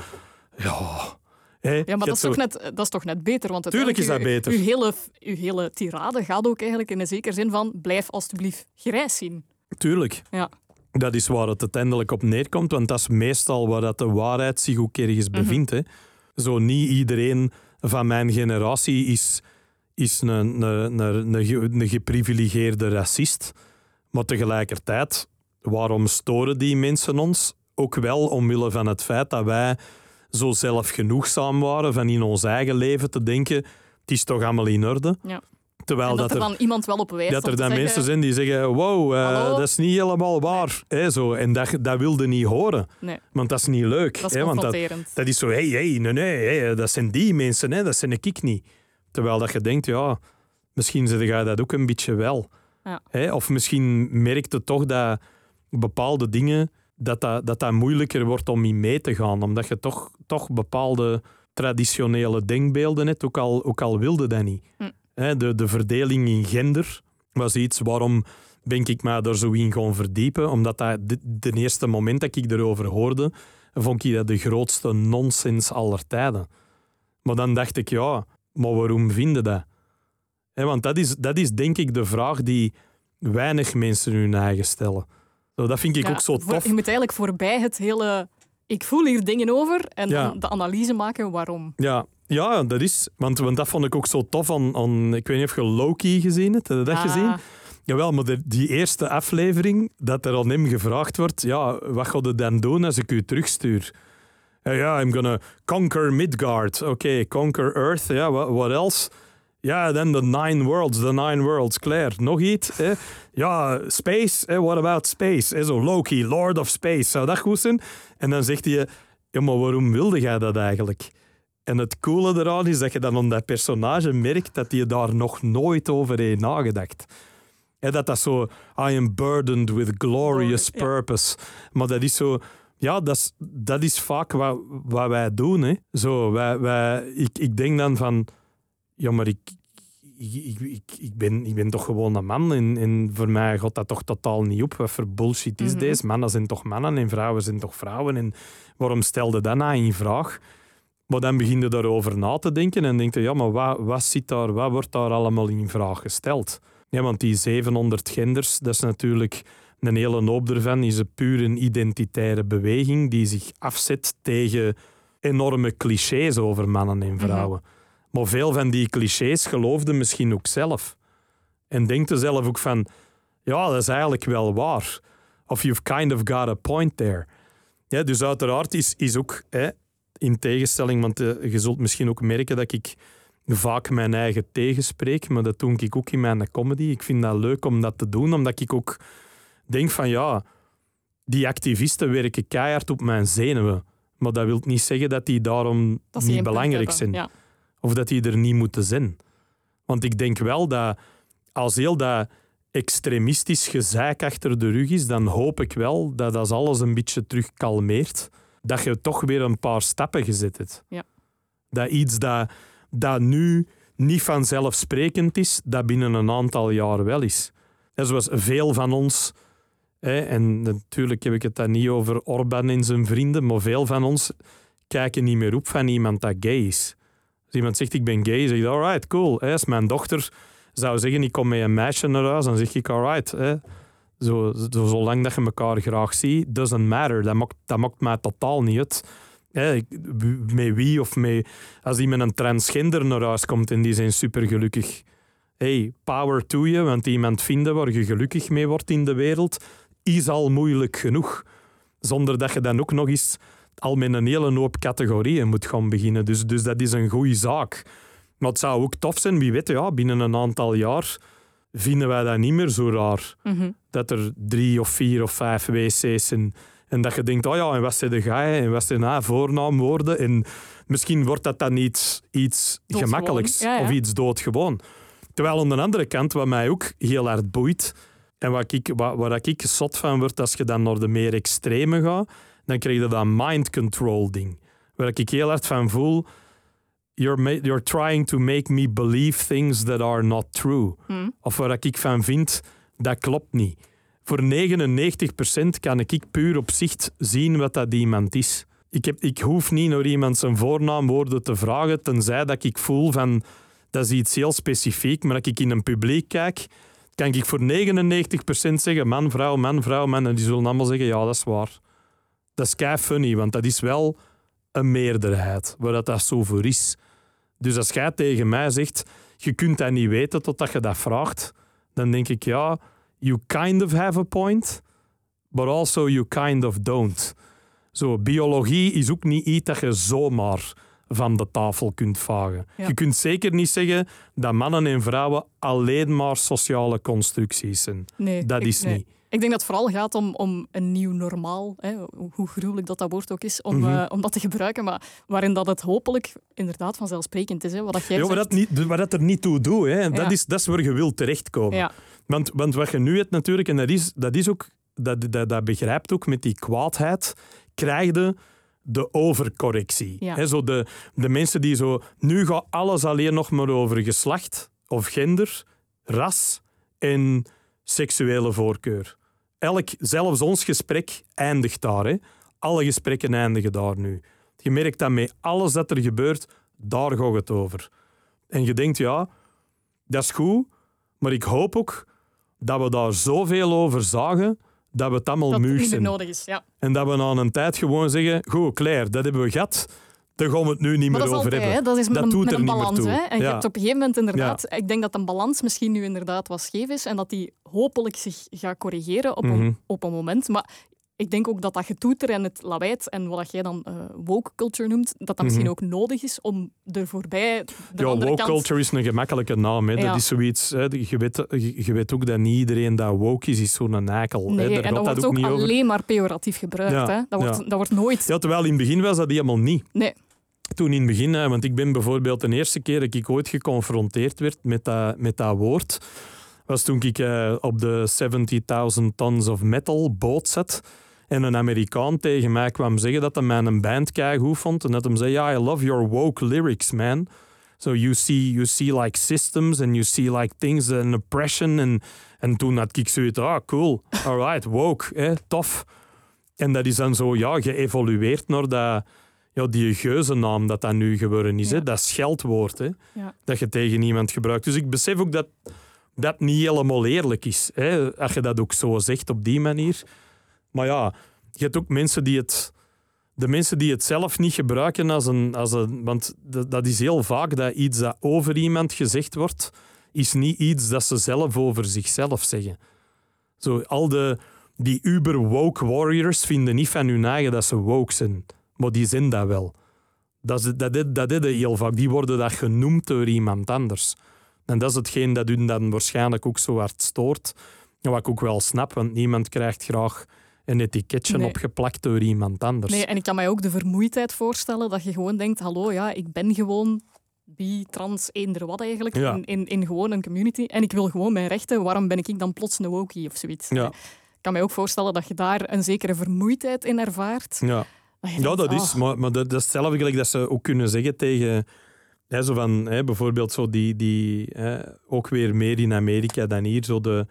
Ja... Ja, maar dat is, toch net, dat is toch net beter? Want Tuurlijk is dat beter. Uw, uw, hele, uw hele tirade gaat ook eigenlijk in een zekere zin van blijf alstublieft grijs zien. Tuurlijk. Ja. Dat is waar het uiteindelijk op neerkomt, want dat is meestal waar dat de waarheid zich ook ergens Mhm. bevindt. hè. Zo niet iedereen van mijn generatie is, is een, een, een, een, ge- een geprivilegeerde racist. Maar tegelijkertijd, waarom storen die mensen ons? Ook wel omwille van het feit dat wij zo zelfgenoegzaam waren van in ons eigen leven te denken, het is toch allemaal in orde. Ja. Terwijl en dat, dat er er dan iemand wel op wijst dat er dan zeggen, mensen zijn die zeggen: Wow, eh, dat is niet helemaal waar. Hè, zo. En dat, dat wilde niet horen, Nee, want dat is niet leuk. dat is hè, want dat, dat is zo: hey, hey, nee, nee, dat zijn die mensen, hè, dat zijn ik niet. Terwijl dat je denkt: ja, misschien zeg jij dat ook een beetje wel. Ja. Hè, of misschien merkt het toch dat bepaalde dingen dat dat, dat dat moeilijker wordt om in mee te gaan, omdat je toch, toch bepaalde traditionele denkbeelden hebt, ook al, ook al wilde dat niet. Hm. De, de verdeling in gender was iets waarom ben ik me daar zo in gaan verdiepen, omdat dat de, de eerste moment dat ik erover hoorde, vond ik dat de grootste nonsens aller tijden. Maar dan dacht ik, ja, maar waarom vinden dat? Want dat is, dat is denk ik de vraag die weinig mensen hun eigen stellen. Zo, dat vind ik Ja, ook zo tof. je moet eigenlijk voorbij het hele... Ik voel hier dingen over en Ja. dan de analyse maken waarom. Ja, ja dat is. Want, want dat vond ik ook zo tof aan, aan. Ik weet niet of je Loki gezien hebt. Heb je dat Ah, gezien? Jawel, maar de, die eerste aflevering, dat er aan hem gevraagd wordt: ja, wat ga je dan doen als ik u terugstuur? Ja, ja, I'm gonna conquer Midgard. Oké, conquer Earth. Ja, what, what else? Ja, dan de Nine Worlds, de Nine Worlds. Claire, nog iets? Ja, space. What about space? Hè? Zo Loki, Lord of Space. Zou dat goed zijn? En dan zegt hij, ja, maar waarom wilde jij dat eigenlijk? En het coole eraan is dat je dan aan dat personage merkt dat hij daar nog nooit over heeft nagedacht. En dat dat zo, I am burdened with glorious purpose. Maar dat is zo, ja, dat is, dat is vaak wat, wat wij doen. Hè. Zo, wij, wij, ik, ik denk dan van, ja, maar ik, ik, ik, ik, ik ben, ik ben toch gewoon een man en, en voor mij gaat dat toch totaal niet op. Wat voor bullshit is Mhm. deze? Mannen zijn toch mannen en vrouwen zijn toch vrouwen? En waarom stelde dat nou in vraag? Maar dan begin je daarover na te denken en denk je, ja, maar wat, wat, zit daar, wat wordt daar allemaal in vraag gesteld? Ja, want die 700 genders, dat is natuurlijk een hele hoop ervan, is een puur een identitaire beweging die zich afzet tegen enorme clichés over mannen en vrouwen. Maar veel van die clichés geloofde misschien ook zelf. En denkte zelf ook van, ja, dat is eigenlijk wel waar. Of you've kind of got a point there. Ja, dus uiteraard is, is ook, hè, in tegenstelling, want eh, je zult misschien ook merken dat ik vaak mijn eigen tegenspreek, maar dat doe ik ook in mijn comedy. Ik vind dat leuk om dat te doen, omdat ik ook denk van ja, die activisten werken keihard op mijn zenuwen. Maar dat wil niet zeggen dat die daarom Dat niet belangrijk zijn. Ja. Of dat die er niet moeten zijn. Want ik denk wel dat als heel dat extremistisch gezeik achter de rug is, dan hoop ik wel dat als alles een beetje terug kalmeert, dat je toch weer een paar stappen gezet hebt. Ja. Dat iets dat, dat nu niet vanzelfsprekend is, dat binnen een aantal jaar wel is. En zoals veel van ons, hè, en natuurlijk heb ik het dan niet over Orbán en zijn vrienden, maar veel van ons kijken niet meer op van iemand dat gay is. Als iemand zegt ik ben gay, zeg je alright, cool. Hè. Als mijn dochter zou zeggen ik kom met een meisje naar huis, dan zeg ik alright. Hè. Zo, zo, zolang dat je elkaar graag ziet, doesn't matter. Dat maakt, dat maakt mij totaal niet met wie of met... Als met een transgender naar huis komt en die zijn supergelukkig. Hey, power to you, want iemand vinden waar je gelukkig mee wordt in de wereld, is al moeilijk genoeg. Zonder dat je dan ook nog eens al met een hele hoop categorieën moet gaan beginnen. Dus, dus dat is een goede zaak. Maar het zou ook tof zijn, wie weet, ja, binnen een aantal jaar vinden wij dat niet meer zo raar. Mhm. Dat er drie of vier of vijf wc's zijn. En dat je denkt, oh ja, en wat zijn de gij en wat zijn ah, voornaamwoorden? En misschien wordt dat dan iets, iets Doodgewoon. gemakkelijks Ja, ja. of iets doodgewoon. Terwijl aan de andere kant, wat mij ook heel hard boeit, en wat ik, waar, waar ik zot van word als je dan naar de meer extreme gaat, dan krijg je dat mind control ding. Waar ik heel hard van voel, you're, you're trying to make me believe things that are not true. Hm. Of waar ik van vind, dat klopt niet. Voor 99% kan ik puur op zicht zien wat dat iemand is. Ik, heb, ik hoef niet naar iemand zijn voornaamwoorden te vragen, tenzij dat ik voel van dat is iets heel specifiek, maar dat ik in een publiek kijk, kan ik voor 99% zeggen man, vrouw, man, vrouw, man. En die zullen allemaal zeggen, ja, dat is waar. Dat is kei funny, want dat is wel een meerderheid, waar dat, dat zo voor is. Dus als jij tegen mij zegt, je kunt dat niet weten totdat je dat vraagt, dan denk ik, ja, you kind of have a point, but also you kind of don't. Zo, biologie is ook niet iets dat je zomaar van de tafel kunt vagen. Ja. Je kunt zeker niet zeggen dat mannen en vrouwen alleen maar sociale constructies zijn. Nee, Dat ik- is nee. niet. Ik denk dat het vooral gaat om, om een nieuw normaal, hè, hoe gruwelijk dat, dat woord ook is, om, Mhm. eh, om dat te gebruiken, maar waarin dat het hopelijk inderdaad vanzelfsprekend is. Hè, wat dat jij Ja, maar dat, niet, maar dat er niet toe doet, hè. Dat, Ja. is, dat is waar je wilt terechtkomen. Ja, Want, want wat je nu hebt natuurlijk, en dat is, dat is ook, dat, dat, dat begrijpt ook met die kwaadheid, krijg je de overcorrectie. Ja. Hè, zo de, de mensen die zo, nu gaat alles alleen nog maar over geslacht of gender, ras en seksuele voorkeur. Elk, zelfs ons gesprek eindigt daar. Hè. Alle gesprekken eindigen daar nu. Je merkt dat met alles dat er gebeurt, daar gaat het over. En je denkt, ja, dat is goed, maar ik hoop ook dat we daar zoveel over zagen dat we het allemaal meer zijn. nodig is. Ja. En dat we na een tijd gewoon zeggen, goed Claire, dat hebben we gehad, daar gaan we het nu niet Maar meer over altijd, hebben. hè. dat is met Dat een, met balans. Hè. En je Ja. hebt op een gegeven moment inderdaad, ik denk dat een balans misschien nu inderdaad wat scheef is en dat die hopelijk zich gaat corrigeren op, Mhm. een, op een moment. Maar ik denk ook dat dat getoeter en het lawaait en wat jij dan eh, woke culture noemt, dat dat misschien ook nodig is om er voorbij de Mhm. Ja, woke kant... culture is een gemakkelijke naam. Hè. Ja. Dat is zoiets, hè. Je, weet, je, je weet ook dat niet iedereen dat woke is, is zo'n eikel. Nee, en dat wordt ook ook niet over. alleen maar pejoratief gebruikt. Ja, Hè. Dat, wordt, ja. dat wordt nooit... Ja, terwijl in het begin was dat helemaal niet. Nee. Toen in het begin, hè, want ik ben bijvoorbeeld de eerste keer dat ik ooit geconfronteerd werd met dat, met dat woord, was toen ik eh, op de 70.000 tons of metal boot zat en een Amerikaan tegen mij kwam zeggen dat hij mij een band keigoed vond en dat hem zei, ja, I love your woke lyrics, man. So you see, you see like systems and you see like things and oppression. En, en toen had ik zoiets, ah, cool, alright, woke, hè, tof. En dat is dan zo, ja, geëvolueerd naar dat, ja, die geuzennaam dat dat nu geworden is. Ja. Hè? Dat scheldwoord hè? Ja. dat je tegen iemand gebruikt. Dus ik besef ook dat dat niet helemaal eerlijk is. Hè? Als je dat ook zo zegt op die manier. Maar ja, je hebt ook mensen die het, de mensen die het zelf niet gebruiken als een... Als een want dat, dat is heel vaak dat iets dat over iemand gezegd wordt, is niet iets dat ze zelf over zichzelf zeggen. Zo, al de, die uber-woke warriors vinden niet van hun eigen dat ze woke zijn. Maar die zijn dat wel. Dat is, dat, dat, dat is heel vaak. Die worden dat genoemd door iemand anders. En dat is hetgeen dat u dan waarschijnlijk ook zo hard stoort. Wat ik ook wel snap, want niemand krijgt graag een etiketje Nee. opgeplakt door iemand anders. Nee, en ik kan mij ook de vermoeidheid voorstellen dat je gewoon denkt, hallo, ja, ik ben gewoon bi, trans, eender wat eigenlijk, Ja. in, in, in gewoon een community. En ik wil gewoon mijn rechten, waarom ben ik dan plots een wokie of zoiets? Ja. Ik kan mij ook voorstellen dat je daar een zekere vermoeidheid in ervaart. Ja. Ja, dat is. Maar, maar dat, dat is hetzelfde gelijk dat ze ook kunnen zeggen tegen... Hè, zo van, hè, bijvoorbeeld zo die, die hè, ook weer meer in Amerika dan hier, zo de,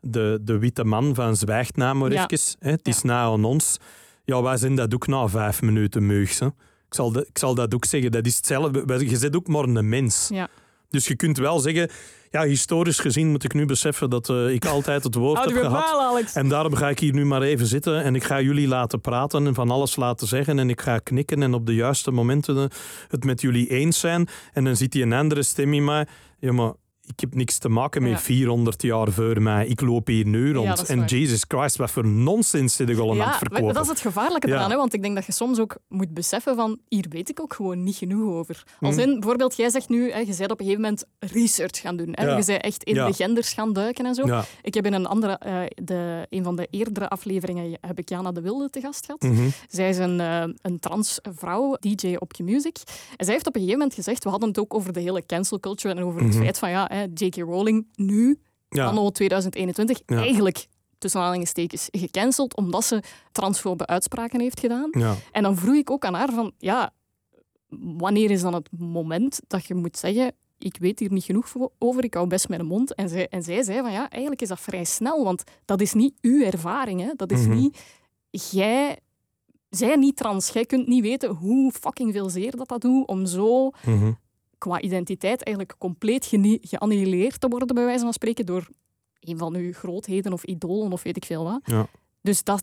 de, de witte man van zwijgt na maar Ja. even. Hè, het is na aan ons. Ja, wij zijn dat ook na vijf minuten meugs. Hè. Ik, zal dat, ik zal dat ook zeggen. Dat is hetzelfde. Je bent ook maar een mens. Ja. Dus je kunt wel zeggen... Ja, historisch gezien moet ik nu beseffen dat eh, ik altijd het woord heb gehad. Alex. En daarom ga ik hier nu maar even zitten en ik ga jullie laten praten en van alles laten zeggen. En ik ga knikken en op de juiste momenten het met jullie eens zijn. En dan ziet die een andere stem in mij. Ja, maar ik heb niks te maken met Ja. 400 jaar voor mij. Ik loop hier nu rond. en. Jesus Christ, wat voor nonsens zit ik al aan het Ja, verkopen. dat is het gevaarlijke Ja. eraan. Hè? Want ik denk dat je soms ook moet beseffen van hier weet ik ook gewoon niet genoeg over. Als Mm. in, bijvoorbeeld, jij zegt nu, hè, je bent op een gegeven moment research gaan doen. Hè? Ja. Je bent echt in Ja. de genders gaan duiken en zo. Ja. Ik heb in een, andere, eh, de, een van de eerdere afleveringen heb ik Jana de Wilde te gast gehad. Mhm. Zij is een, eh, een trans vrouw, DJ op Q-Music. En zij heeft op een gegeven moment gezegd, we hadden het ook over de hele cancel culture en over het Mhm. feit van, ja, hè, J.K. Rowling nu, Ja. anno 2021, Ja. eigenlijk tussen aanhalingstekens gecanceld omdat ze transfobe uitspraken heeft gedaan. Ja. En dan vroeg ik ook aan haar van, ja, wanneer is dan het moment dat je moet zeggen, ik weet hier niet genoeg over, ik hou best mijn mond. En zij, en zij zei van, ja, eigenlijk is dat vrij snel, want dat is niet uw ervaring. Hè? Dat is Mhm. niet, jij, zij niet trans, jij kunt niet weten hoe fucking veel zeer dat dat doet om zo Mhm. Qua identiteit eigenlijk compleet geannihileerd te worden, bij wijze van spreken, door een van uw grootheden of idolen of weet ik veel wat. Ja. Dus dat,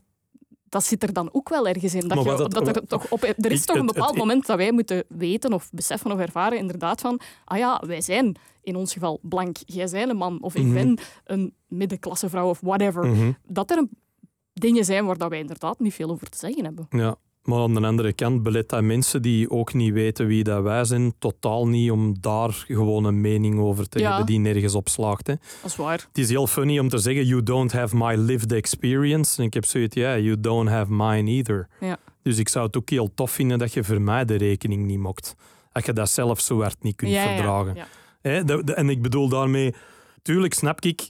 dat zit er dan ook wel ergens in. Dat, je, dat- dat er, toch op, er is toch een bepaald moment dat wij moeten weten of beseffen of ervaren inderdaad van, ah ja, wij zijn in ons geval blank, jij bent een man of ik Mhm. ben een middenklasse vrouw of whatever. Mhm. Dat er een- dingen zijn waar dat wij inderdaad niet veel over te zeggen hebben. Ja, maar aan de andere kant belet dat mensen die ook niet weten wie dat wij zijn, totaal niet om daar gewoon een mening over te Ja. hebben die nergens op slaagt. Hè. Dat is waar. Het is heel funny om te zeggen, you don't have my lived experience. En ik heb zoiets, ja, you don't have mine either. Ja. Dus ik zou het ook heel tof vinden dat je voor mij de rekening niet mocht. Dat je dat zelf zo hard niet kunt Ja, verdragen. Hè, de- de- en ik bedoel daarmee, tuurlijk snap ik,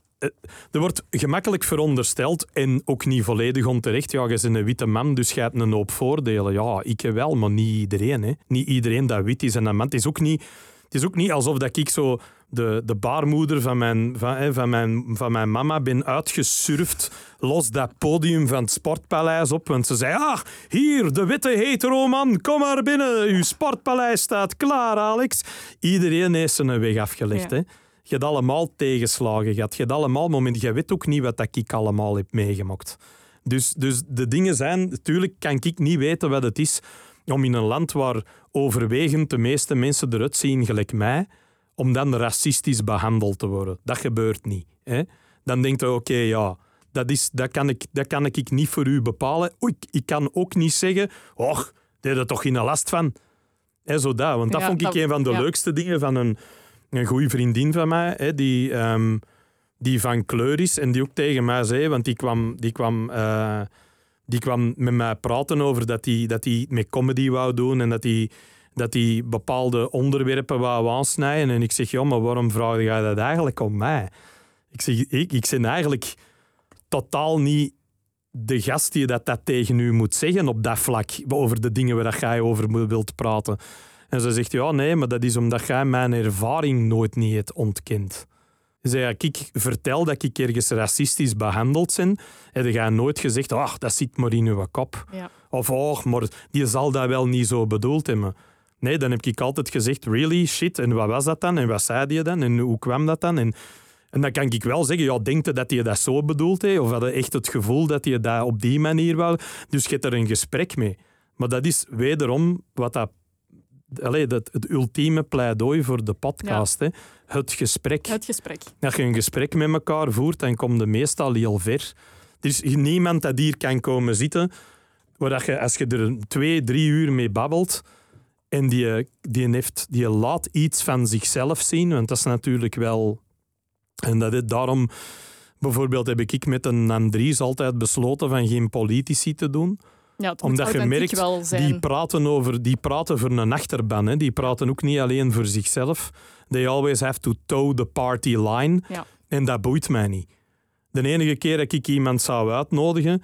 er wordt gemakkelijk verondersteld en ook niet volledig onterecht. Ja, je bent een witte man, dus je hebt een hoop voordelen. Ja, ik wel, maar niet iedereen. Hè. Niet iedereen dat wit is en een man. Het is ook niet, het is ook niet alsof dat ik zo de, de baarmoeder van mijn, van, hè, van, mijn, van mijn mama ben uitgesurfd, los dat podium van het sportpaleis op. Want ze zei, ah, hier, de witte hetero-man, kom maar binnen. Uw sportpaleis staat klaar, Alex. Iedereen heeft zijn weg afgelegd. Ja. Hè. Je hebt allemaal tegenslagen gehad. Je hebt allemaal momenten. Je weet ook niet wat dat ik allemaal heb meegemaakt. Dus, dus de dingen zijn... Natuurlijk kan ik niet weten wat het is om in een land waar overwegend de meeste mensen eruit zien gelijk mij, om dan racistisch behandeld te worden. Dat gebeurt niet. Hè? Dan denkt je, oké, ja, dat, is, dat, kan ik, dat kan ik niet voor u bepalen. Oei, ik, ik kan ook niet zeggen, och, daar heb je toch geen last van. Hè, zo dat, want dat Ja, vond ik dat- een van de ja. leukste dingen van een, een goede vriendin van mij, die, ehm, die van kleur is en die ook tegen mij zei, want die kwam, die kwam, eh, die kwam met mij praten over dat hij dat die met comedy wou doen en dat hij dat die bepaalde onderwerpen wou aansnijden. En ik zeg, ja, maar waarom vraag jij dat eigenlijk om mij? Ik zeg, ik, ik ben eigenlijk totaal niet de gast die dat, dat tegen u moet zeggen op dat vlak, over de dingen waar jij over wilt praten. En ze zegt, ja, nee, maar dat is omdat jij mijn ervaring nooit niet hebt ontkend. Ze zei, ik vertel dat ik ergens racistisch behandeld ben, heb jij nooit gezegd, ach, dat zit maar in uw kop. Ja. Of, oh, maar die zal dat wel niet zo bedoeld hebben. Nee, dan heb ik altijd gezegd, really, shit, en wat was dat dan? En wat zei je dan? En hoe kwam dat dan? En, en dan kan ik wel zeggen, ja, denk je dat hij dat zo bedoeld heeft? Of had je echt het gevoel dat hij dat op die manier wou? Dus je hebt er een gesprek mee. Maar dat is wederom wat dat, allee, dat, het ultieme pleidooi voor de podcast. Hè. Het gesprek. Het gesprek. Als je een gesprek met elkaar voert, dan kom je meestal heel ver. Er is niemand dat hier kan komen zitten, waar dat je, als je er twee, drie uur mee babbelt, en die, die, heeft, die laat iets van zichzelf zien, want dat is natuurlijk wel... En dat is daarom... Bijvoorbeeld heb ik met een Andries altijd besloten van geen politici te doen. Ja, Omdat je merkt, wel zijn. die praten, over, die praten voor een achterban. Hè. Die praten ook niet alleen voor zichzelf. They always have to toe the party line. Ja. En dat boeit mij niet. De enige keer dat ik iemand zou uitnodigen,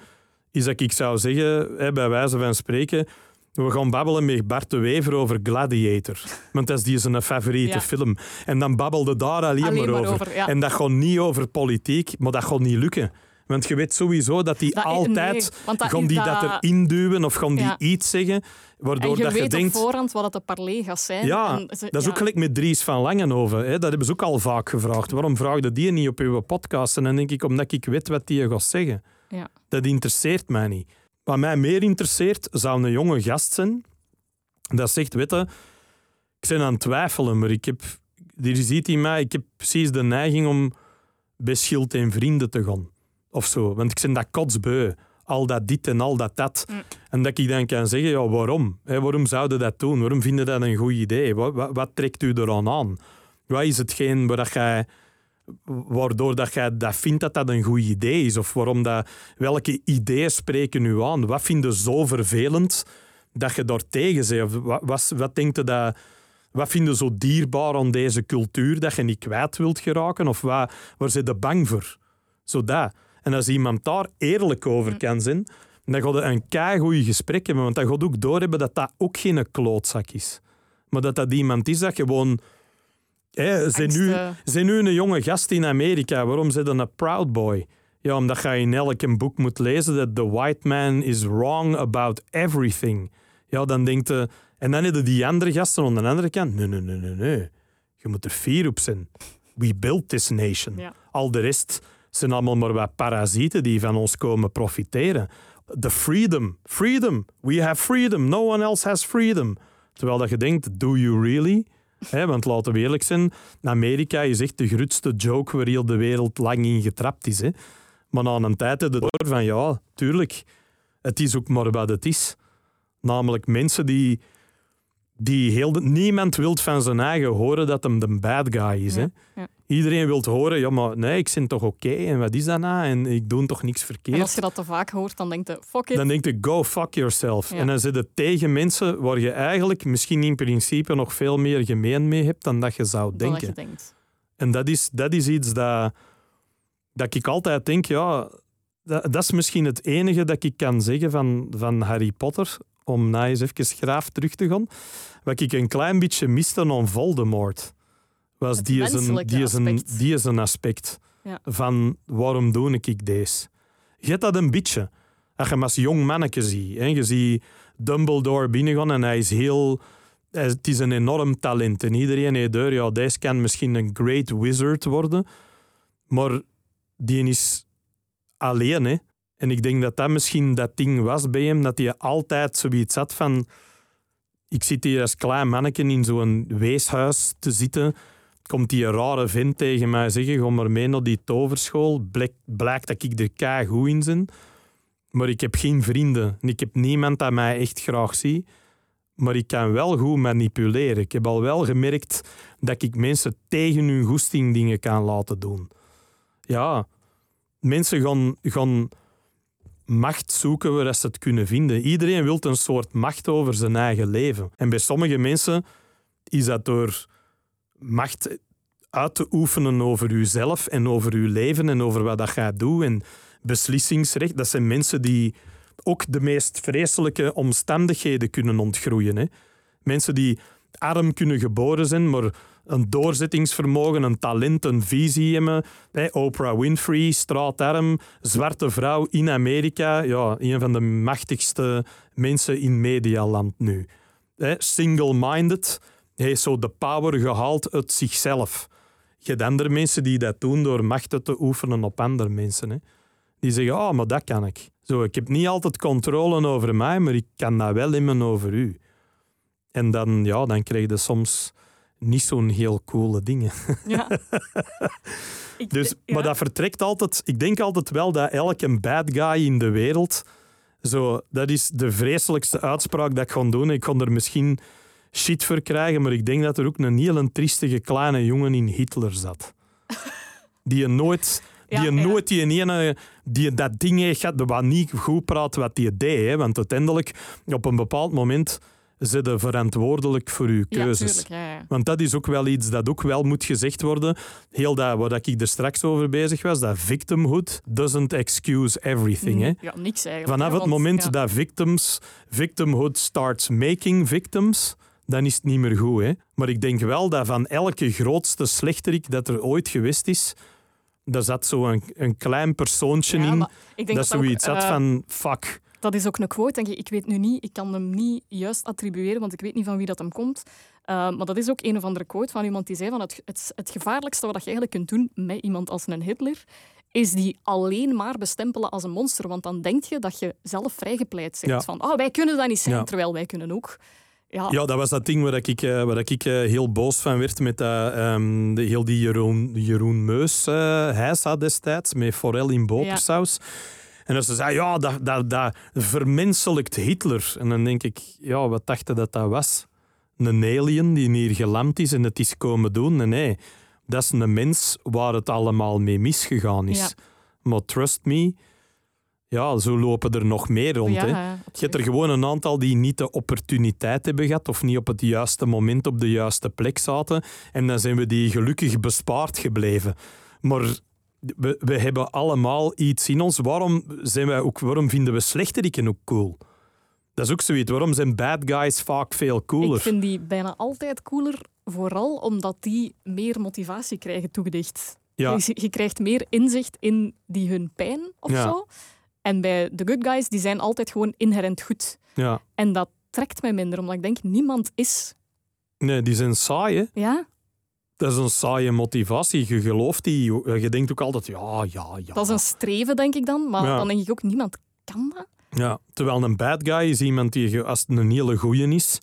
is dat ik zou zeggen, hè, bij wijze van spreken, we gaan babbelen met Bart de Wever over Gladiator. Want dat is die zijn favoriete Ja. film. En dan babbelde daar alleen, Alleen maar maar over. over, ja. En dat gaat niet over politiek, maar dat gaat niet lukken. Want je weet sowieso dat die Dat- altijd nee, want dat gaan die dat- dat erin duwen of gaan die iets zeggen, en waardoor je dat je weet denkt... op voorhand wat het de parlega's zijn. Ja, En ze- dat is ja. ook gelijk met Dries van Langenhoven. Hè. Dat hebben ze ook al vaak gevraagd. Waarom vraagde die niet op uw podcast? En dan denk ik, omdat ik weet wat die gaat zeggen. Ja. Dat interesseert mij niet. Wat mij meer interesseert, zou een jonge gast zijn. Dat zegt, weet je, ik ben aan het twijfelen, maar ik heb... Je ziet in mij, ik heb precies de neiging om bij Schild en Vrienden te gaan. Of zo. Want ik ben dat kotsbeu. Al dat dit en al dat dat. Mm. En dat ik dan kan zeggen, ja, waarom? Waarom zouden dat doen? Waarom vinden dat een goed idee? Wat, wat, wat trekt u eraan aan? Wat is hetgeen waar dat jij, waardoor dat jij dat vindt dat dat een goed idee is? Of waarom dat, welke ideeën spreken u aan? Wat vind je zo vervelend dat je daar tegen bent? Of wat, wat, wat denkt je dat... Wat vind je zo dierbaar aan deze cultuur dat je niet kwijt wilt geraken? Of wat, waar zit je bang voor? Zo dat. En als iemand daar eerlijk over kan zijn, dan gaat een keigoed gesprek hebben. Want dan gaat ook doorhebben dat dat ook geen klootzak is. Maar dat dat iemand is dat gewoon... Hè, zijn, nu, zijn nu een jonge gast in Amerika. Waarom zit dan een proud boy? Ja, omdat je in elk een boek moet lezen dat the white man is wrong about everything. Ja, dan denkt. En dan hebben die andere gasten aan de andere kant. Nee, nee, nee, nee, nee. Je moet er fier op zijn. We built this nation. Ja. Al de rest zijn allemaal maar wat parasieten die van ons komen profiteren. The freedom. Freedom. We have freedom. No one else has freedom. Terwijl dat je denkt, do you really? Want laten we eerlijk zijn, Amerika is echt de grootste joke waar heel de wereld lang in getrapt is. Maar na een tijd heb door van, ja, tuurlijk, het is ook maar wat het is. Namelijk mensen die, die heel... niemand wil van zijn eigen horen dat hem de bad guy is. Ja. Iedereen wil horen, ja, maar nee, ik ben toch oké en wat is dat nou? En ik doe toch niks En verkeerd. als je dat te vaak hoort, dan denk je, fuck it. Dan denk je, go fuck yourself. Ja. En dan zit het tegen mensen waar je eigenlijk misschien in principe nog veel meer gemeen mee hebt dan dat je zou dan dat denken. je denkt. En dat is, dat is iets dat, dat ik altijd denk, ja, dat, dat is misschien het enige dat ik kan zeggen van, van Harry Potter, om na eens even graaf terug te gaan. Wat ik een klein beetje miste aan Voldemort, was die is, een, die, is een, aspect. die is een aspect Ja. van waarom doe ik deze. Je hebt dat een beetje. Als je hem als jong manneke ziet. Hè. Je ziet Dumbledore binnengaan en hij is heel... hij- Het is een enorm talent. En iedereen heeft door, ja, deze kan misschien een great wizard worden. Maar die is alleen. Hè. En ik denk dat dat misschien dat ding was bij hem, dat hij altijd zoiets had van... Ik zit hier als klein manneke in zo'n weeshuis te zitten. Komt die rare vent tegen mij zeggen, ga maar mee naar die toverschool. Blijk, blijkt dat ik er kei goed in ben. Maar ik heb geen vrienden. En ik heb niemand dat mij echt graag ziet. Maar ik kan wel goed manipuleren. Ik heb al wel gemerkt dat ik mensen tegen hun goesting dingen kan laten doen. Ja, mensen gaan, gaan macht zoeken waar ze het kunnen vinden. Iedereen wil een soort macht over zijn eigen leven. En bij sommige mensen is dat door macht uit te oefenen over uzelf en over uw leven en over wat dat gaat doen. En beslissingsrecht, dat zijn mensen die ook de meest vreselijke omstandigheden kunnen ontgroeien. Hè. Mensen die arm kunnen geboren zijn, maar een doorzettingsvermogen, een talent, een visie hebben. Oprah Winfrey, straatarm, zwarte vrouw in Amerika. Ja, een van de machtigste mensen in medialand nu. Single-minded, hij heeft zo de power gehaald uit zichzelf. Je hebt andere mensen die dat doen door macht uit te oefenen op andere mensen. Hè. Die zeggen, oh, maar dat kan ik. Zo, ik heb niet altijd controle over mij, maar ik kan dat wel inmen over u. En dan, ja, dan krijg je soms niet zo'n heel coole dingen. *laughs* Ja. Dus, ja. Maar dat vertrekt altijd... Ik denk altijd wel dat elke bad guy in de wereld... Zo, dat is de vreselijkste uitspraak dat ik ga doen. Ik kon er misschien shit voor krijgen, maar ik denk dat er ook een hele triestige kleine jongen in Hitler zat. *laughs* Die je nooit... Die je ja. nooit die ene, die dat ding heeft gehad, wat niet goed praat wat die deed. Hè? Want uiteindelijk, op een bepaald moment, zit je verantwoordelijk voor je Ja, keuzes. tuurlijk. Ja, ja. Want dat is ook wel iets dat ook wel moet gezegd worden. Heel dat waar ik er straks over bezig was, dat victimhood doesn't excuse everything. Hè? Ja, niks eigenlijk. Vanaf het moment dat victims, victimhood starts making victims, dan is het niet meer goed. Hè? Maar ik denk wel dat van elke grootste slechterik dat er ooit geweest is, daar zat zo'n een, een klein persoontje Ja, in dat dat, ook, zoiets had eh, van fuck. Dat is ook een quote, denk ik. Ik weet nu niet, ik kan hem niet juist attribueren, want ik weet niet van wie dat hem komt. Uh, maar dat is ook een of andere quote van iemand die zei van het, het, het gevaarlijkste wat je eigenlijk kunt doen met iemand als een Hitler, is die alleen maar bestempelen als een monster. Want dan denk je dat je zelf vrijgepleit bent. Ja. Van, oh, wij kunnen dat niet zijn, Ja. terwijl wij kunnen ook. Ja, Ja, dat was dat ding waar ik, eh, waar ik eh, heel boos van werd met dat, ehm, de, heel die Jeroen, Jeroen Meus eh hijsa destijds, met forel in botersaus. En als ze zei, ja, dat, dat, dat vermenselijkt Hitler. En dan denk ik, ja, wat dacht je dat dat was? Een alien die hier gelamd is en het is komen doen? Nee, nee. Dat is een mens waar het allemaal mee misgegaan is. Ja. Maar trust me, ja, zo lopen er nog meer rond. ja, hè. Je hebt er gewoon een aantal die niet de opportuniteit hebben gehad of niet op het juiste moment op de juiste plek zaten. En dan zijn we die gelukkig bespaard gebleven. Maar we, we hebben allemaal iets in ons. Waarom, zijn wij ook, waarom vinden we slechteriken ook cool? Dat is ook zoiets. Waarom zijn bad guys vaak veel cooler? Ik vind die bijna altijd cooler, vooral omdat die meer motivatie krijgen toegedicht. Ja, Je, je krijgt meer inzicht in die hun pijn of Ja. zo. En bij de good guys, die zijn altijd gewoon inherent goed. ja. En dat trekt mij minder, omdat ik denk, niemand is... Nee, die zijn saai. hè. Ja, Dat is een saaie motivatie. Je gelooft die. Je denkt ook altijd, ja, ja, ja. dat is een streven, denk ik dan. Maar Ja. dan denk ik ook, niemand kan dat. Ja, terwijl een bad guy is iemand die, je- als het een hele goeie is,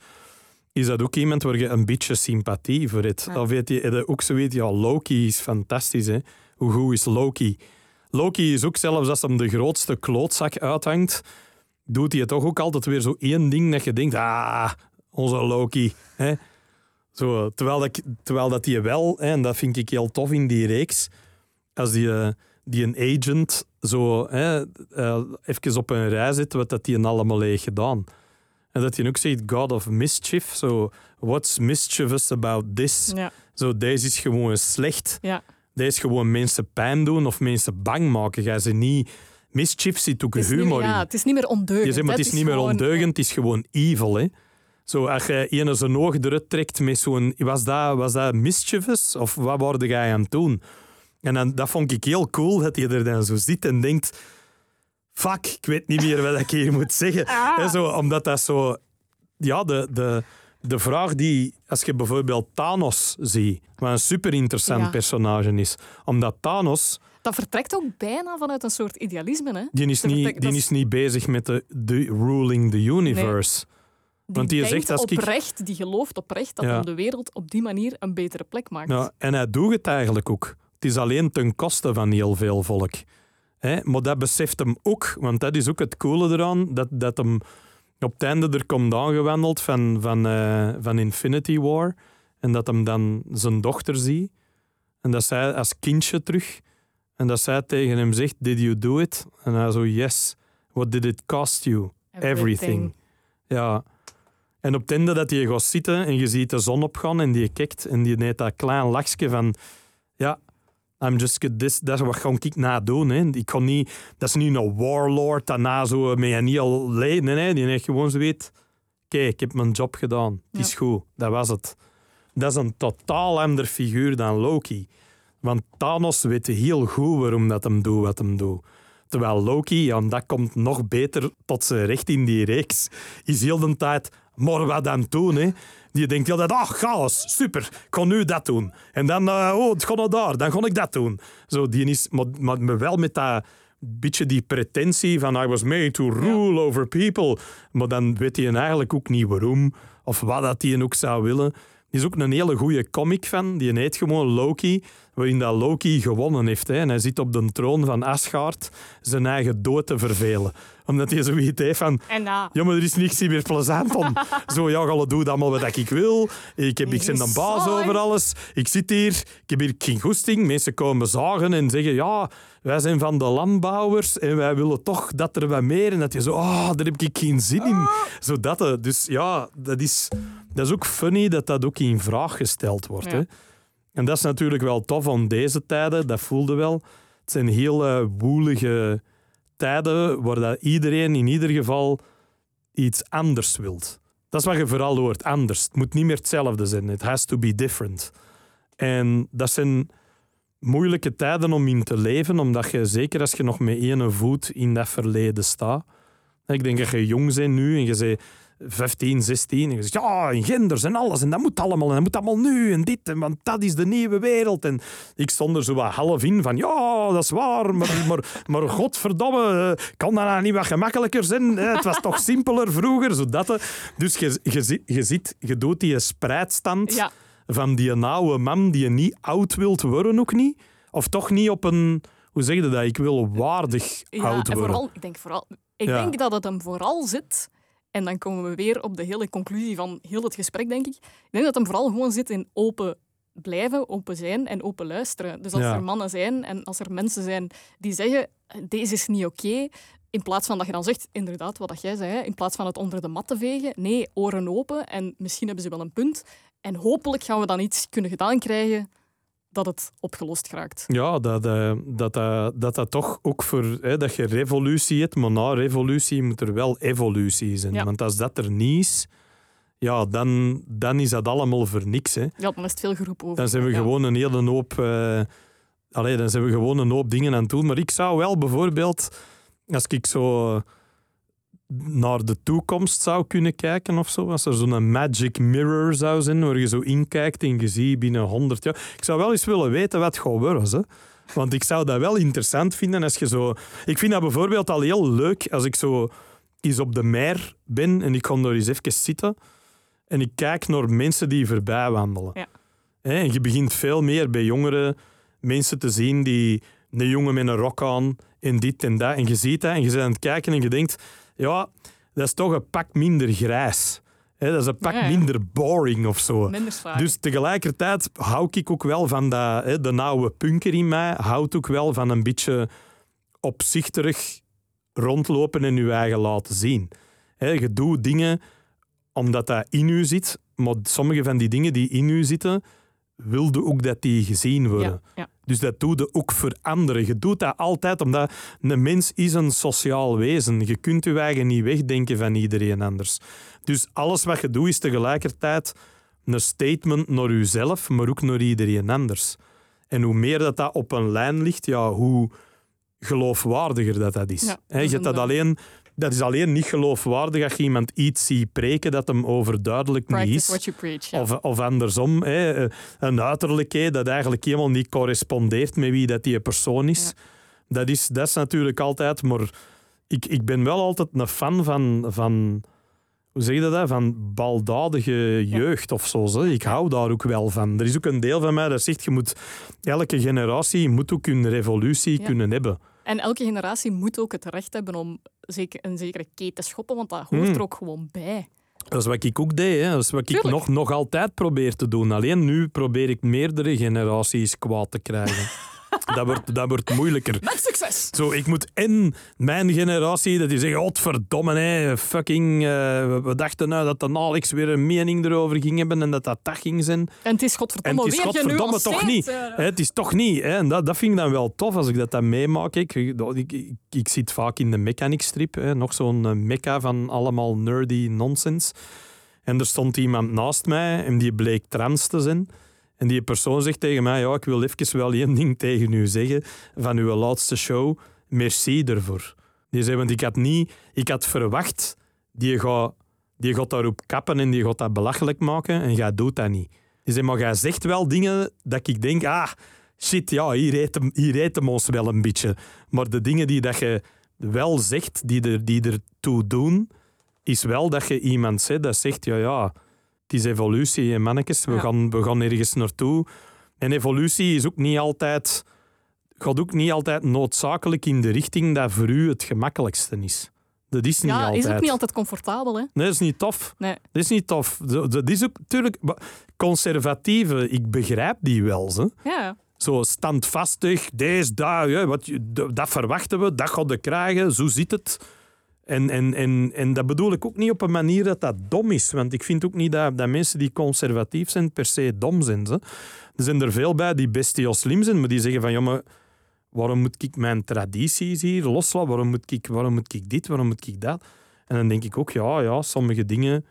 is dat ook iemand waar je een beetje sympathie voor hebt. Ja. Of weet je, ook zoiets, ja, Loki is fantastisch. Hè? Hoe goed is Loki? Loki is ook zelfs als hem de grootste klootzak uithangt, doet hij toch ook altijd weer zo één ding dat je denkt, ah, onze Loki. Hè? Zo, terwijl, dat, terwijl dat die wel, hè, en dat vind ik heel tof in die reeks, als die, eh, die een agent zo hè, eh, even op een rij zit, wat dat die allemaal heeft gedaan. En dat hij ook zegt, God of Mischief, zo, what's mischievous about this? Ja, Zo, deze is gewoon slecht. ja. Deze is gewoon mensen pijn doen of mensen bang maken. Ga ze niet... Mischief zit ook humor ja, het is niet meer ondeugend. Je zegt, maar het is niet meer ondeugend, het is gewoon evil. Hè? Zo, als je ene zijn oog eruit trekt met zo'n... Was dat, was dat mischievous? Of wat word jij aan het doen? En dan, dat vond ik heel cool, dat je er dan zo zit en denkt... Fuck, ik weet niet meer wat ik hier moet zeggen. *laughs* Ah. Zo, omdat dat zo... Ja, de, de, de vraag die... Als je bijvoorbeeld Thanos ziet, wat een super interessant Ja. personage is. Omdat Thanos... Dat vertrekt ook bijna vanuit een soort idealisme. Hè. Die is Dat niet, die is niet bezig met de, de ruling the universe. Die Want die zegt als ik- oprecht, die gelooft oprecht dat Ja. de wereld op die manier een betere plek maakt. Ja, en hij doet het eigenlijk ook. Het is alleen ten koste van heel veel volk. Hè? Maar dat beseft hem ook, want dat is ook het coole eraan, dat, dat hem op het einde er komt aangewandeld van, van, eh, van Infinity War en dat hem dan zijn dochter ziet en dat zij als kindje terug en dat zij tegen hem zegt, did you do it? En hij zo, yes. What did it cost you? Everything. Ja. En op het einde dat je gaat zitten en je ziet de zon opgaan en die kijkt en die neemt dat klein lachje van ja, I'm just this, dat is wat ga ik na doen. Hè. Ik kan niet, dat is niet een warlord daarna zo met een heel leven. Nee, nee, die heeft gewoon zo weet, kijk, ik heb mijn job gedaan. Het is goed, dat was het. Dat is een totaal ander figuur dan Loki. Want Thanos weet heel goed waarom dat hem doet wat hem doet. Terwijl Loki, ja, en dat komt nog beter tot zijn recht in die reeks, is heel de tijd, maar wat dan doen, hè? Die denkt de tijd, ah, chaos, super, ik ga nu dat doen. En dan, eh, oh, het gaat naar daar, dan ga ik dat doen. Zo, die is, maar, maar maar wel met dat, beetje die pretentie van I was made to rule over people. Maar dan weet hij eigenlijk ook niet waarom of wat dat hij ook zou willen. Er is ook een hele goede comic van, die heet gewoon Loki, waarin dat Loki gewonnen heeft. Hè. En hij zit op de troon van Asgard zijn eigen dood te vervelen. Omdat hij zoiets heeft van... En. Ja, maar er is niks meer plezant om. *laughs* Zo, ja, ga doen allemaal wat ik wil. Ik, heb, ik ben een baas over alles. Ik zit hier, ik heb hier geen goesting. Mensen komen zagen en zeggen, ja, wij zijn van de landbouwers en wij willen toch dat er wat meer. En dat je zo, ah, daar heb ik geen zin in. Zo dat. eh. Dus ja, dat is, dat is ook funny dat dat ook in vraag gesteld wordt. Ja. Hè. En dat is natuurlijk wel tof aan deze tijden, dat voelde wel. Het zijn heel woelige tijden waar dat iedereen in ieder geval iets anders wilt. Dat is wat je vooral hoort, anders. Het moet niet meer hetzelfde zijn. It has to be different. En dat zijn moeilijke tijden om in te leven, omdat je, zeker als je nog met één voet in dat verleden staat. Ik denk dat je jong bent nu en je bent 15, 16 en je zegt ja, en genders en alles en dat moet allemaal en dat moet allemaal nu en dit, en, want dat is de nieuwe wereld. En ik stond er zo wat half in van ja, dat is waar, maar, maar, maar godverdomme, eh, kan dat nou niet wat gemakkelijker zijn? Eh, Het was toch simpeler vroeger, zodat. eh. Dus je, je, je, ziet, je doet die spreidstand Ja. van die oude man die je niet oud wilt worden, ook niet. Of toch niet op een, hoe zeg je dat, ik wil waardig Ja, oud en worden. vooral, ik denk, vooral, ik Ja. denk dat het hem vooral zit. En dan komen we weer op de hele conclusie van heel het gesprek, denk ik. Ik denk dat hem vooral gewoon zit in open blijven, open zijn en open luisteren. Dus als Ja. er mannen zijn en als er mensen zijn die zeggen deze is niet oké, in plaats van dat je dan zegt, inderdaad, wat dat jij zei, in plaats van het onder de mat te vegen, nee, oren open en misschien hebben ze wel een punt. En hopelijk gaan we dan iets kunnen gedaan krijgen dat het opgelost geraakt. Ja, dat eh, dat, dat, dat, dat toch ook voor hè, dat je revolutie hebt, maar na revolutie moet er wel evolutie zijn. Ja. Want als dat er niet is, ja, dan, dan is dat allemaal voor niks. Hè. Ja, dan is het veel geroep over. Dan zijn we Ja. gewoon een hele hoop. eh, allee, dan zijn we gewoon een hoop dingen aan het doen. Maar ik zou wel bijvoorbeeld, als ik zo naar de toekomst zou kunnen kijken of zo, als er zo'n magic mirror zou zijn waar je zo inkijkt en je ziet binnen 100 jaar. Ik zou wel eens willen weten wat het gaat worden. Hè. Want ik zou dat wel interessant vinden als je zo. Ik vind dat bijvoorbeeld al heel leuk als ik zo eens op de meer ben en ik ga daar eens even zitten en ik kijk naar mensen die voorbij wandelen. Ja. En je begint veel meer bij jongere mensen te zien die een jongen met een rok aan en dit en dat. En je ziet dat en je bent aan het kijken en je denkt, ja, dat is toch een pak minder grijs. Dat is een pak Ja, ja. minder boring of zo. Dus tegelijkertijd hou ik ook wel van dat, de oude punker in mij, houdt ook wel van een beetje opzichtig rondlopen en je eigen laten zien. Je doet dingen omdat dat in u zit, maar sommige van die dingen die in u zitten, wilde ook dat die gezien worden. ja, ja. Dus dat doe je ook voor anderen. Je doet dat altijd omdat een mens is een sociaal wezen. Je kunt je eigen niet wegdenken van iedereen anders. Dus alles wat je doet is tegelijkertijd een statement naar jezelf, maar ook naar iedereen anders. En hoe meer dat, dat op een lijn ligt, ja, hoe geloofwaardiger dat, dat is. Ja, je hebt dat, alleen, dat is alleen niet geloofwaardig als je iemand iets ziet preken dat hem overduidelijk niet is. what you preach. ja. Of, of andersom, hè, een uiterlijkheid dat eigenlijk helemaal niet correspondeert met wie dat die persoon is. Dat, is dat is natuurlijk altijd, maar ik, ik ben wel altijd een fan van, van hoe zeg je dat, van baldadige jeugd of zo. Hè. Ik hou daar ook wel van. Er is ook een deel van mij dat zegt, je moet, elke generatie moet ook een revolutie Ja. kunnen hebben. En elke generatie moet ook het recht hebben om zeker, een zekere keten te schoppen, want dat hoort Hmm. er ook gewoon bij. Dat is wat ik ook deed. Hè. Dat is wat ik nog, nog altijd probeer te doen. Alleen nu probeer ik meerdere generaties kwaad te krijgen. *laughs* *laughs* dat, wordt, dat wordt moeilijker. Met succes! Zo, ik moet in mijn generatie dat die zeggen: Godverdomme, hè, fucking. eh, we- dachten nou dat de Alex weer een mening erover ging hebben en dat dat dat ging zijn. En het is En godverdomme het is weer godverdomme toch niet. Hè, eh. het is toch niet. Hè. En dat, dat vind ik dan wel tof als ik dat dan meemaak. Ik, ik, ik, ik zit vaak in de mechanic strip. Hè. Nog zo'n eh, mecca van allemaal nerdy nonsense. En er stond iemand naast mij en die bleek trans te zijn. En die persoon zegt tegen mij, ja, ik wil even wel één ding tegen u zeggen van uw laatste show. Merci ervoor. Die zei, want ik had niet... Ik had verwacht, die gaat, die gaat daarop kappen en die gaat dat belachelijk maken en jij doet dat niet. Die zei, maar jij zegt wel dingen dat ik denk, ah, shit, ja, hier heet, hem, hier hem ons wel een beetje. Maar de dingen die dat je wel zegt, die er, die ertoe doen, is wel dat je iemand zegt dat zegt, ja, ja, het is evolutie, hè, mannetjes. We, Ja. gaan, we gaan ergens naartoe. En evolutie is ook niet altijd, gaat ook niet altijd noodzakelijk in de richting dat voor u het gemakkelijkste is. Dat is niet Ja, altijd. is ook niet altijd comfortabel. Hè? Nee, dat is niet tof. Nee. Dat is niet tof. Dat is ook natuurlijk... Conservatieve, ik begrijp die wel. Ze. Ja. Zo standvastig, deze, dat, ja, wat, dat verwachten we, dat gaat je krijgen, zo zit het. En, en, en, en dat bedoel ik ook niet op een manier dat dat dom is. Want ik vind ook niet dat, dat mensen die conservatief zijn per se dom zijn. Ze. Er zijn er veel bij die best heel slim zijn, maar die zeggen van maar waarom moet ik mijn tradities hier loslaten? Waarom moet ik, waarom moet ik dit? Waarom moet ik dat? En dan denk ik ook, ja, ja, sommige dingen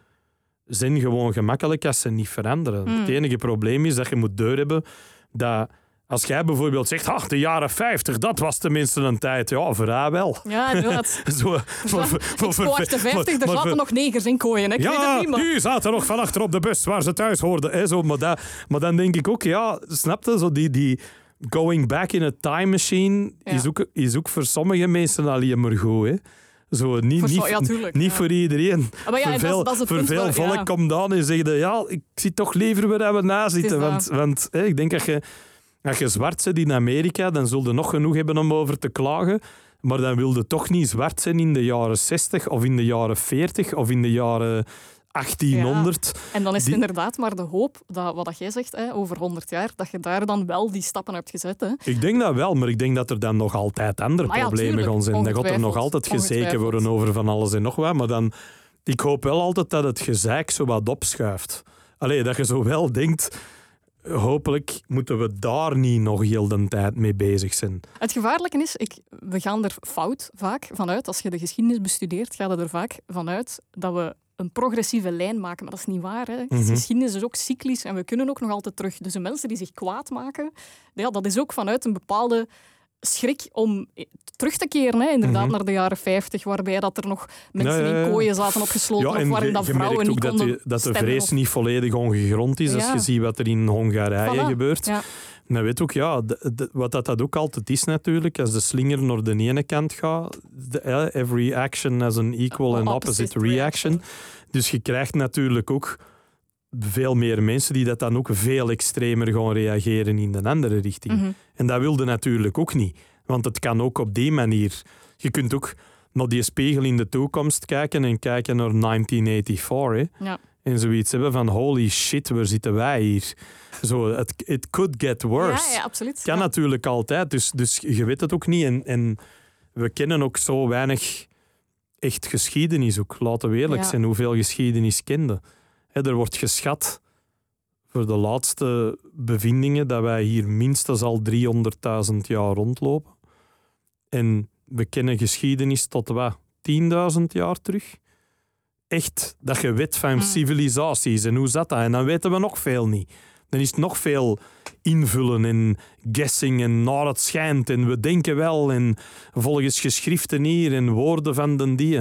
zijn gewoon gemakkelijk als ze niet veranderen. Mm. Het enige probleem is dat je moet deur hebben dat als jij bijvoorbeeld zegt, ach, de jaren 50, dat was tenminste een tijd. Ja, voor haar wel. Ja, inderdaad. *laughs* Zo, voor, voor, voor, Expo 58, er maar- zaten voor- nog negers in kooien. Ik weet ja, het niet, maar... die zaten nog van achter op de bus waar ze thuis hoorden. Hè, zo, maar, dat, maar dan denk ik ook, ja, snap je, zo die, die going back in a time machine Ja. is, ook, is ook voor sommige mensen alleen maar goed. Hè. Zo, niet, Voor niet, ja, tuurlijk, niet ja. voor iedereen. Ah, maar ja, voor en dat is- veel, dat is het voor veel waar- volk komt dan en zegt, ja, ik zit toch liever waar we na zitten. Want, want hè, ik denk dat je, als je zwart zit in Amerika, dan zul je nog genoeg hebben om over te klagen. Maar dan wil je toch niet zwart zijn in de jaren 60 of in de jaren 40 of in de jaren 1800. En dan is Die- inderdaad maar de hoop dat wat dat jij zegt hè, over 100 jaar, dat je daar dan wel die stappen hebt gezet. Hè. Ik denk dat wel, maar ik denk dat er dan nog altijd andere Maar ja, problemen gaan zijn. Dan gaat er nog altijd gezeken worden over van alles en nog wat. Maar dan, ik hoop wel altijd dat het gezeik zo wat opschuift. Allee, dat je zo wel denkt, hopelijk moeten we daar niet nog heel de tijd mee bezig zijn. Het gevaarlijke is, ik, we gaan er fout vaak vanuit, als je de geschiedenis bestudeert, ga je er vaak vanuit dat we een progressieve lijn maken. Maar dat is niet waar. Hè. Mhm. Geschiedenis is ook cyclisch en we kunnen ook nog altijd terug. Dus de mensen die zich kwaad maken, ja, dat is ook vanuit een bepaalde schrik om terug te keren. Hè. Inderdaad, Mhm. naar de jaren 50, waarbij dat er nog mensen Ja, ja, ja. in kooien zaten opgesloten of waarin dat vrouwen niet dat konden de, dat de vrees of- niet volledig ongegrond is als je ziet wat er in Hongarije Voilà. gebeurt. Maar weet ook, ja, de- de- wat dat, dat ook altijd is natuurlijk, als de slinger naar de ene kant gaat, every action has an equal and opposite, Opposite reaction. Dus je krijgt natuurlijk ook veel meer mensen die dat dan ook veel extremer gaan reageren in de andere richting. Mhm. En dat wilde natuurlijk ook niet. Want het kan ook op die manier. Je kunt ook naar die spiegel in de toekomst kijken en kijken naar 1984. Hè? Ja. En zoiets hebben van holy shit, waar zitten wij hier? Zo, het it could get worse. Ja, ja, absoluut. Kan Ja. natuurlijk altijd, dus, dus je weet het ook niet. En, en we kennen ook zo weinig echt geschiedenis ook. Laten we eerlijk zijn, hoeveel geschiedenis kende. Er wordt geschat voor de laatste bevindingen dat wij hier minstens al 300.000 jaar rondlopen. En we kennen geschiedenis tot wat? 10.000 jaar terug? Echt, dat je weet van Mm. civilisaties en hoe zat dat? En dan weten we nog veel niet. Dan is het nog veel invullen en guessing en naar het schijnt en we denken wel en volgens geschriften hier en woorden van den die.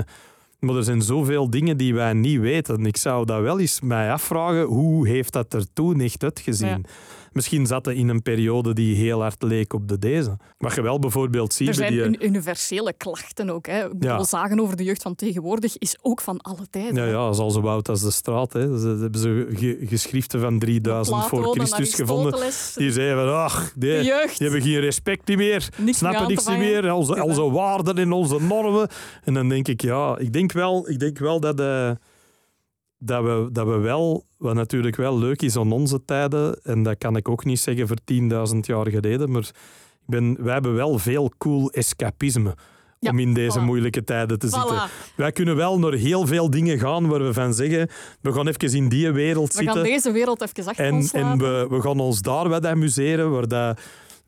Maar er zijn zoveel dingen die wij niet weten. Ik zou dat wel eens mij afvragen, hoe heeft dat er toen echt uitgezien? Misschien zat het in een periode die heel hard leek op de deze. Wat je wel bijvoorbeeld ziet Er bij zijn die... universele klachten ook. Hè. Ja. Zagen over de jeugd van tegenwoordig is ook van alle tijden. Ja, ja, al zo oud als de straat. Hè. Ze hebben ze ge- geschriften van 3000 Plato voor Christus gevonden. Die zeiden van, ach, die, de jeugd. die hebben geen respect meer. Niks snappen niks meer. Onze, onze waarden en onze normen. En dan denk ik, ja, ik denk wel, ik denk wel dat, eh, dat, we, dat we wel, wat natuurlijk wel leuk is aan onze tijden, en dat kan ik ook niet zeggen voor 10.000 jaar geleden, maar ik ben, wij hebben wel veel cool escapisme. Ja, om in deze voilà. moeilijke tijden te zitten. Wij kunnen wel naar heel veel dingen gaan waar we van zeggen, we gaan even in die wereld We gaan zitten. deze wereld even achter En, ons en we, we gaan ons daar wat amuseren, waar, dat,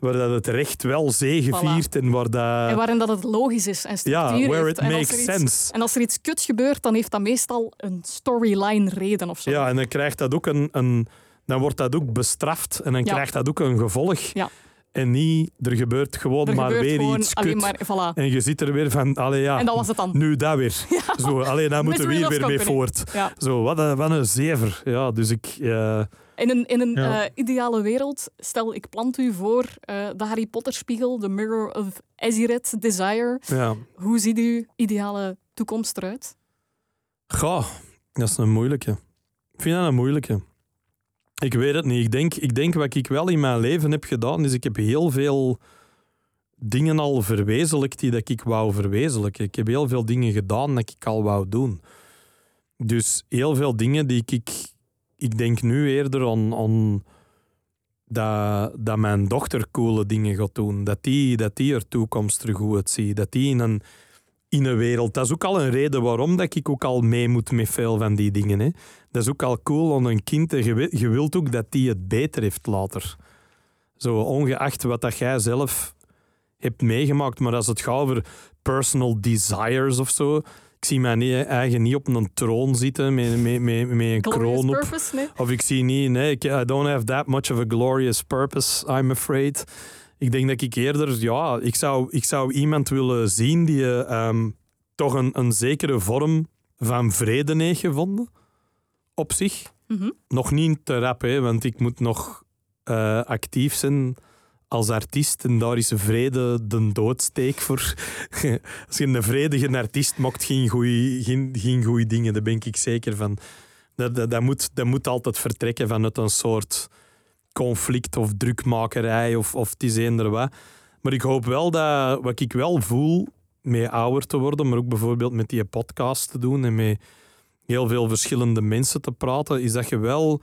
waar dat het recht wel zegeviert en waar dat... En waarin dat het logisch is en ja, structuur where heeft. it En makes iets- sense. En als er iets kuts gebeurt, dan heeft dat meestal een storyline reden of zo. Ja, en dan krijgt dat ook een, een... Dan wordt dat ook bestraft en dan Ja. krijgt dat ook een gevolg. Ja. En niet, er gebeurt gewoon er maar gebeurt weer gewoon iets kut. maar... Voilà. En je zit er weer van, allee ja, En dat was het dan. nu dat weer. *laughs* Zo, allee, daar moeten we hier weer mee company. voort. Ja. Zo, wat een, wat een zever. Ja, dus ik... eh, Ik In een, in een Ja. eh, ideale wereld, stel ik plant u voor eh, de Harry Potter spiegel, The Mirror of Aziret, Desire. Ja. Hoe ziet uw ideale toekomst eruit? Goh, dat is een moeilijke. Ik vind dat een moeilijke. Ik weet het niet. Ik denk, ik denk wat ik wel in mijn leven heb gedaan, is ik heb heel veel dingen al verwezenlijkt die dat ik wou verwezenlijken. Ik heb heel veel dingen gedaan dat ik al wou doen. Dus heel veel dingen die ik... Ik denk nu eerder aan, aan dat, dat mijn dochter coole dingen gaat doen. Dat die, dat die er toekomst er goed ziet. Dat die in een, in een wereld... Dat is ook al een reden waarom dat ik ook al mee moet met veel van die dingen. Hè. Dat is ook al cool aan een kind. Je, je wilt ook dat die het beter heeft later. Zo ongeacht wat dat jij zelf hebt meegemaakt. Maar als het gaat over personal desires of zo... Ik zie mij niet, eigen niet op een troon zitten met, met, met, met een Glorious kroon op. purpose, nee? Of ik zie niet, nee, ik, I don't have that much of a glorious purpose, I'm afraid. Ik denk dat ik eerder, ja, ik zou, ik zou iemand willen zien die eh, ehm, toch een, een zekere vorm van vrede heeft gevonden. Op zich. Mhm. Nog niet te rap, hè, want ik moet nog eh, actief zijn als artiest. En daar is vrede de doodsteek voor. *laughs* als je een vredige artiest maakt, geen goeie, geen, geen dingen. Daar ben ik zeker van. Dat, dat, moet, dat moet altijd vertrekken vanuit een soort conflict of drukmakerij of, of het is eender wat. Maar ik hoop wel dat wat ik wel voel met ouder te worden, maar ook bijvoorbeeld met die podcast te doen en met heel veel verschillende mensen te praten, is dat je wel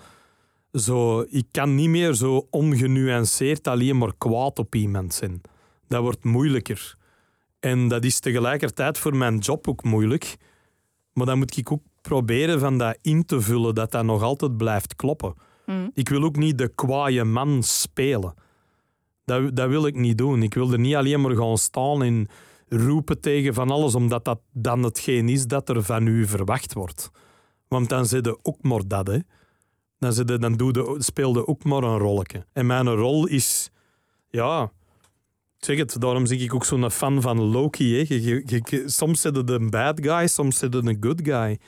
zo... Ik kan niet meer zo ongenuanceerd alleen maar kwaad op iemand zijn. Dat wordt moeilijker. En dat is tegelijkertijd voor mijn job ook moeilijk. Maar dan moet ik ook proberen van dat in te vullen, dat dat nog altijd blijft kloppen. Mm. Ik wil ook niet de kwaaie man spelen. Dat, dat wil ik niet doen. Ik wil er niet alleen maar gaan staan en roepen tegen van alles, omdat dat dan hetgeen is dat er van u verwacht wordt. Want dan zit je ook maar dat, hè. Dan, je, dan doe je, speel je ook maar een rolletje. En mijn rol is... Ja... Zeg het, daarom zeg ik ook zo'n fan van Loki. Hè. Je, soms zit het een bad guy, soms zit het een good guy.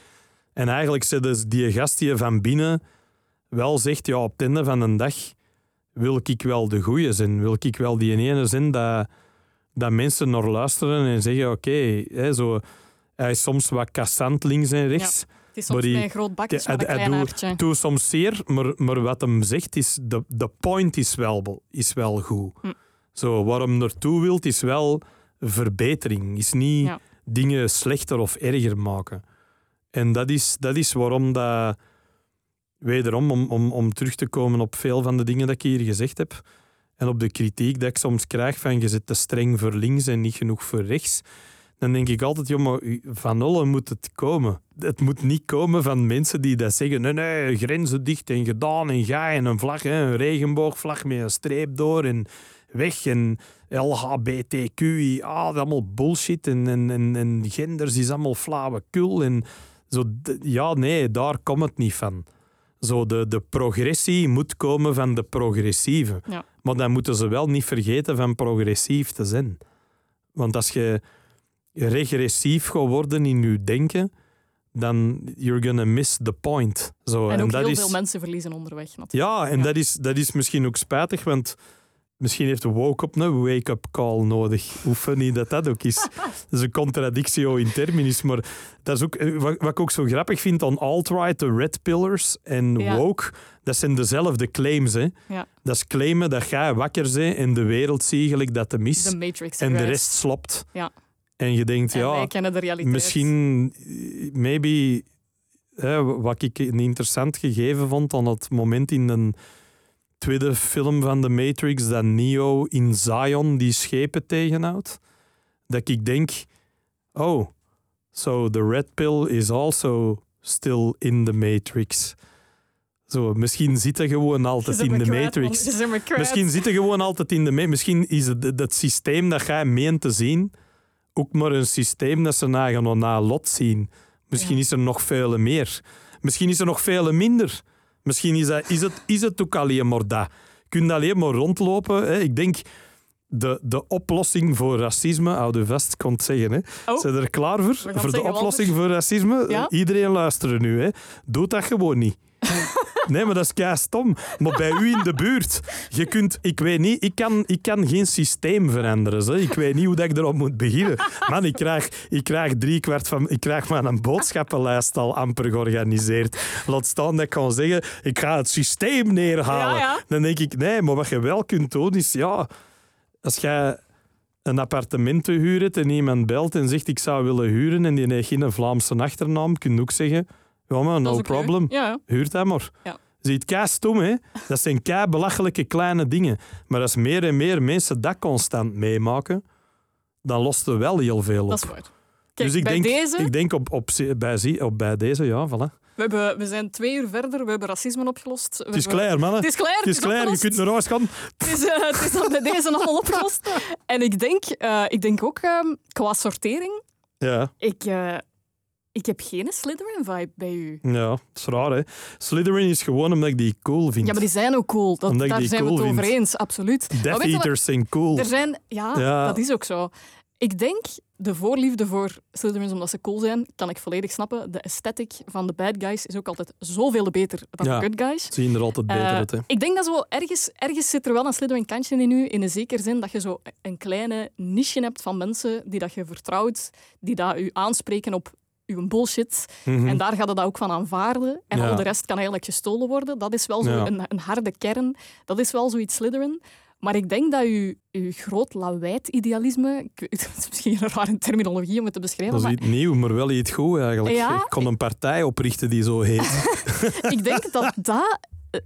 En eigenlijk zit het die gast die van binnen wel zegt, ja, op het einde van een dag wil ik wel de goeie zijn. Wil ik wel die ene zijn dat, dat mensen naar luisteren en zeggen, oké, zo hij is soms wat kassant links en rechts. Het is soms Maar met een groot bakje met een klein doet- haartje. Doe soms zeer, maar, maar wat hem zegt is, de, de point is wel, is wel goed. Hm. Zo, waar hem naartoe wilt, is wel verbetering. Is niet Ja. dingen slechter of erger maken. En dat is, dat is waarom dat... Wederom, om, om, om terug te komen op veel van de dingen dat ik hier gezegd heb, en op de kritiek dat ik soms krijg van je zit te streng voor links en niet genoeg voor rechts, dan denk ik altijd, joh, maar van nullen moet het komen. Het moet niet komen van mensen die dat zeggen, nee, nee, grenzen dicht en gedaan en ga en een vlag, hè, een regenboogvlag met een streep door en weg en LHBTQI, ah, dat is allemaal bullshit en, en, en, en genders is allemaal flauwekul en zo, ja, nee, daar komt het niet van. Zo, de, de progressie moet komen van de progressieve. Ja. Maar dan moeten ze wel niet vergeten van progressief te zijn. Want als je regressief gaat worden in je denken, dan you're gonna miss the point. Zo, En ook dat heel is, veel mensen verliezen onderweg. Natuurlijk. ja, en Ja. Dat, is, dat is misschien ook spijtig, want misschien heeft woke-up een wake-up call nodig. Hoe funny dat dat ook is. *laughs* dat is een contradictio in terminis, maar dat is ook, eh, wat, wat ik ook zo grappig vind aan alt-right, de red pillars en Ja. woke, dat zijn dezelfde claims. Hè. Ja. Dat is claimen dat jij wakker bent en de wereld zie gelijk dat hem is De Matrix. en de rest slopt. Ja. En je denkt, En ja, de. Misschien, eh, maybe, hè, wat ik een interessant gegeven vond aan het moment in de tweede film van The Matrix, dat Neo in Zion die schepen tegenhoudt, dat ik denk, oh, so the red pill is also still in the Matrix. Zo, misschien zit hij gewoon altijd in de. Matrix. Misschien zit er gewoon altijd in de me- Misschien is het dat systeem dat jij meent te zien ook maar een systeem dat ze na gaan na lot zien. Misschien Ja. is er nog veel meer. Misschien is er nog veel minder. Misschien is, dat, is, het, is het ook alleen maar dat. Je kunt alleen maar rondlopen. Hè. Ik denk de, de oplossing voor racisme, hou je vast, ik kon het zeggen. Hè. Oh. Zijn er klaar voor? Voor de oplossing voor racisme? Ja? Iedereen luisteren nu. Hè. Doe dat gewoon niet. Nee, maar dat is kei stom. Maar bij u in de buurt, je kunt, ik weet niet, ik kan, ik kan geen systeem veranderen. Zo. Ik weet niet hoe dat ik erop moet beginnen. Man, ik krijg, ik krijg drie kwart van, ik krijg maar een boodschappenlijst al amper georganiseerd. Laat staan dat ik kan zeggen, ik ga het systeem neerhalen. Ja, ja. Dan denk ik, nee, maar wat je wel kunt doen is, ja, als jij een appartement te huren en iemand belt en zegt ik zou willen huren en die heeft geen Vlaamse achternaam, kun je ook zeggen, ja no problem. Ja, ja. Huur dat maar. Ja. Ziet kei stom, hè? Dat zijn kei belachelijke kleine dingen. Maar als meer en meer mensen dat constant meemaken, dan lost er wel heel veel op. dat is waar. Kijk, dus ik bij denk, deze, ik denk op, op, bij, op bij deze, ja, voilà. we, hebben, we zijn twee uur verder, we hebben racisme opgelost. We Het is klaar, mannen. Het is klaar, Het is klaar, je kunt naar huis gaan. Het is, eh, het is bij deze allemaal opgelost. En ik denk, eh, ik denk ook ehm, qua sortering, Ja, ik, eh, ik heb geen Slytherin-vibe bij u. ja, dat is raar, hè. Slytherin is gewoon omdat ik die cool vind. Ja, maar die zijn ook cool. Dat, Omdat daar die zijn cool we het over vind. eens, absoluut. Death Eaters zijn cool. Er zijn, ja, Ja. dat is ook zo. Ik denk, de voorliefde voor Slytherins omdat ze cool zijn, kan ik volledig snappen. De aesthetic van de bad guys is ook altijd zoveel beter dan Ja. de good guys. Zien er altijd beter Eh, uit, hè. ik denk dat zo ergens, ergens zit er wel een Slytherin kantje in u, in een zekere zin dat je zo een kleine niche hebt van mensen die dat je vertrouwt, die dat u aanspreken op uw bullshit. Mhm. En daar gaat het dat ook van aanvaarden. En Ja. al de rest kan eigenlijk gestolen worden. Dat is wel zo Ja. een, een harde kern. Dat is wel zoiets Slytherin. Maar ik denk dat u, uw groot lawaai-idealisme... Het *laughs* is misschien een rare terminologie om het te beschrijven, Dat is maar iets nieuw, maar wel iets goed eigenlijk. Ja. Ik kon een partij oprichten die zo heet. *laughs* ik denk dat *laughs* dat...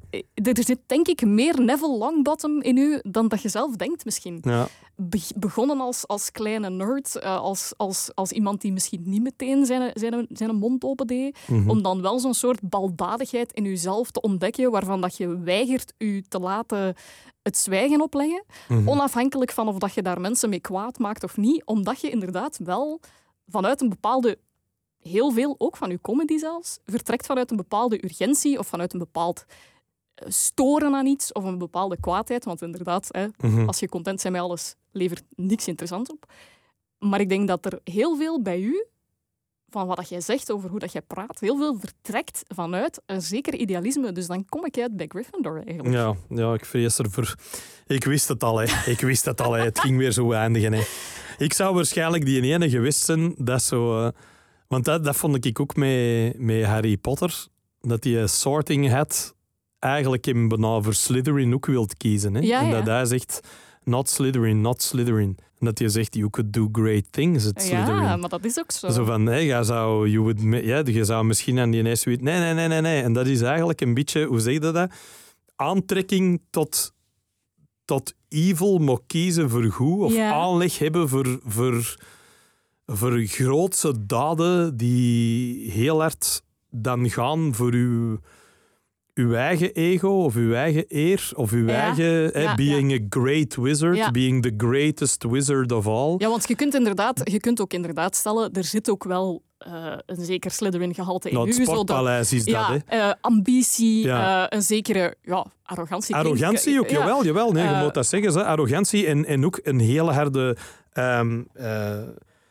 eh, Er zit denk ik meer Neville Longbottom in u dan dat je zelf denkt misschien. Ja. Be- begonnen als, als kleine nerd, eh, als, als, als iemand die misschien niet meteen zijn, zijn, zijn mond open deed, Mhm. om dan wel zo'n soort baldadigheid in jezelf te ontdekken, waarvan dat je weigert u te laten het zwijgen opleggen, Mhm. onafhankelijk van of dat je daar mensen mee kwaad maakt of niet, omdat je inderdaad wel vanuit een bepaalde, heel veel ook van je comedy zelfs, vertrekt vanuit een bepaalde urgentie of vanuit een bepaald eh, storen aan iets of een bepaalde kwaadheid, want inderdaad, hè, Mhm. als je content bent met alles, levert niks interessants op. Maar ik denk dat er heel veel bij u, van wat dat jij zegt over hoe dat jij praat, heel veel vertrekt vanuit een zeker idealisme. Dus dan kom ik uit bij Gryffindor eigenlijk. Ja, ja, ik vrees ervoor. Ik wist het al, hè. Ik wist het al, hè. Het ging weer zo eindigen, hè. Ik zou waarschijnlijk die ene gewist zijn, dat zo... eh, want dat, dat vond ik ook met, met Harry Potter, dat een sorting hat eigenlijk in bijna voor Slytherin ook wilt kiezen, hè. Ja, en dat hij zegt, not Slytherin, not Slytherin. En dat hij zegt, you could do great things at Slytherin. Ja, maar dat is ook zo. Zo van, nee, je zou, you would, ja, je zou misschien aan die ineens zoiets... Nee, nee, nee, nee, nee. En dat is eigenlijk een beetje, hoe zeg je dat? Aantrekking tot, tot evil, maar kiezen voor goed. Of Ja. aanleg hebben voor, voor, voor grootse daden die heel hard dan gaan voor uw, uw eigen ego of uw eigen eer. Of uw Ja. eigen... Ja, being a great wizard. Being the greatest wizard of all. Ja, want je kunt, inderdaad, je kunt ook inderdaad stellen, er zit ook wel eh, een zeker Slytherin-gehalte in Nou, het u. dat- sportpaleis is dat, hè. eh, ambitie, Ja. eh, een zekere ja, arrogantie. Arrogantie ook, Ja. jawel, jawel. Nee, je Eh, moet dat zeggen. Hè. Arrogantie en, en ook een hele harde... ehm, eh,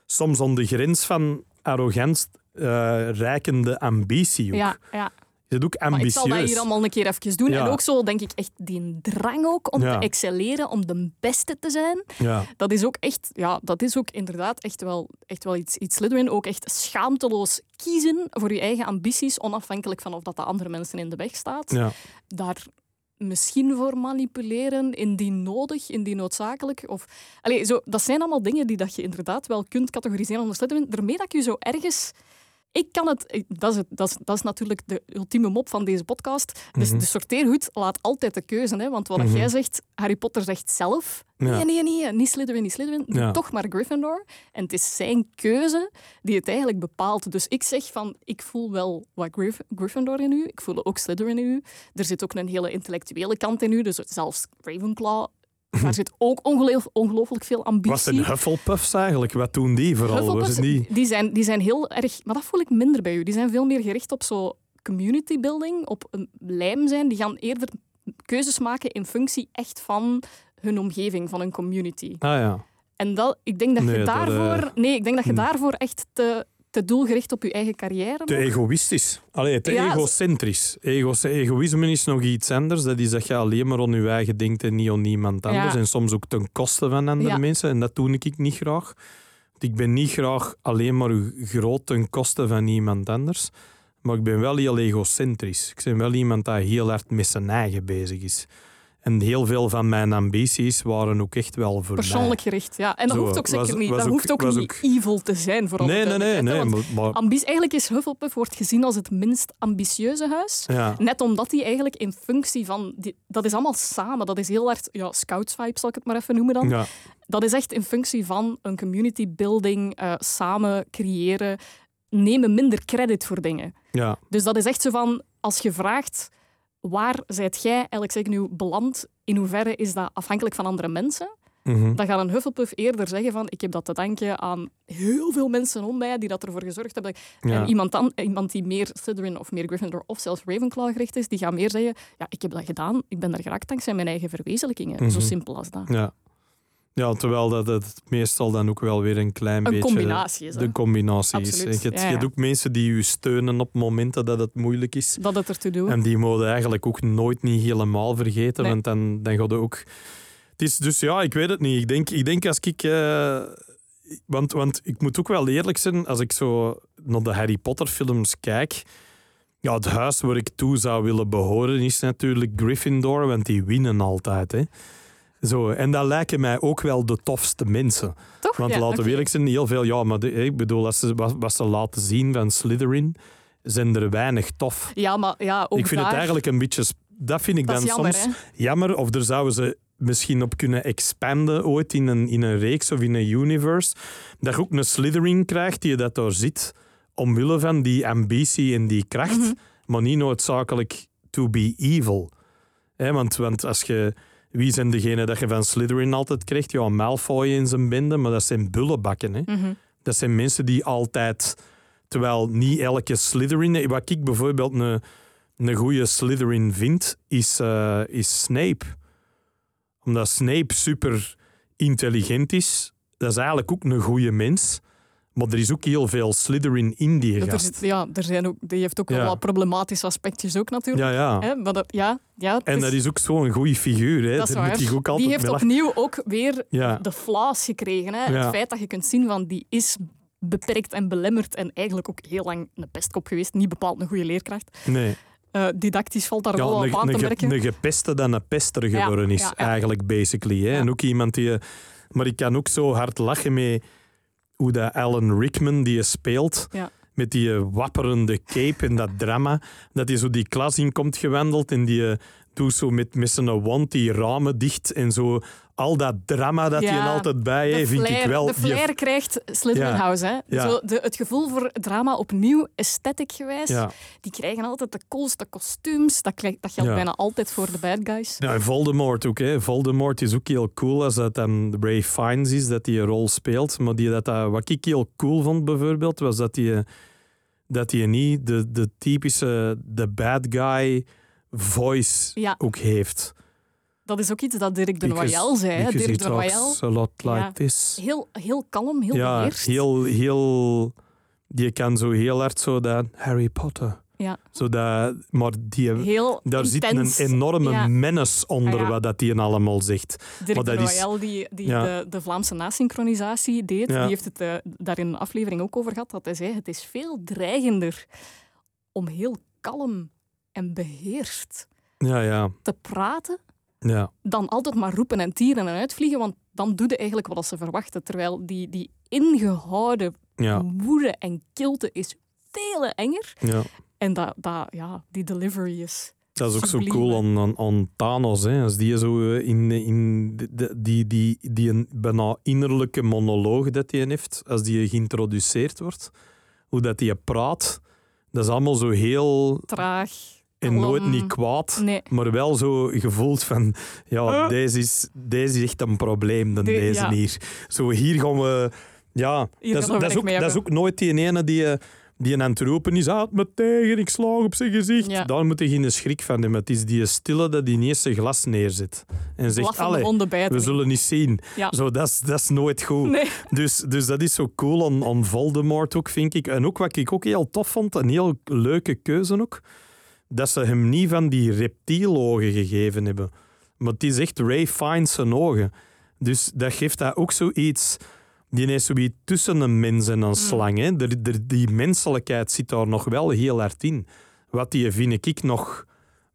soms aan de grens van arrogant eh rijkende ambitie ook. Ja, ja. Ook Maar ik zal dat hier allemaal een keer even doen. Ja. En ook zo, denk ik, echt die drang ook om Ja. te excelleren, om de beste te zijn. Ja. Dat is ook echt, ja, dat is ook inderdaad echt wel, echt wel iets, iets Slytherin. Ook echt schaamteloos kiezen voor je eigen ambities, onafhankelijk van of dat de andere mensen in de weg staat. Ja. Daar misschien voor manipuleren, indien nodig, indien noodzakelijk. Of, allee, zo, dat zijn allemaal dingen die dat je inderdaad wel kunt categoriseren onder Slytherin. Daarmee dat je zo ergens... Ik kan het... Dat is, dat, is, dat is natuurlijk de ultieme mop van deze podcast. Dus Mhm. de sorteerhoed laat altijd de keuze. Hè? Want wat Mhm. jij zegt, Harry Potter zegt zelf... Ja. Nee, nee, nee, niet Slytherin, niet Slytherin. Ja. toch maar Gryffindor. En het is zijn keuze die het eigenlijk bepaalt. Dus ik zeg van, ik voel wel wat Gryff- Gryffindor in u. Ik voel ook Slytherin in u. Er zit ook een hele intellectuele kant in u. Dus zelfs Ravenclaw... Daar zit ook ongeloof- ongelooflijk veel ambitie. Wat zijn Hufflepuffs eigenlijk? Wat doen die vooral? Was niet... die, zijn, die zijn heel erg... Maar dat voel ik minder bij u. Die zijn veel meer gericht op zo community building, op een lijm zijn. Die gaan eerder keuzes maken in functie echt van hun omgeving, van hun community. Ah ja. En dat, ik denk dat Nee, je dat, daarvoor... eh, nee, ik denk dat je hm. daarvoor echt te, te doelgericht op je eigen carrière. Te nog? egoïstisch. Allee, te Ja, egocentrisch. Ego, egoïsme is nog iets anders. Dat is dat je alleen maar aan je eigen denkt en niet aan niemand anders. Ja. En soms ook ten koste van andere Ja. mensen. En dat doe ik niet graag. Want ik ben niet graag alleen maar groot ten koste van iemand anders. Maar ik ben wel heel egocentrisch. Ik ben wel iemand die heel hard met zijn eigen bezig is. En heel veel van mijn ambities waren ook echt wel voor Persoonlijk gericht, ja. En dat Zo, hoeft ook zeker was- niet. was dat ook- hoeft ook niet evil te zijn, voor mij. alle Nee, nee, nee. nee maar, maar- eigenlijk is Hufflepuff wordt gezien als het minst ambitieuze huis. ja. Net omdat hij eigenlijk in functie van... Die, dat is allemaal samen. Dat is heel hard... Ja, scouts-vibe zal ik het maar even noemen dan. Ja. Dat is echt in functie van een community building, eh, samen creëren, nemen minder credit voor dingen. ja. Dus dat is echt zo van, als je vraagt, waar zijt jij eigenlijk zeg nu beland, in hoeverre is dat afhankelijk van andere mensen, Mhm. dan gaat een Hufflepuff eerder zeggen van, ik heb dat te danken aan heel veel mensen om mij die dat ervoor gezorgd hebben. Ja. En iemand, dan, iemand die meer Slytherin of meer Gryffindor of zelfs Ravenclaw gericht is, die gaat meer zeggen, ja, ik heb dat gedaan, ik ben daar geraakt dankzij mijn eigen verwezenlijkingen. Zo Mhm. simpel als dat. Ja. Ja, terwijl dat het meestal dan ook wel weer een klein Een beetje... combinatie is, hè. De combinatie is. Je hebt, ja, je hebt ja. ook mensen die je steunen op momenten dat het moeilijk is. Dat het ertoe doet. En die mogen eigenlijk ook nooit niet helemaal vergeten, Nee. want dan, dan gaat het ook... Het is dus ja, ik weet het niet. Ik denk, ik denk als ik... eh, want, want ik moet ook wel eerlijk zijn, als ik zo naar de Harry Potter films kijk... Ja, het huis waar ik toe zou willen behoren is natuurlijk Gryffindor, want die winnen altijd. Hè. Zo, en dat lijken mij ook wel de tofste mensen. Toch? Want Ja, laten we eerlijk zijn, heel veel... Ja, maar de- ik bedoel, als ze, wat, wat ze laten zien van Slytherin, zijn er weinig tof. Ja, maar ja, ook ik vind daar, het eigenlijk een beetje... Dat vind ik dat dan jammer, soms hè. jammer. Of daar zouden ze misschien op kunnen expanden ooit in een, in een reeks of in een universe. Dat je ook een Slytherin krijgt die dat daar zit, omwille van die ambitie en die kracht, Mhm. maar niet noodzakelijk to be evil. Hè, want, want als je... Wie zijn degenen dat je van Slytherin altijd krijgt? Ja, Malfoy in zijn bende, maar dat zijn bullenbakken. Hè. Mhm. Dat zijn mensen die altijd... Terwijl niet elke Slytherin... Wat ik bijvoorbeeld een, een goede Slytherin vind, is, eh, is Snape. Omdat Snape super intelligent is. Dat is eigenlijk ook een goede mens. Maar er is ook heel veel Slytherin in die er gast. zit- ja, er zijn ook, die heeft ook wel wat problematische aspectjes ook natuurlijk. Ja, ja. Hè, maar dat, ja, ja, En is- dat is ook zo'n goede figuur. Hè. dat is moet ook altijd die heeft mee opnieuw ook weer Ja. de flaws gekregen. Hè. Het feit dat je kunt zien van die is beperkt en belemmerd en eigenlijk ook heel lang een pestkop geweest. Niet bepaald een goede leerkracht. Nee. Eh, didactisch valt daar Ja, wel een, op aan te merken. een gepeste dan een pester geworden is, eigenlijk, basically. Hè. En ook iemand die... Maar ik kan ook zo hard lachen met hoe dat Alan Rickman die je speelt, Ja. met die wapperende cape en dat drama, dat hij zo die klas in komt gewandeld en die eh, doet zo met, met zijn wand die ramen dicht en zo al dat drama dat Ja, hij er altijd bij de heeft, vind ik wel... de die- flair krijgt Slytherin Ja. House. Hè. Ja. Zo de, het gevoel voor drama opnieuw, aesthetic gewijs. Die krijgen altijd de coolste kostuums. Dat, dat geldt bijna altijd voor de bad guys. Ja, en Voldemort ook. Hè. Voldemort is ook heel cool als dat dan Ray Fiennes is, dat hij een rol speelt. Maar die, dat, dat, wat ik heel cool vond bijvoorbeeld, was dat hij, dat hij niet de, de typische the bad guy voice Ja. ook heeft. Dat is ook iets dat Dirk de Noyal zei. Dirk de Noyal, a lot like Ja. this. heel, heel kalm, heel ja, beheerst. heel, heel... Die kan zo heel hard zo dat Harry Potter. Ja. Zo dat, maar die, heel daar zit een enorme Ja. menace onder Ja. wat dat die allemaal zegt. Dirk maar de dat is- die, de, de Vlaamse nasynchronisatie deed, die heeft het eh, daar in een aflevering ook over gehad. Dat hij zei, het is veel dreigender om heel kalm en beheerst Ja, ja, te praten ja. dan altijd maar roepen en tieren en uitvliegen, want dan doe je eigenlijk wat ze verwachten. Terwijl die, die ingehouden woede en kilte is veel enger. ja. En dat, dat, ja, die delivery is... Dat is ook zo cool aan, aan, aan Thanos. Hè. Als die zo eh, in, in de- de- die, die, die een bijna innerlijke monoloog dat hij heeft, als die geïntroduceerd wordt, hoe dat hij praat, dat is allemaal zo heel Traag. En nooit niet kwaad, Nee. maar wel zo gevoeld van, ja, deze, is, deze is echt een probleem dan De- deze ja. hier. Zo hier gaan we, ja, Hier dat is, dat, ook, mee dat is hebben. ook nooit die ene die, eh, die aan het roepen is, haat me tegen, ik slaag op zijn gezicht. Ja. Daar moet je geen schrik van hebben. Het is die stille dat die niet eens zijn glas neerzet. En zegt, allee, we niet." zullen niet zien. Ja. Zo, dat, is, dat is nooit goed. Nee. Dus, dus dat is zo cool aan, aan Voldemort ook, vind ik. En ook wat ik ook heel tof vond, een heel leuke keuze ook, dat ze hem niet van die reptielogen gegeven hebben. Maar het is echt Ray Fiennes zijn ogen. Dus dat geeft dat ook zoiets... Die is zoiets tussen een mens en een slang. Hè. Er- die menselijkheid zit daar nog wel heel hard in. Wat die, vind ik, nog,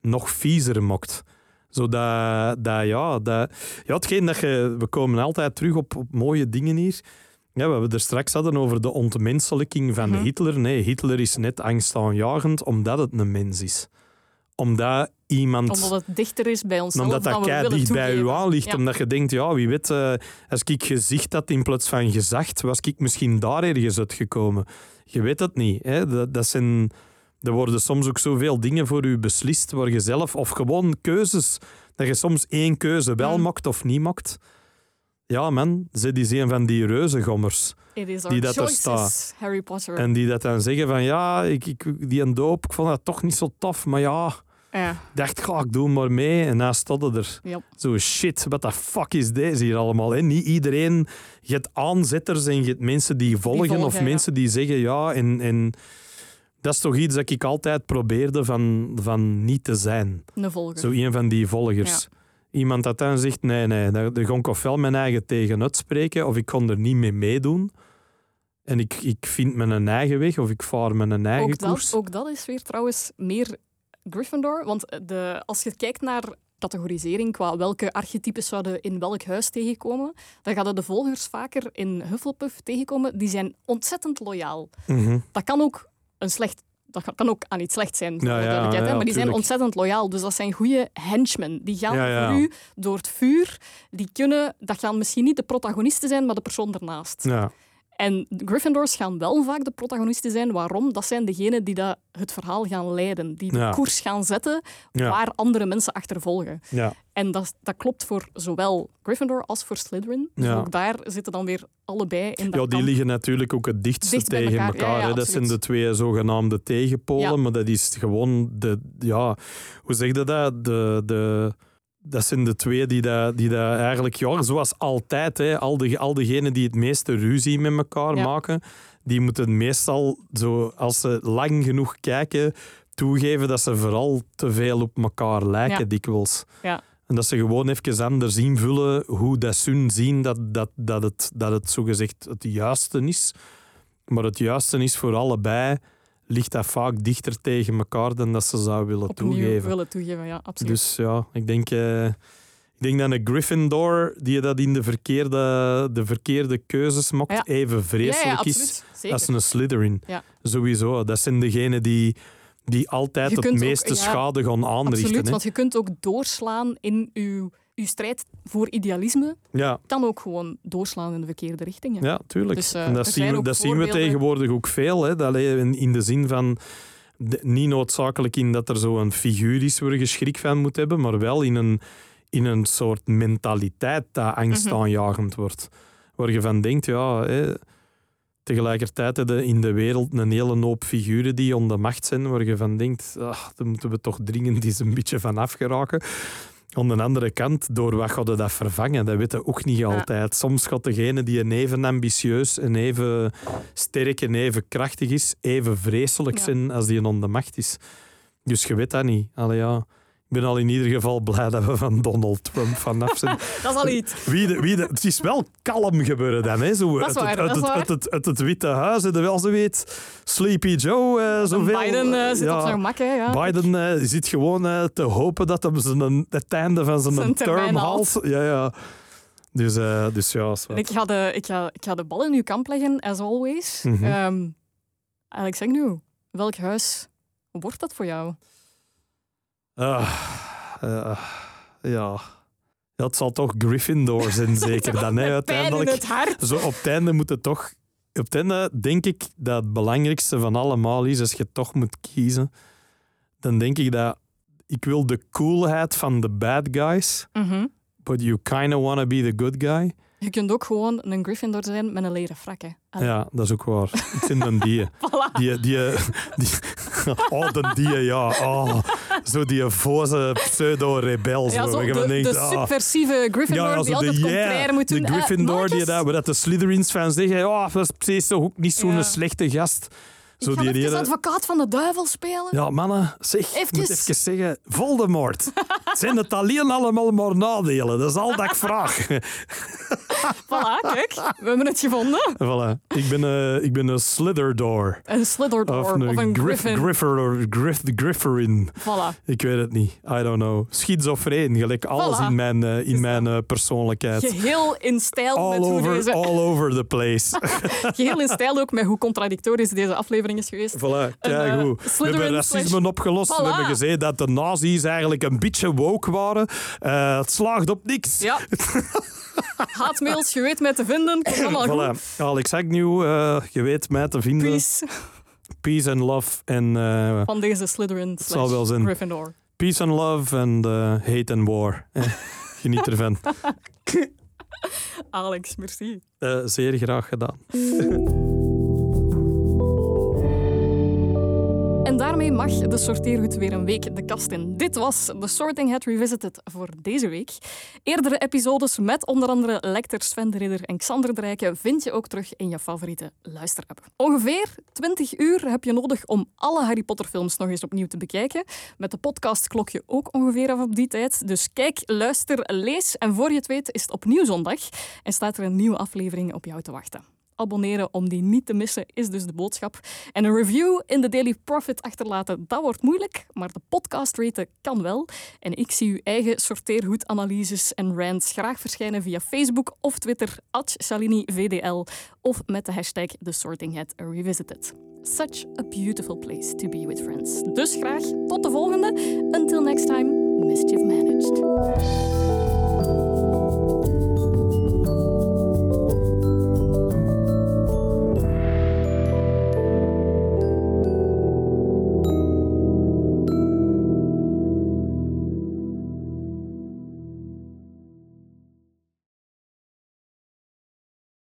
nog viezer mokt. Zodat, dat, ja, dat, ja, hetgeen dat je... We komen altijd terug op, op mooie dingen hier. Ja, wat we er straks hadden over de ontmenselijking van Mhm. Hitler. Nee, Hitler is net angstaanjagend omdat het een mens is. Omdat iemand... Omdat het dichter is bij onszelf omdat dat kei dicht bij u aan ligt. Ja. Omdat je denkt, ja, wie weet, eh, als ik gezicht had in plaats van gezacht, was ik misschien daar ergens uitgekomen. Je weet het niet. Hè? Dat, dat zijn, er worden soms ook zoveel dingen voor u beslist, waar je zelf, of gewoon keuzes, dat je soms één keuze wel Mm. maakt of niet maakt. Ja, man, ze is een van die reuzengommers. Die dat er choices, staat. Harry Potter. En die dat dan zeggen van, ja, ik, ik, die een doop, ik vond dat toch niet zo tof, maar ja, Ja, ik dacht, ga ik doe maar mee. En dan stond er. Zo, shit, wat de fuck is deze hier allemaal? Hè? Niet iedereen, je hebt aanzetters en je hebt mensen die volgen, volgen, of ja. mensen die zeggen ja. En, en dat is toch iets dat ik altijd probeerde van, van niet te zijn. Een volger. Zo een van die volgers. Iemand dat dan zegt, nee, nee, daar, daar ga ik ofwel mijn eigen tegen uitspreken, of ik kon er niet mee meedoen. En ik, ik vind mijn eigen weg, of ik vaar mijn eigen ook, koers. dat, ook dat is weer trouwens meer Gryffindor. Want de, als je kijkt naar categorisering qua welke archetypes zouden in welk huis tegenkomen, dan gaan de volgers vaker in Hufflepuff tegenkomen. Die zijn ontzettend loyaal. Mhm. Dat kan ook een slecht... Dat kan ook aan iets slecht zijn, Ja, ja, ja, maar die zijn ontzettend loyaal. Dus dat zijn goede henchmen. Die gaan voor u door het vuur. Die kunnen... Dat gaan misschien niet de protagonisten zijn, maar de persoon ernaast. Ja. En Gryffindors gaan wel vaak de protagonisten zijn. Waarom? Dat zijn degenen die dat, het verhaal gaan leiden. Die de Ja. koers gaan zetten Ja. waar andere mensen achtervolgen. Ja. En dat, dat klopt voor zowel Gryffindor als voor Slytherin. Dus ook daar zitten dan weer allebei in dat Ja, die liggen natuurlijk ook het dichtste Dicht tegen elkaar. elkaar. Dat zijn de twee zogenaamde tegenpolen, maar dat is gewoon de, ja, hoe zeg je dat? De, de, dat zijn de twee die dat, die dat eigenlijk, ja, zoals altijd, hè, al, de, al degenen die het meeste ruzie met elkaar Ja. maken, die moeten meestal, zo, als ze lang genoeg kijken, toegeven dat ze vooral te veel op elkaar lijken, Ja. dikwijls. Ja. En dat ze gewoon even anders invullen hoe dat ze zien dat, dat, dat, het, dat het zogezegd het juiste is. Maar het juiste is voor allebei, ligt dat vaak dichter tegen elkaar dan dat ze zou willen opnieuw toegeven. willen toegeven. Ja, absoluut. Dus ja, ik denk, eh, ik denk dat een Gryffindor, die dat in de verkeerde, de verkeerde keuzes maakt, Ja. even vreselijk ja, is als een Slytherin. Sowieso. Dat zijn degenen die, die altijd het ook- meeste schade gaan aanrichten. Absoluut, hè. want je kunt ook doorslaan in uw, uw strijd voor idealisme. Ja, Kan ook gewoon doorslaan in de verkeerde richting. hè. Ja, tuurlijk. Dus, eh, en dat zien, we, dat zien we tegenwoordig ook veel. Hè? Dat, eh, in, in de zin van, de- niet noodzakelijk in dat er zo'n figuur is waar je schrik van moet hebben, maar wel in een, in een soort mentaliteit dat angstaanjagend wordt. Waar je van denkt, ja... Hè, tegelijkertijd heb je in de wereld een hele hoop figuren die onder de macht zijn, waar je van denkt, ah, daar moeten we toch dringend eens een beetje van afgeraken. Aan de andere kant, door wat gaat dat vervangen? Dat weten we ook niet altijd. Soms gaat degene die een even ambitieus en even sterk en even krachtig is, even vreselijk zijn als die een de macht is. Dus je weet dat niet. Allee, ja. Ik ben al in ieder geval blij dat we van Donald Trump vanaf zijn. *laughs* Dat is al iets. Wie de, wie de, het is wel kalm gebeuren dan. Hè? Zo, Dat is uit, waar, het, uit, het, waar. uit, het, uit het Witte Huis, je wel zo weet. Sleepy Joe, eh, zoveel. Biden eh, zit ja, op zijn gemak. Hè, ja. Biden eh, zit gewoon te hopen dat hem zijn, het einde van zijn, Zijn term haalt. Ja, ja. Dus, dus ja. Ik ga, de, ik, ga, ik ga de bal in uw kamp leggen, as always. Ehm, Alex, zeg nu, welk huis wordt dat voor jou? Ah, eh, ja. ja, het zal toch Gryffindor zijn, *laughs* zeker dan. Hè, uiteindelijk. het hart. Zo op het einde moet het toch... Op het einde denk ik dat het belangrijkste van allemaal is, als je toch moet kiezen, dan denk ik dat ik wil de coolheid van de bad guys, Mhm. but you kind of want to be the good guy. *laughs* Je kunt ook gewoon een Gryffindor zijn met een leren frak. Hè. Ja, dat is ook waar. Het zijn een *laughs* die. Voilà. Die, die, die, *laughs* oh, de die, ja. Oh, zo die voze pseudo-rebel. Ja, zo, de, denkt, de ah. subversieve Gryffindor Ja, die altijd de, contraire yeah, moet doen. de Gryffindor die dat, dat de Slytherins-fans zeggen, oh, dat is precies zo, ook niet zo'n Ja. slechte gast. Zo die even ene- advocaat van de duivel spelen. Ja, mannen, zeg, ik moet Eventjes. even zeggen, Voldemort. *laughs* Zijn het alleen allemaal maar nadelen? Dat is al dat ik vraag. *laughs* Voilà, kijk. We hebben het gevonden. voilà. Ik ben, eh, ik ben een Slitherdor. Een Slytherin Of of, een, een Griff, Griffin. Griffer, Griff, Grifferin. Voilà. Ik weet het niet. I don't know. Schizofreen, gelijk alles Voilà. in mijn, eh, in mijn eh, persoonlijkheid. Geheel in stijl All met hoe over, deze... all over the place. *laughs* Geheel in stijl ook met hoe contradictorisch deze aflevering is geweest. Voilà, kijk eh, hoe. We hebben racisme slash- opgelost. We hebben gezegd dat de nazi's eigenlijk een beetje woke waren. Eh, het slaagt op niks. Ja. *laughs* Haatmails, je weet mij te vinden. Komt allemaal goed. Alex Agnew, eh, je weet mij te vinden. Peace Peace and love. En van deze Slytherin zal wel zijn. Gryffindor. peace and love eh, hate and war. Geniet ervan. *laughs* Alex, merci. Eh, zeer graag gedaan. *laughs* En daarmee mag de sorteergoed weer een week de kast in. Dit was The Sorting Hat Revisited voor deze week. Eerdere episodes met onder andere Lecter, Sven de Ridder en Xander de Rijken vind je ook terug in je favoriete luisterapp. Ongeveer 20 uur heb je nodig om alle Harry Potter films nog eens opnieuw te bekijken. Met de podcast klok je ook ongeveer af op die tijd. Dus kijk, luister, lees en voor je het weet is het opnieuw zondag en staat er een nieuwe aflevering op jou te wachten. Abonneren om die niet te missen is dus de boodschap. En een review in de Daily Profit achterlaten, dat wordt moeilijk, maar de podcast raten kan wel. En ik zie uw eigen sorteerhoedanalyses en rants graag verschijnen via Facebook of Twitter, @shalinivdl of met de hashtag TheSortingHatRevisited. Such a beautiful place to be with friends. Dus graag tot de volgende. Until next time, mischief managed.